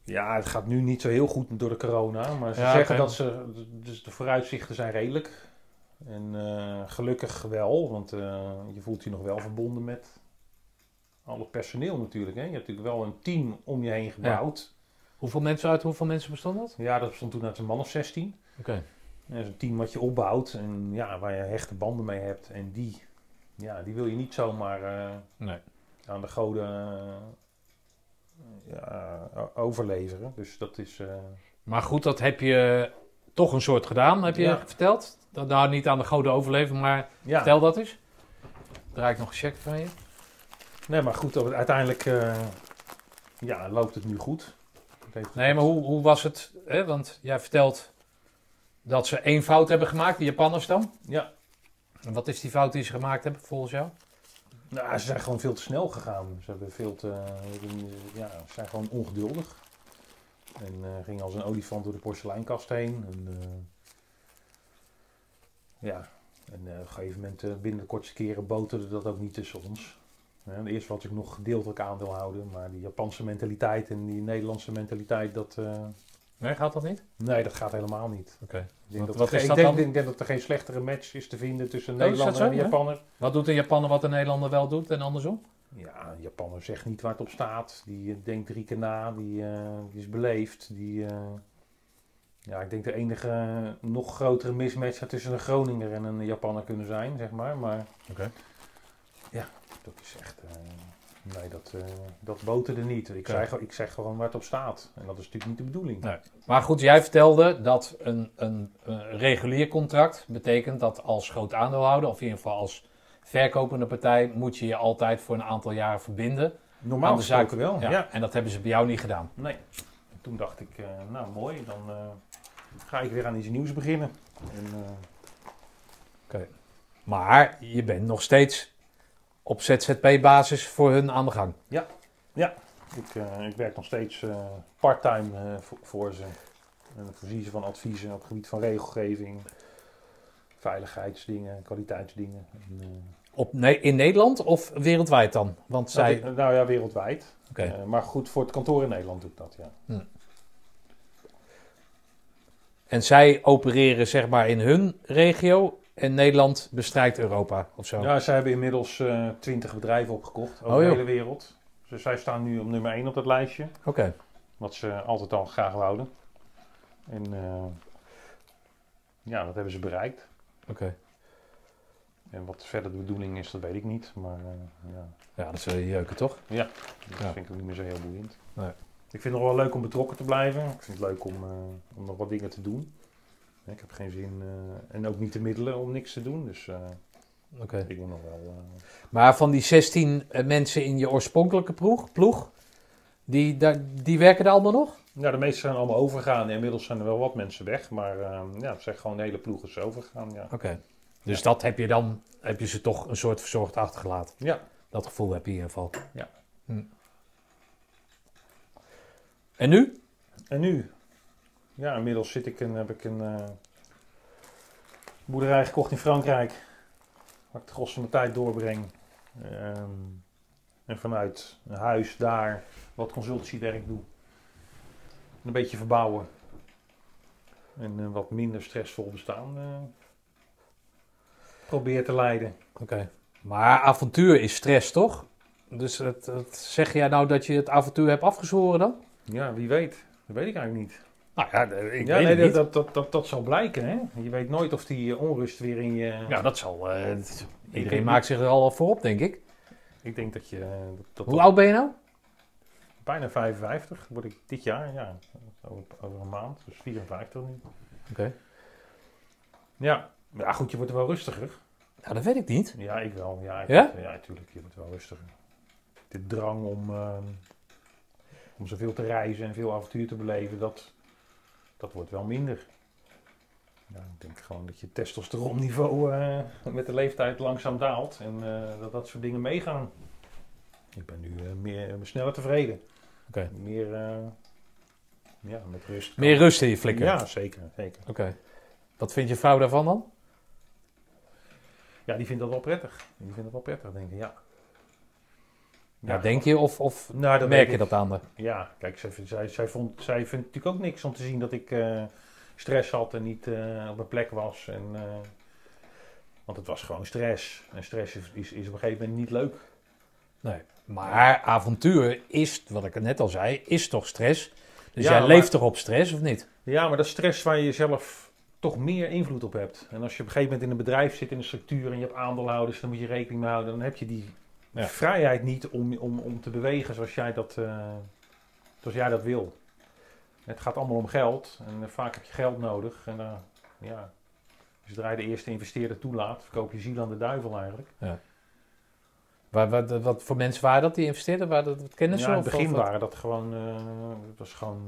Ja, het gaat nu niet zo heel goed door de corona. Maar ze Ja, zeggen dat ze, dus de vooruitzichten zijn redelijk. En eh, gelukkig wel, want eh, je voelt je nog wel verbonden met Al het personeel natuurlijk. Hè. Je hebt natuurlijk wel een team om je heen gebouwd. Hoeveel mensen uit hoeveel mensen bestond dat? Ja, dat stond toen uit een man of 16. Oké. Dat is een team wat je opbouwt en ja, waar je hechte banden mee hebt. En die, ja, die wil je niet zomaar eh, Nee. aan de goden ja, overleveren. Dus dat is... Maar goed, dat heb je toch een soort gedaan, heb je Ja. verteld. Dat nou niet aan de goden overleven, maar ja. vertel dat eens. Draai ik nog een check van je. Nee, maar goed, uiteindelijk eh, ja, loopt het nu goed. Het Nee, maar hoe, hoe was het? Hè? Want jij vertelt dat ze één fout hebben gemaakt, de Japanners dan. Ja, En wat is die fout die ze gemaakt hebben, volgens jou? nou, ze zijn gewoon veel te snel gegaan. Ze hebben veel te, ja, ze zijn gewoon ongeduldig. En eh gingen als een olifant door de porseleinkast heen. En, eh, ja, en eh, op een gegeven moment eh, binnen de kortste keren boterde dat ook niet tussen ons. Ja, eerst was ik nog gedeeltelijk aandeelhouder, maar die Japanse mentaliteit en die Nederlandse mentaliteit, dat, eh, Nee, gaat dat niet? nee, dat gaat helemaal niet. Oké. Ik denk, Wat- dat, wat er ik denk, dan? ik denk dat er geen slechtere match is te vinden tussen een Oh, Nederlander en zo, een ja? Japanner. Wat doet een Japanner wat een Nederlander wel doet en andersom? Ja, een Japanner zegt niet waar het op staat. Die denkt drie keer na, die, die is beleefd. Die, ja, ik denk de enige eh, nog grotere mismatch zou tussen een Groninger en een Japanner kunnen zijn, zeg maar. Maar Oké. ja, dat is echt... eh, nee, dat, eh dat boterde niet. Ik, Oké. zeg, gewoon- ik zeg gewoon waar het op staat. En dat is natuurlijk niet de bedoeling. Nee. Maar goed, jij vertelde dat een, een, een regulier contract betekent dat als groot aandeelhouder, of in ieder geval als verkopende partij, moet je je altijd voor een aantal jaren verbinden. Normaal gesproken wel, Ja. ja. En dat hebben ze bij jou niet gedaan. Nee. En toen dacht ik, nou mooi, dan ga ik weer aan iets nieuws beginnen. En, eh, Maar je bent nog steeds op ZZP-basis voor hun aan de gang. ik, eh, ik werk nog steeds eh, parttime voor, voor ze. En ik voorzie ze van adviezen op het gebied van regelgeving, veiligheidsdingen, kwaliteitsdingen. En, Op, nee, in Nederland of wereldwijd dan? Want zij... nou, nou ja, wereldwijd. Oké. Maar goed, voor het kantoor in Nederland doe ik dat, ja. En zij opereren zeg maar in hun regio en Nederland bestrijkt Europa of zo. Ja, zij hebben inmiddels twintig bedrijven opgekocht over Oh, de hele wereld. Dus zij staan nu op nummer 1 op dat lijstje. Oké. Wat ze altijd al graag wouden. En eh, ja, dat hebben ze bereikt. Oké. En wat verder de bedoeling is, dat weet ik niet. Maar eh, ja, Ja, dat zul je jeuken toch? dat Ja. vind ik ook niet meer zo heel boeiend. Nee. Ik vind het nog wel leuk om betrokken te blijven. Ik vind het leuk om, eh, om nog wat dingen te doen. Ik heb geen zin eh, en ook niet de middelen om niks te doen. Dus eh, Oké. ik moet nog wel... Maar van die 16 eh, mensen in je oorspronkelijke ploeg, ploeg die, daar, die werken er allemaal nog? Ja, de meeste zijn allemaal overgegaan. Inmiddels zijn er wel wat mensen weg. Maar ja, het zijn gewoon de hele ploeg is overgegaan. Ja. Oké. Dus dat heb je dan, heb je ze toch een soort verzorgd achtergelaten. ja. Dat gevoel heb je in ieder geval. Ja. Hm. En nu? En nu? Ja, inmiddels zit ik en heb ik een eh, boerderij gekocht in Frankrijk. Waar ik de gros van mijn tijd doorbreng. Ehm, en vanuit een huis daar wat consultiewerk doe. Een beetje verbouwen. En een wat minder stressvol bestaan eh, probeer te leiden. Oké. Maar avontuur is stress, toch? Dus het, het- zeg jij nou dat je het avontuur hebt afgezworen dan? Ja, wie weet. Dat weet ik eigenlijk niet. Nou ja, ik ja, weet nee, niet. dat, dat, dat, dat zal blijken. Hè? Je weet nooit of die eh, onrust weer in je... Ja, dat zal... eh, iedereen maakt zich er al voor op, denk ik. Ik denk dat je... eh, Dat, dat, Hoe oud ben je nou? Bijna 55 word ik dit jaar, ja. Over, over een maand, dus 54 nu. Oké. Ja. ja, goed, je wordt wel rustiger. Nou, dat weet ik niet. Ja, ik wel. Ja, ik Ja? word- ja, natuurlijk, je wordt wel rustiger. De drang om, ehm, om zoveel te reizen en veel avontuur te beleven, dat, dat wordt wel minder. Ja, ik denk gewoon dat je testosteronniveau eh, met de leeftijd langzaam daalt en eh, dat dat soort dingen meegaan. Ik ben nu eh, meer, sneller tevreden. Oké. Meer ja, met rust. Meer rust in je flikker. Ja, zeker. zeker. Oké. Wat vindt je vrouw daarvan dan? Ja, die vindt dat wel prettig. Die vindt dat wel prettig, denk ik, ja. Ja, denk je of, of Nou, dat merk je ik. dat aan de... Ja, kijk, zij, vindt- zij, zij, vond, zij vindt natuurlijk ook niks om te zien dat ik eh, stress had en niet eh, op mijn plek was. En, eh, want het was gewoon stress. En stress is, is, is op een gegeven moment niet leuk. Nee. Maar avontuur is, wat ik net al zei, is toch stress? Dus Ja, jij maar- leeft toch op stress, of niet? Ja, maar dat is stress waar je zelf toch meer invloed op hebt. En als je op een gegeven moment in een bedrijf zit, in een structuur en je hebt aandeelhouders, dan moet je rekening mee houden. Dan heb je die Ja. vrijheid niet om, om, om te bewegen zoals jij, dat, eh, zoals jij dat wil. Het gaat allemaal om geld en eh, vaak heb je geld nodig. En eh, ja, zodra je de eerste investeerder toelaat, verkoop je ziel aan de duivel eigenlijk. Wat, wat, wat voor mensen waren dat die investeerden? Waren dat wat kennissen? ja, in het begin waren dat gewoon, dat was gewoon,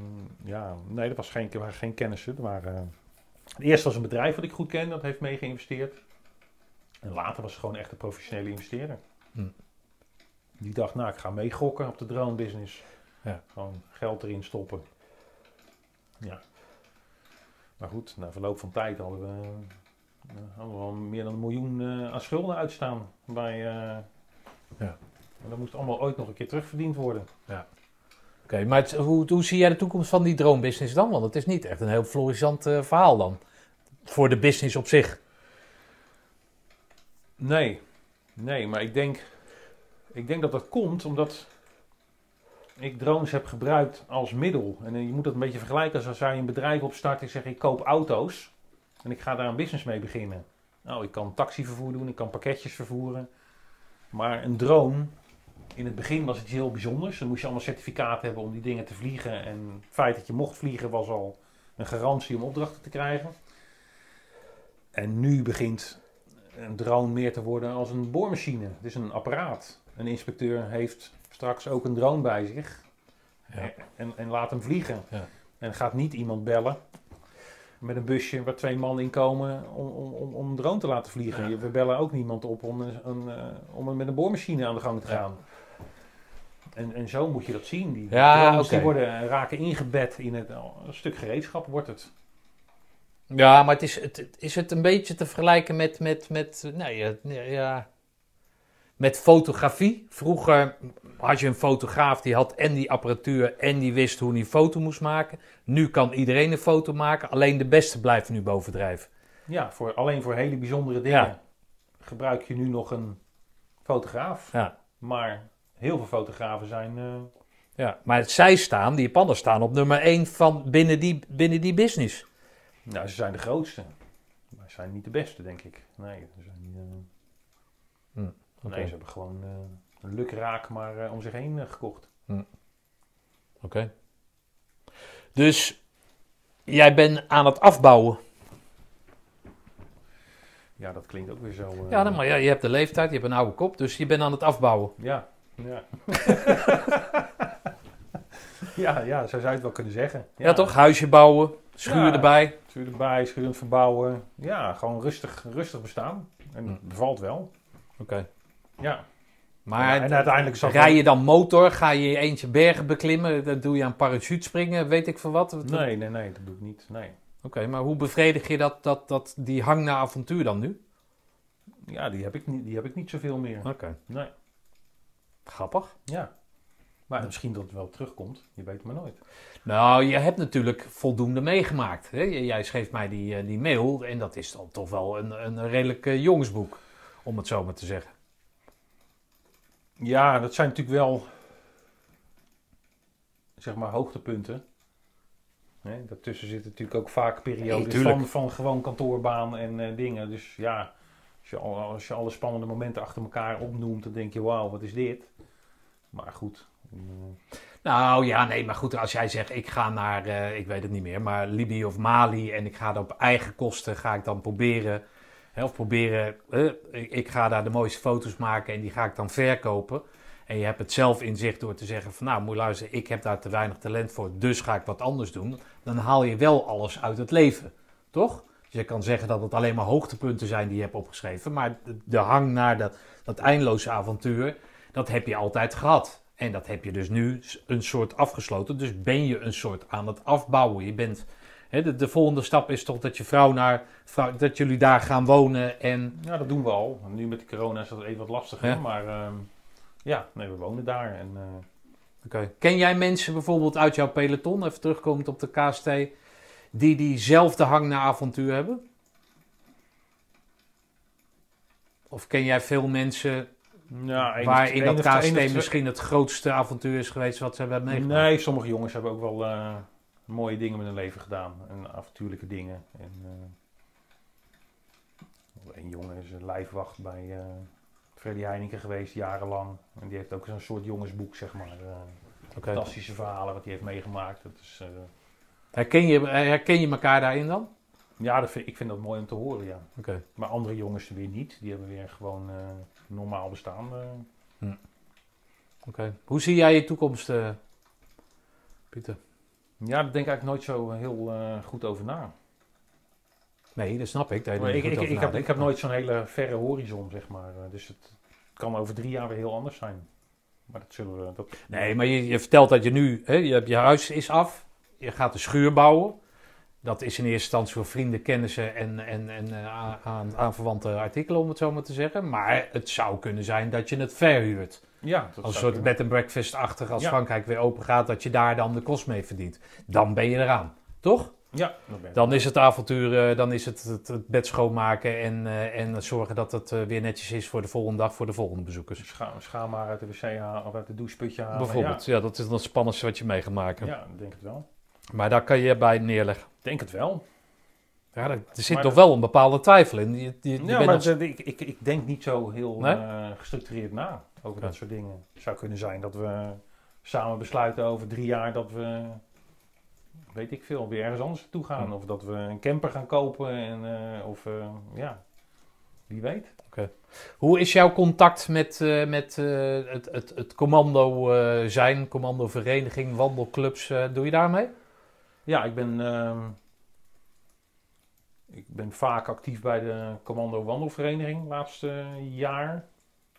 ja, nee, dat was geen, waren geen kennissen. Er waren, het eerste was een bedrijf wat ik goed ken, dat heeft mee geïnvesteerd. En later was het gewoon echt een professionele investeerder. Hm. Die dacht, nou, ik ga meegokken op de drone business. Ja. Gewoon geld erin stoppen. Ja. Maar goed, na verloop van tijd hadden we, eh, hadden we al meer dan een miljoen eh, aan schulden uitstaan. Bij, eh, Ja. En dat moest allemaal ooit nog een keer terugverdiend worden. Oké, maar het- hoe, hoe zie jij de toekomst van die droombusiness dan? Want het is niet echt een heel florissant verhaal dan. Voor de business op zich. Nee, nee, maar ik denk, ik denk dat dat komt omdat ik drones heb gebruikt als middel. En je moet dat een beetje vergelijken als als je een bedrijf opstart en zeg ik koop auto's en ik ga daar een business mee beginnen. Nou, ik kan taxivervoer doen, ik kan pakketjes vervoeren. Maar een drone, in het begin was het iets heel bijzonders. Dan moest je allemaal certificaten hebben om die dingen te vliegen. En het feit dat je mocht vliegen was al een garantie om opdrachten te krijgen. En nu begint een drone meer te worden als een boormachine. Het is een apparaat. Een inspecteur heeft straks ook een drone bij zich Ja. en, en laat hem vliegen. Ja. En gaat niet iemand bellen met een busje waar twee man in komen om, om, om, om een drone te laten vliegen. Ja. We bellen ook niemand op om, een, een, eh, om met een boormachine aan de gang te gaan. En, en zo moet je dat zien. Die Ja, drones die worden, raken ingebed in het, een stuk gereedschap wordt het. Ja, maar het is, het, is het een beetje te vergelijken met, met, met, ja, nee, ja, met fotografie? Vroeger had je een fotograaf die had en die apparatuur en die wist hoe hij een foto moest maken. Nu kan iedereen een foto maken, alleen de beste blijft nu bovendrijven. Ja, voor, alleen voor hele bijzondere dingen Ja. gebruik je nu nog een fotograaf. Ja. Maar heel veel fotografen zijn. eh, Ja, maar zij staan, die Japanners staan op nummer 1 van binnen die, binnen die business. nou, ze zijn de grootste. Maar ze zijn niet de beste, denk ik. Nee, ze zijn niet, Hm, nee ze hebben gewoon eh, een lukraak maar eh, om zich heen eh, gekocht. Oké. Dus jij bent aan het afbouwen. Ja, dat klinkt ook weer zo. Ja, maar ja, je hebt de leeftijd, je hebt een oude kop, dus je bent aan het afbouwen. Ja, ja. ja, ja, zo zou je het wel kunnen zeggen. Ja, toch? Huisje bouwen, schuur Ja. erbij. Schuur erbij, schuur verbouwen. Ja, gewoon rustig, rustig bestaan. En Hm. het bevalt wel. Oké. Ja. Maar en uiteindelijk zat rij je dan motor? Ga je je eentje bergen beklimmen? Dat doe je aan parachutespringen? Weet ik veel wat? Nee, nee, nee, dat doe ik niet. Nee. Oké, maar hoe bevredig je dat, dat, dat, die hang naar avontuur dan nu? Ja, die heb ik niet, die heb ik niet zoveel meer. Oké. Nee. Grappig. Ja. Maar misschien dat het wel terugkomt. Je weet het maar nooit. Nou, je hebt natuurlijk voldoende meegemaakt. Hè? Jij schreef mij die, eh, die mail en dat is dan toch wel een, een redelijk eh, jongensboek, om het zo maar te zeggen. Ja, dat zijn natuurlijk wel, zeg maar, hoogtepunten. Hè, daartussen zitten natuurlijk ook vaak Nee, periodes van gewoon kantoorbaan en eh, dingen. Dus ja, als je, al, als je alle spannende momenten achter elkaar opnoemt, dan denk je, wauw, wat is dit? Maar goed. eh, Nou ja, nee, maar goed, als jij zegt ik ga naar, eh, ik weet het niet meer, maar Libië of Mali en ik ga dat op eigen kosten, ga ik dan proberen, of proberen, eh, ik, ga daar de mooiste foto's maken en die ga ik dan verkopen. En je hebt het zelf in zicht door te zeggen van nou, moet je luisteren, ik heb daar te weinig talent voor, dus ga ik wat anders doen. Dan haal je wel alles uit het leven, toch? Dus je kan zeggen dat het alleen maar hoogtepunten zijn die je hebt opgeschreven, maar de, hang naar dat, dat eindeloze avontuur, dat heb je altijd gehad. En dat heb je dus nu een soort afgesloten. Dus ben je een soort aan het afbouwen. Je bent, de, de volgende stap is toch dat je vrouw naar, vrouw, dat jullie daar gaan wonen. En ja, dat doen we al. Nu met de corona is dat even wat lastiger. Ja. Maar ehm, ja, nee, we wonen daar. En, Oké. ken jij mensen bijvoorbeeld uit jouw peloton, even terugkomend op de KST, die diezelfde hang naar avontuur hebben? Of ken jij veel mensen Ja, waar in dat KST misschien het grootste avontuur is geweest wat ze hebben meegemaakt? Nee, sommige jongens hebben ook wel eh, mooie dingen met hun leven gedaan. En avontuurlijke dingen. En, eh, een jongen is een lijfwacht bij eh Freddy Heineken geweest, jarenlang. En die heeft ook zo'n soort jongensboek, zeg maar. eh. Fantastische verhalen wat hij heeft meegemaakt. Dat is, Herken, je, herken je elkaar daarin dan? ja, dat vind, ik vind dat mooi om te horen, ja. Oké. Maar andere jongens weer niet. Die hebben weer gewoon normaal bestaan. eh. Oké. Hoe zie jij je toekomst, Pieter? Ja, daar denk ik eigenlijk nooit zo heel eh, goed over na. Nee, dat snap ik. Maar ik, ik, ik, heb, ik heb nooit zo'n hele verre horizon, zeg maar. Eh, Dus het kan over drie jaar weer heel anders zijn. Maar dat zullen we... Dat, Nee, maar je, je vertelt dat je nu, hè, je, je huis is af, je gaat een schuur bouwen. Dat is in eerste instantie voor vrienden, kennissen en, en, en eh, aan- aan, aanverwante artikelen, om het zo maar te zeggen. Maar het zou kunnen zijn dat je het verhuurt. Ja, dat Als een soort bed and breakfast-achtig, als Ja. Frankrijk weer open gaat, dat je daar dan de kost mee verdient. Dan ben je eraan, toch? Ja. Dan is het avontuur, eh, dan is het het, bed schoonmaken en, eh, en zorgen dat het eh, weer netjes is voor de volgende dag, voor de volgende bezoekers. Scha schaam maar uit de wc halen of uit de doucheputje halen. Bijvoorbeeld, ja. dat is dan het spannendste wat je mee gaat maken. Ja, ik denk het wel. Maar daar kan je bij neerleggen. Ik denk het wel. Ja, er zit Maar toch dat- wel een bepaalde twijfel in. Je, je, je Ja, maar nog- ik, ik, ik denk niet zo heel Nee? gestructureerd na Oké. dat soort dingen. Het zou kunnen zijn dat we samen besluiten over drie jaar dat we, weet ik veel, weer ergens anders naartoe gaan. Of dat we een camper gaan kopen. En, eh, of eh, ja, wie weet. Hoe is jouw contact met, eh, met het, het, het commando zijn, commando vereniging, wandelclubs? doe je daarmee? Ja, ik ben, ehm, ik ben vaak actief bij de Commando Wandelvereniging laatste jaar.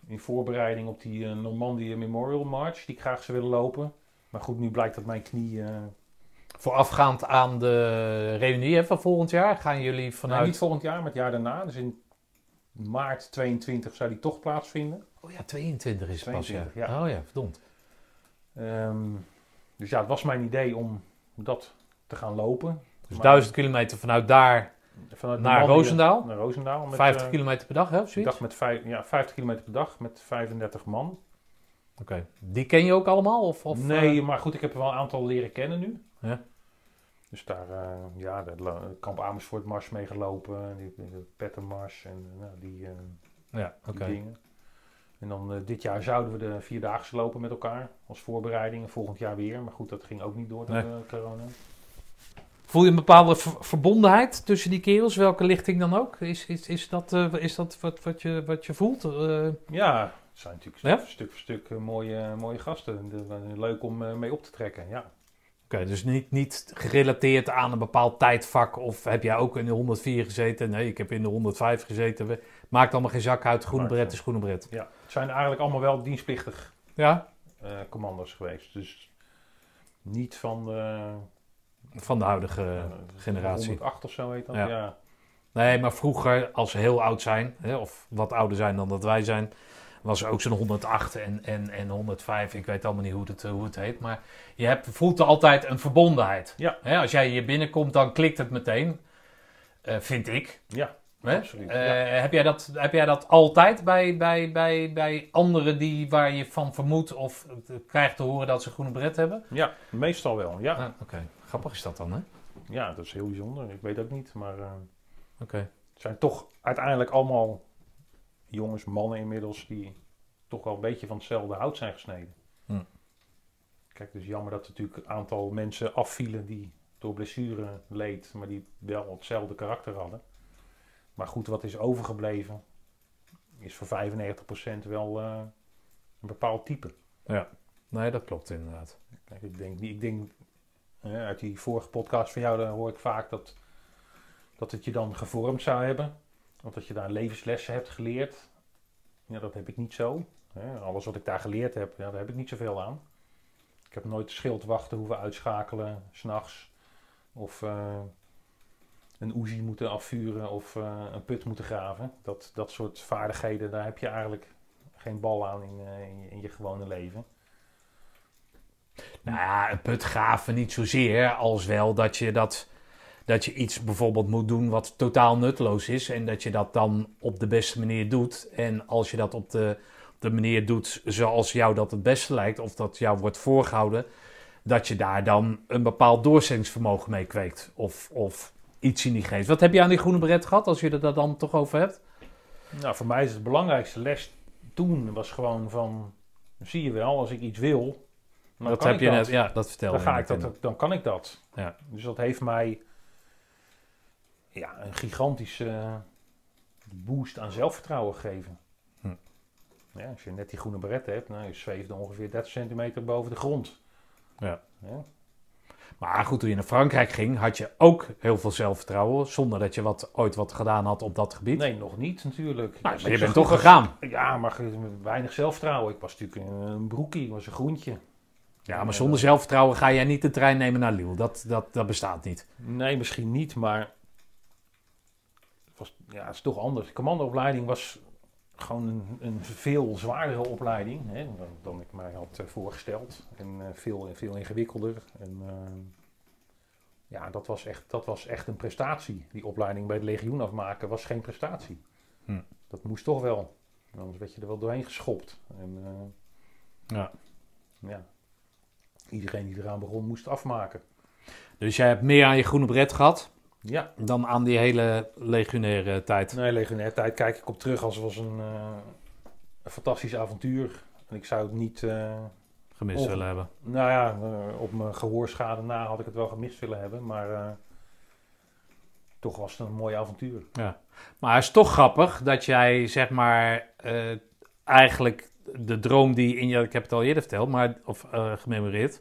In voorbereiding op die eh, Normandië Memorial March, die ik graag zou willen lopen. Maar goed, nu blijkt dat mijn knie... eh, Voorafgaand aan de reunie hè, van volgend jaar gaan jullie vanuit... niet volgend jaar, maar het jaar daarna. Dus in maart 22 zou die toch plaatsvinden. Oh ja, 22 is het pas, ja. 22, ja. Oh ja, verdomd. Ehm, dus ja, het was mijn idee om dat te gaan lopen. Dus Maar- 1000 kilometer vanuit daar, Vanuit Naar Roosendaal? Naar Roosendaal. Met, 50 eh, kilometer per dag, hè, of zoiets? dacht met vijf, ja, 50 kilometer per dag met 35 man. Oké. Die ken je ook allemaal? Of, of, nee, eh, maar goed, ik heb er wel een aantal leren kennen nu. Ja. Dus daar, eh, ja, de Kamp Amersfoort Mars meegelopen, die, de Pettermars en nou, die, ja, die oké. dingen. En dan dit jaar zouden we de Vierdaagse lopen met elkaar als voorbereiding. En volgend jaar weer. Maar goed, dat ging ook niet door door Nee. corona. Voel je een bepaalde ver- verbondenheid tussen die kerels, welke lichting dan ook? Is, is, is dat, eh, is dat wat, wat, je, wat je voelt? Eh, Ja, het zijn natuurlijk Ja? stuk voor stuk eh, mooie, mooie gasten. Leuk om mee op te trekken, ja. Oké, dus niet, niet gerelateerd aan een bepaald tijdvak. Of heb jij ook in de 104 gezeten? Nee, ik heb in de 105 gezeten. Maakt allemaal geen zak uit. Groene bret is groene bret. ja. Het zijn eigenlijk allemaal wel dienstplichtig Ja, eh, commando's geweest. Dus niet van de van de huidige generatie. 108 of zo heet dat. Ja. Nee, maar vroeger, als ze heel oud zijn, hè, of wat ouder zijn dan dat wij zijn, was er ook zo'n 108 en, en, en 105. Ik weet allemaal niet hoe het, hoe het heet. Maar je hebt, voelt er altijd een verbondenheid. Ja. Hè, als jij hier binnenkomt, dan klikt het meteen. eh, vind ik. Ja, Hè? absoluut. Eh, ja. heb, jij dat, heb jij dat altijd bij, bij, bij, bij anderen die, waar je van vermoedt of krijgt te horen dat ze groene bret hebben? ja, meestal wel. Ja. Ah, Oké, grappig is dat dan, hè? ja, dat is heel bijzonder. Ik weet ook niet, maar Oké. het zijn toch uiteindelijk allemaal jongens, mannen inmiddels, die toch wel een beetje van hetzelfde hout zijn gesneden. Hm. Kijk, dus jammer dat er natuurlijk een aantal mensen afvielen die door blessure leed, maar die wel hetzelfde karakter hadden. Maar goed, wat is overgebleven, is voor 95% wel eh, een bepaald type. Nee, dat klopt inderdaad. Kijk, ik denk, niet- ik denk uit die vorige podcast van jou, daar hoor ik vaak dat, dat het je dan gevormd zou hebben. Of dat je daar levenslessen hebt geleerd. Ja, dat heb ik niet zo. Alles wat ik daar geleerd heb, ja, daar heb ik niet zoveel aan. Ik heb nooit schildwachten hoeven uitschakelen, s'nachts. Of eh, een oezie moeten afvuren of eh, een put moeten graven. Dat, dat soort vaardigheden, daar heb je eigenlijk geen bal aan in, eh, in je gewone leven. Nou ja, een graven niet zozeer, als wel dat je, dat, dat je iets bijvoorbeeld moet doen wat totaal nutteloos is. En dat je dat dan op de beste manier doet. En als je dat op de, de manier doet zoals jou dat het beste lijkt, of dat jou wordt voorgehouden, dat je daar dan een bepaald doorzettingsvermogen mee kweekt. Of, of iets in die geest. Wat heb je aan die groene beret gehad, als je het daar dan toch over hebt? Nou, voor mij is het belangrijkste les toen was gewoon van, zie je wel, als ik iets wil, dan dat heb je dat. net, ja, dat vertelde dan, ga ik dat, dan kan ik dat. Ja. Dus dat heeft mij ja, een gigantische boost aan zelfvertrouwen gegeven. Hm. Ja, als je net die groene beret hebt, nou, je zweefde ongeveer 30 centimeter boven de grond. Ja. Ja. Maar goed, toen je naar Frankrijk ging, had je ook heel veel zelfvertrouwen, zonder dat je wat, ooit wat gedaan had op dat gebied. Nee, nog niet natuurlijk. Nou, maar je bent toch gegaan. Ja, maar weinig zelfvertrouwen. Ik was natuurlijk een, een broekie, ik was een groentje. Ja, maar zonder zelfvertrouwen ga jij niet de trein nemen naar Lille. Dat, dat, dat bestaat niet. Nee, misschien niet, maar het, was, ja, het is toch anders. De commandoopleiding was gewoon een, een veel zwaardere opleiding hè, dan, dan ik mij had eh, voorgesteld. En eh, veel, veel ingewikkelder. En, eh, ja, dat was, echt, dat was echt een prestatie. Die opleiding bij het legioen afmaken was geen prestatie. Hm. Dat moest toch wel. Anders werd je er wel doorheen geschopt. En, Ja. ja. Iedereen die eraan begon moest afmaken. Dus jij hebt meer aan je groene bret gehad Ja, dan aan die hele legionaire tijd. Nee, legionair tijd kijk ik op terug als was een, eh, een fantastisch avontuur. En ik zou het niet, eh, Gemist Of- willen hebben. nou ja, eh, op mijn gehoorschade na had ik het wel gemist willen hebben, maar toch was het een mooi avontuur. Maar het is toch grappig dat jij, zeg maar, eigenlijk de droom die in je, ik heb het al eerder verteld, maar, of eh, gememoreerd,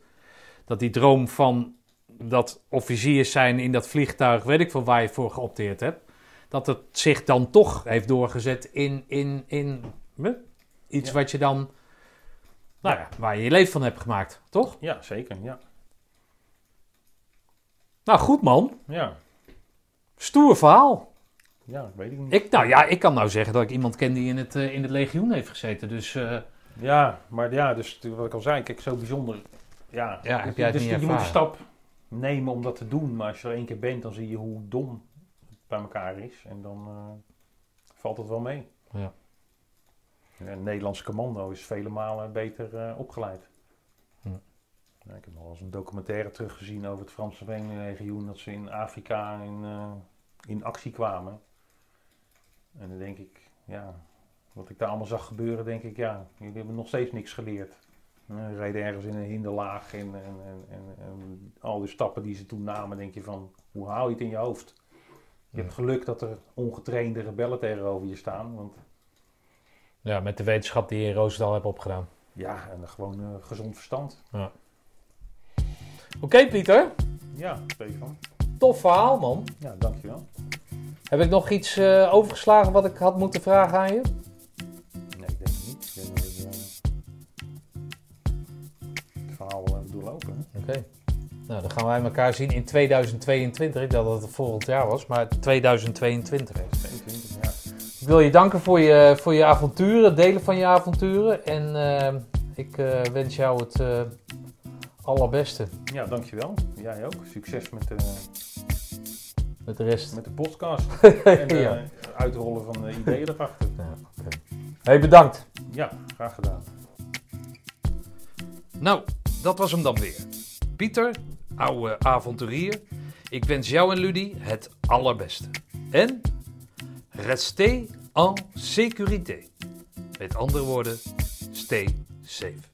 dat die droom van dat officiers zijn in dat vliegtuig, weet ik veel waar je voor geopteerd hebt, dat het zich dan toch heeft doorgezet in, in, in iets Ja. wat je dan, nou ja, waar je je leven van hebt gemaakt, toch? Ja, zeker, ja. Nou, goed man. Ja, Stoer verhaal. Ja weet ik niet. Ik, nou ja, ik kan nou zeggen dat ik iemand ken die in het, eh, in het legioen heeft gezeten, dus... eh, Ja, maar ja, dus wat ik al zei, kijk, zo bijzonder. Ja, Ja, heb jij het dus niet je moet ervaren? stap nemen om dat te doen, maar als je er één keer bent, dan zie je hoe dom het bij elkaar is. En dan eh, valt het wel mee. Ja. Een Nederlandse commando is vele malen beter opgeleid. Ja, ik heb nog wel eens een documentaire teruggezien over het Franse Vreemdelingenlegioen, dat ze in Afrika in, in actie kwamen. En dan denk ik, ja, wat ik daar allemaal zag gebeuren, denk ik, ja, jullie hebben nog steeds niks geleerd. Eh, reden ergens in een hinderlaag en, en, en, en, en al die stappen die ze toen namen, denk je van, hoe haal je het in je hoofd? Je hebt geluk dat er ongetrainde rebellen tegenover je staan, want Ja, met de wetenschap die je in Roosendaal hebt opgedaan. ja, en gewoon eh, gezond verstand. Oké, Pieter. Ja, Stefan. Tof verhaal, man. Ja, dankjewel. Heb ik nog iets eh, overgeslagen wat ik had moeten vragen aan je? Nee, ik denk het niet. Ik denk dat ik eh, het verhaal wel heb doorlopen. Oké. Nou, dan gaan wij elkaar zien in 2022. Ik dacht dat het volgend jaar was, maar 2022. 22, ja. Ik wil je danken voor je, voor je avonturen, delen van je avonturen. En eh, ik eh, wens jou het eh, allerbeste Ja, dankjewel. Jij ook. Succes met de, met de rest. met de podcast. en eh Ja. uitrollen van de ideeën erachter. Ja, oké. Hey, bedankt. Ja, graag gedaan. Nou, dat was hem dan weer. Pieter, oude avonturier. Ik wens jou en Ludie het allerbeste. En restez en sécurité. Met andere woorden, stay safe.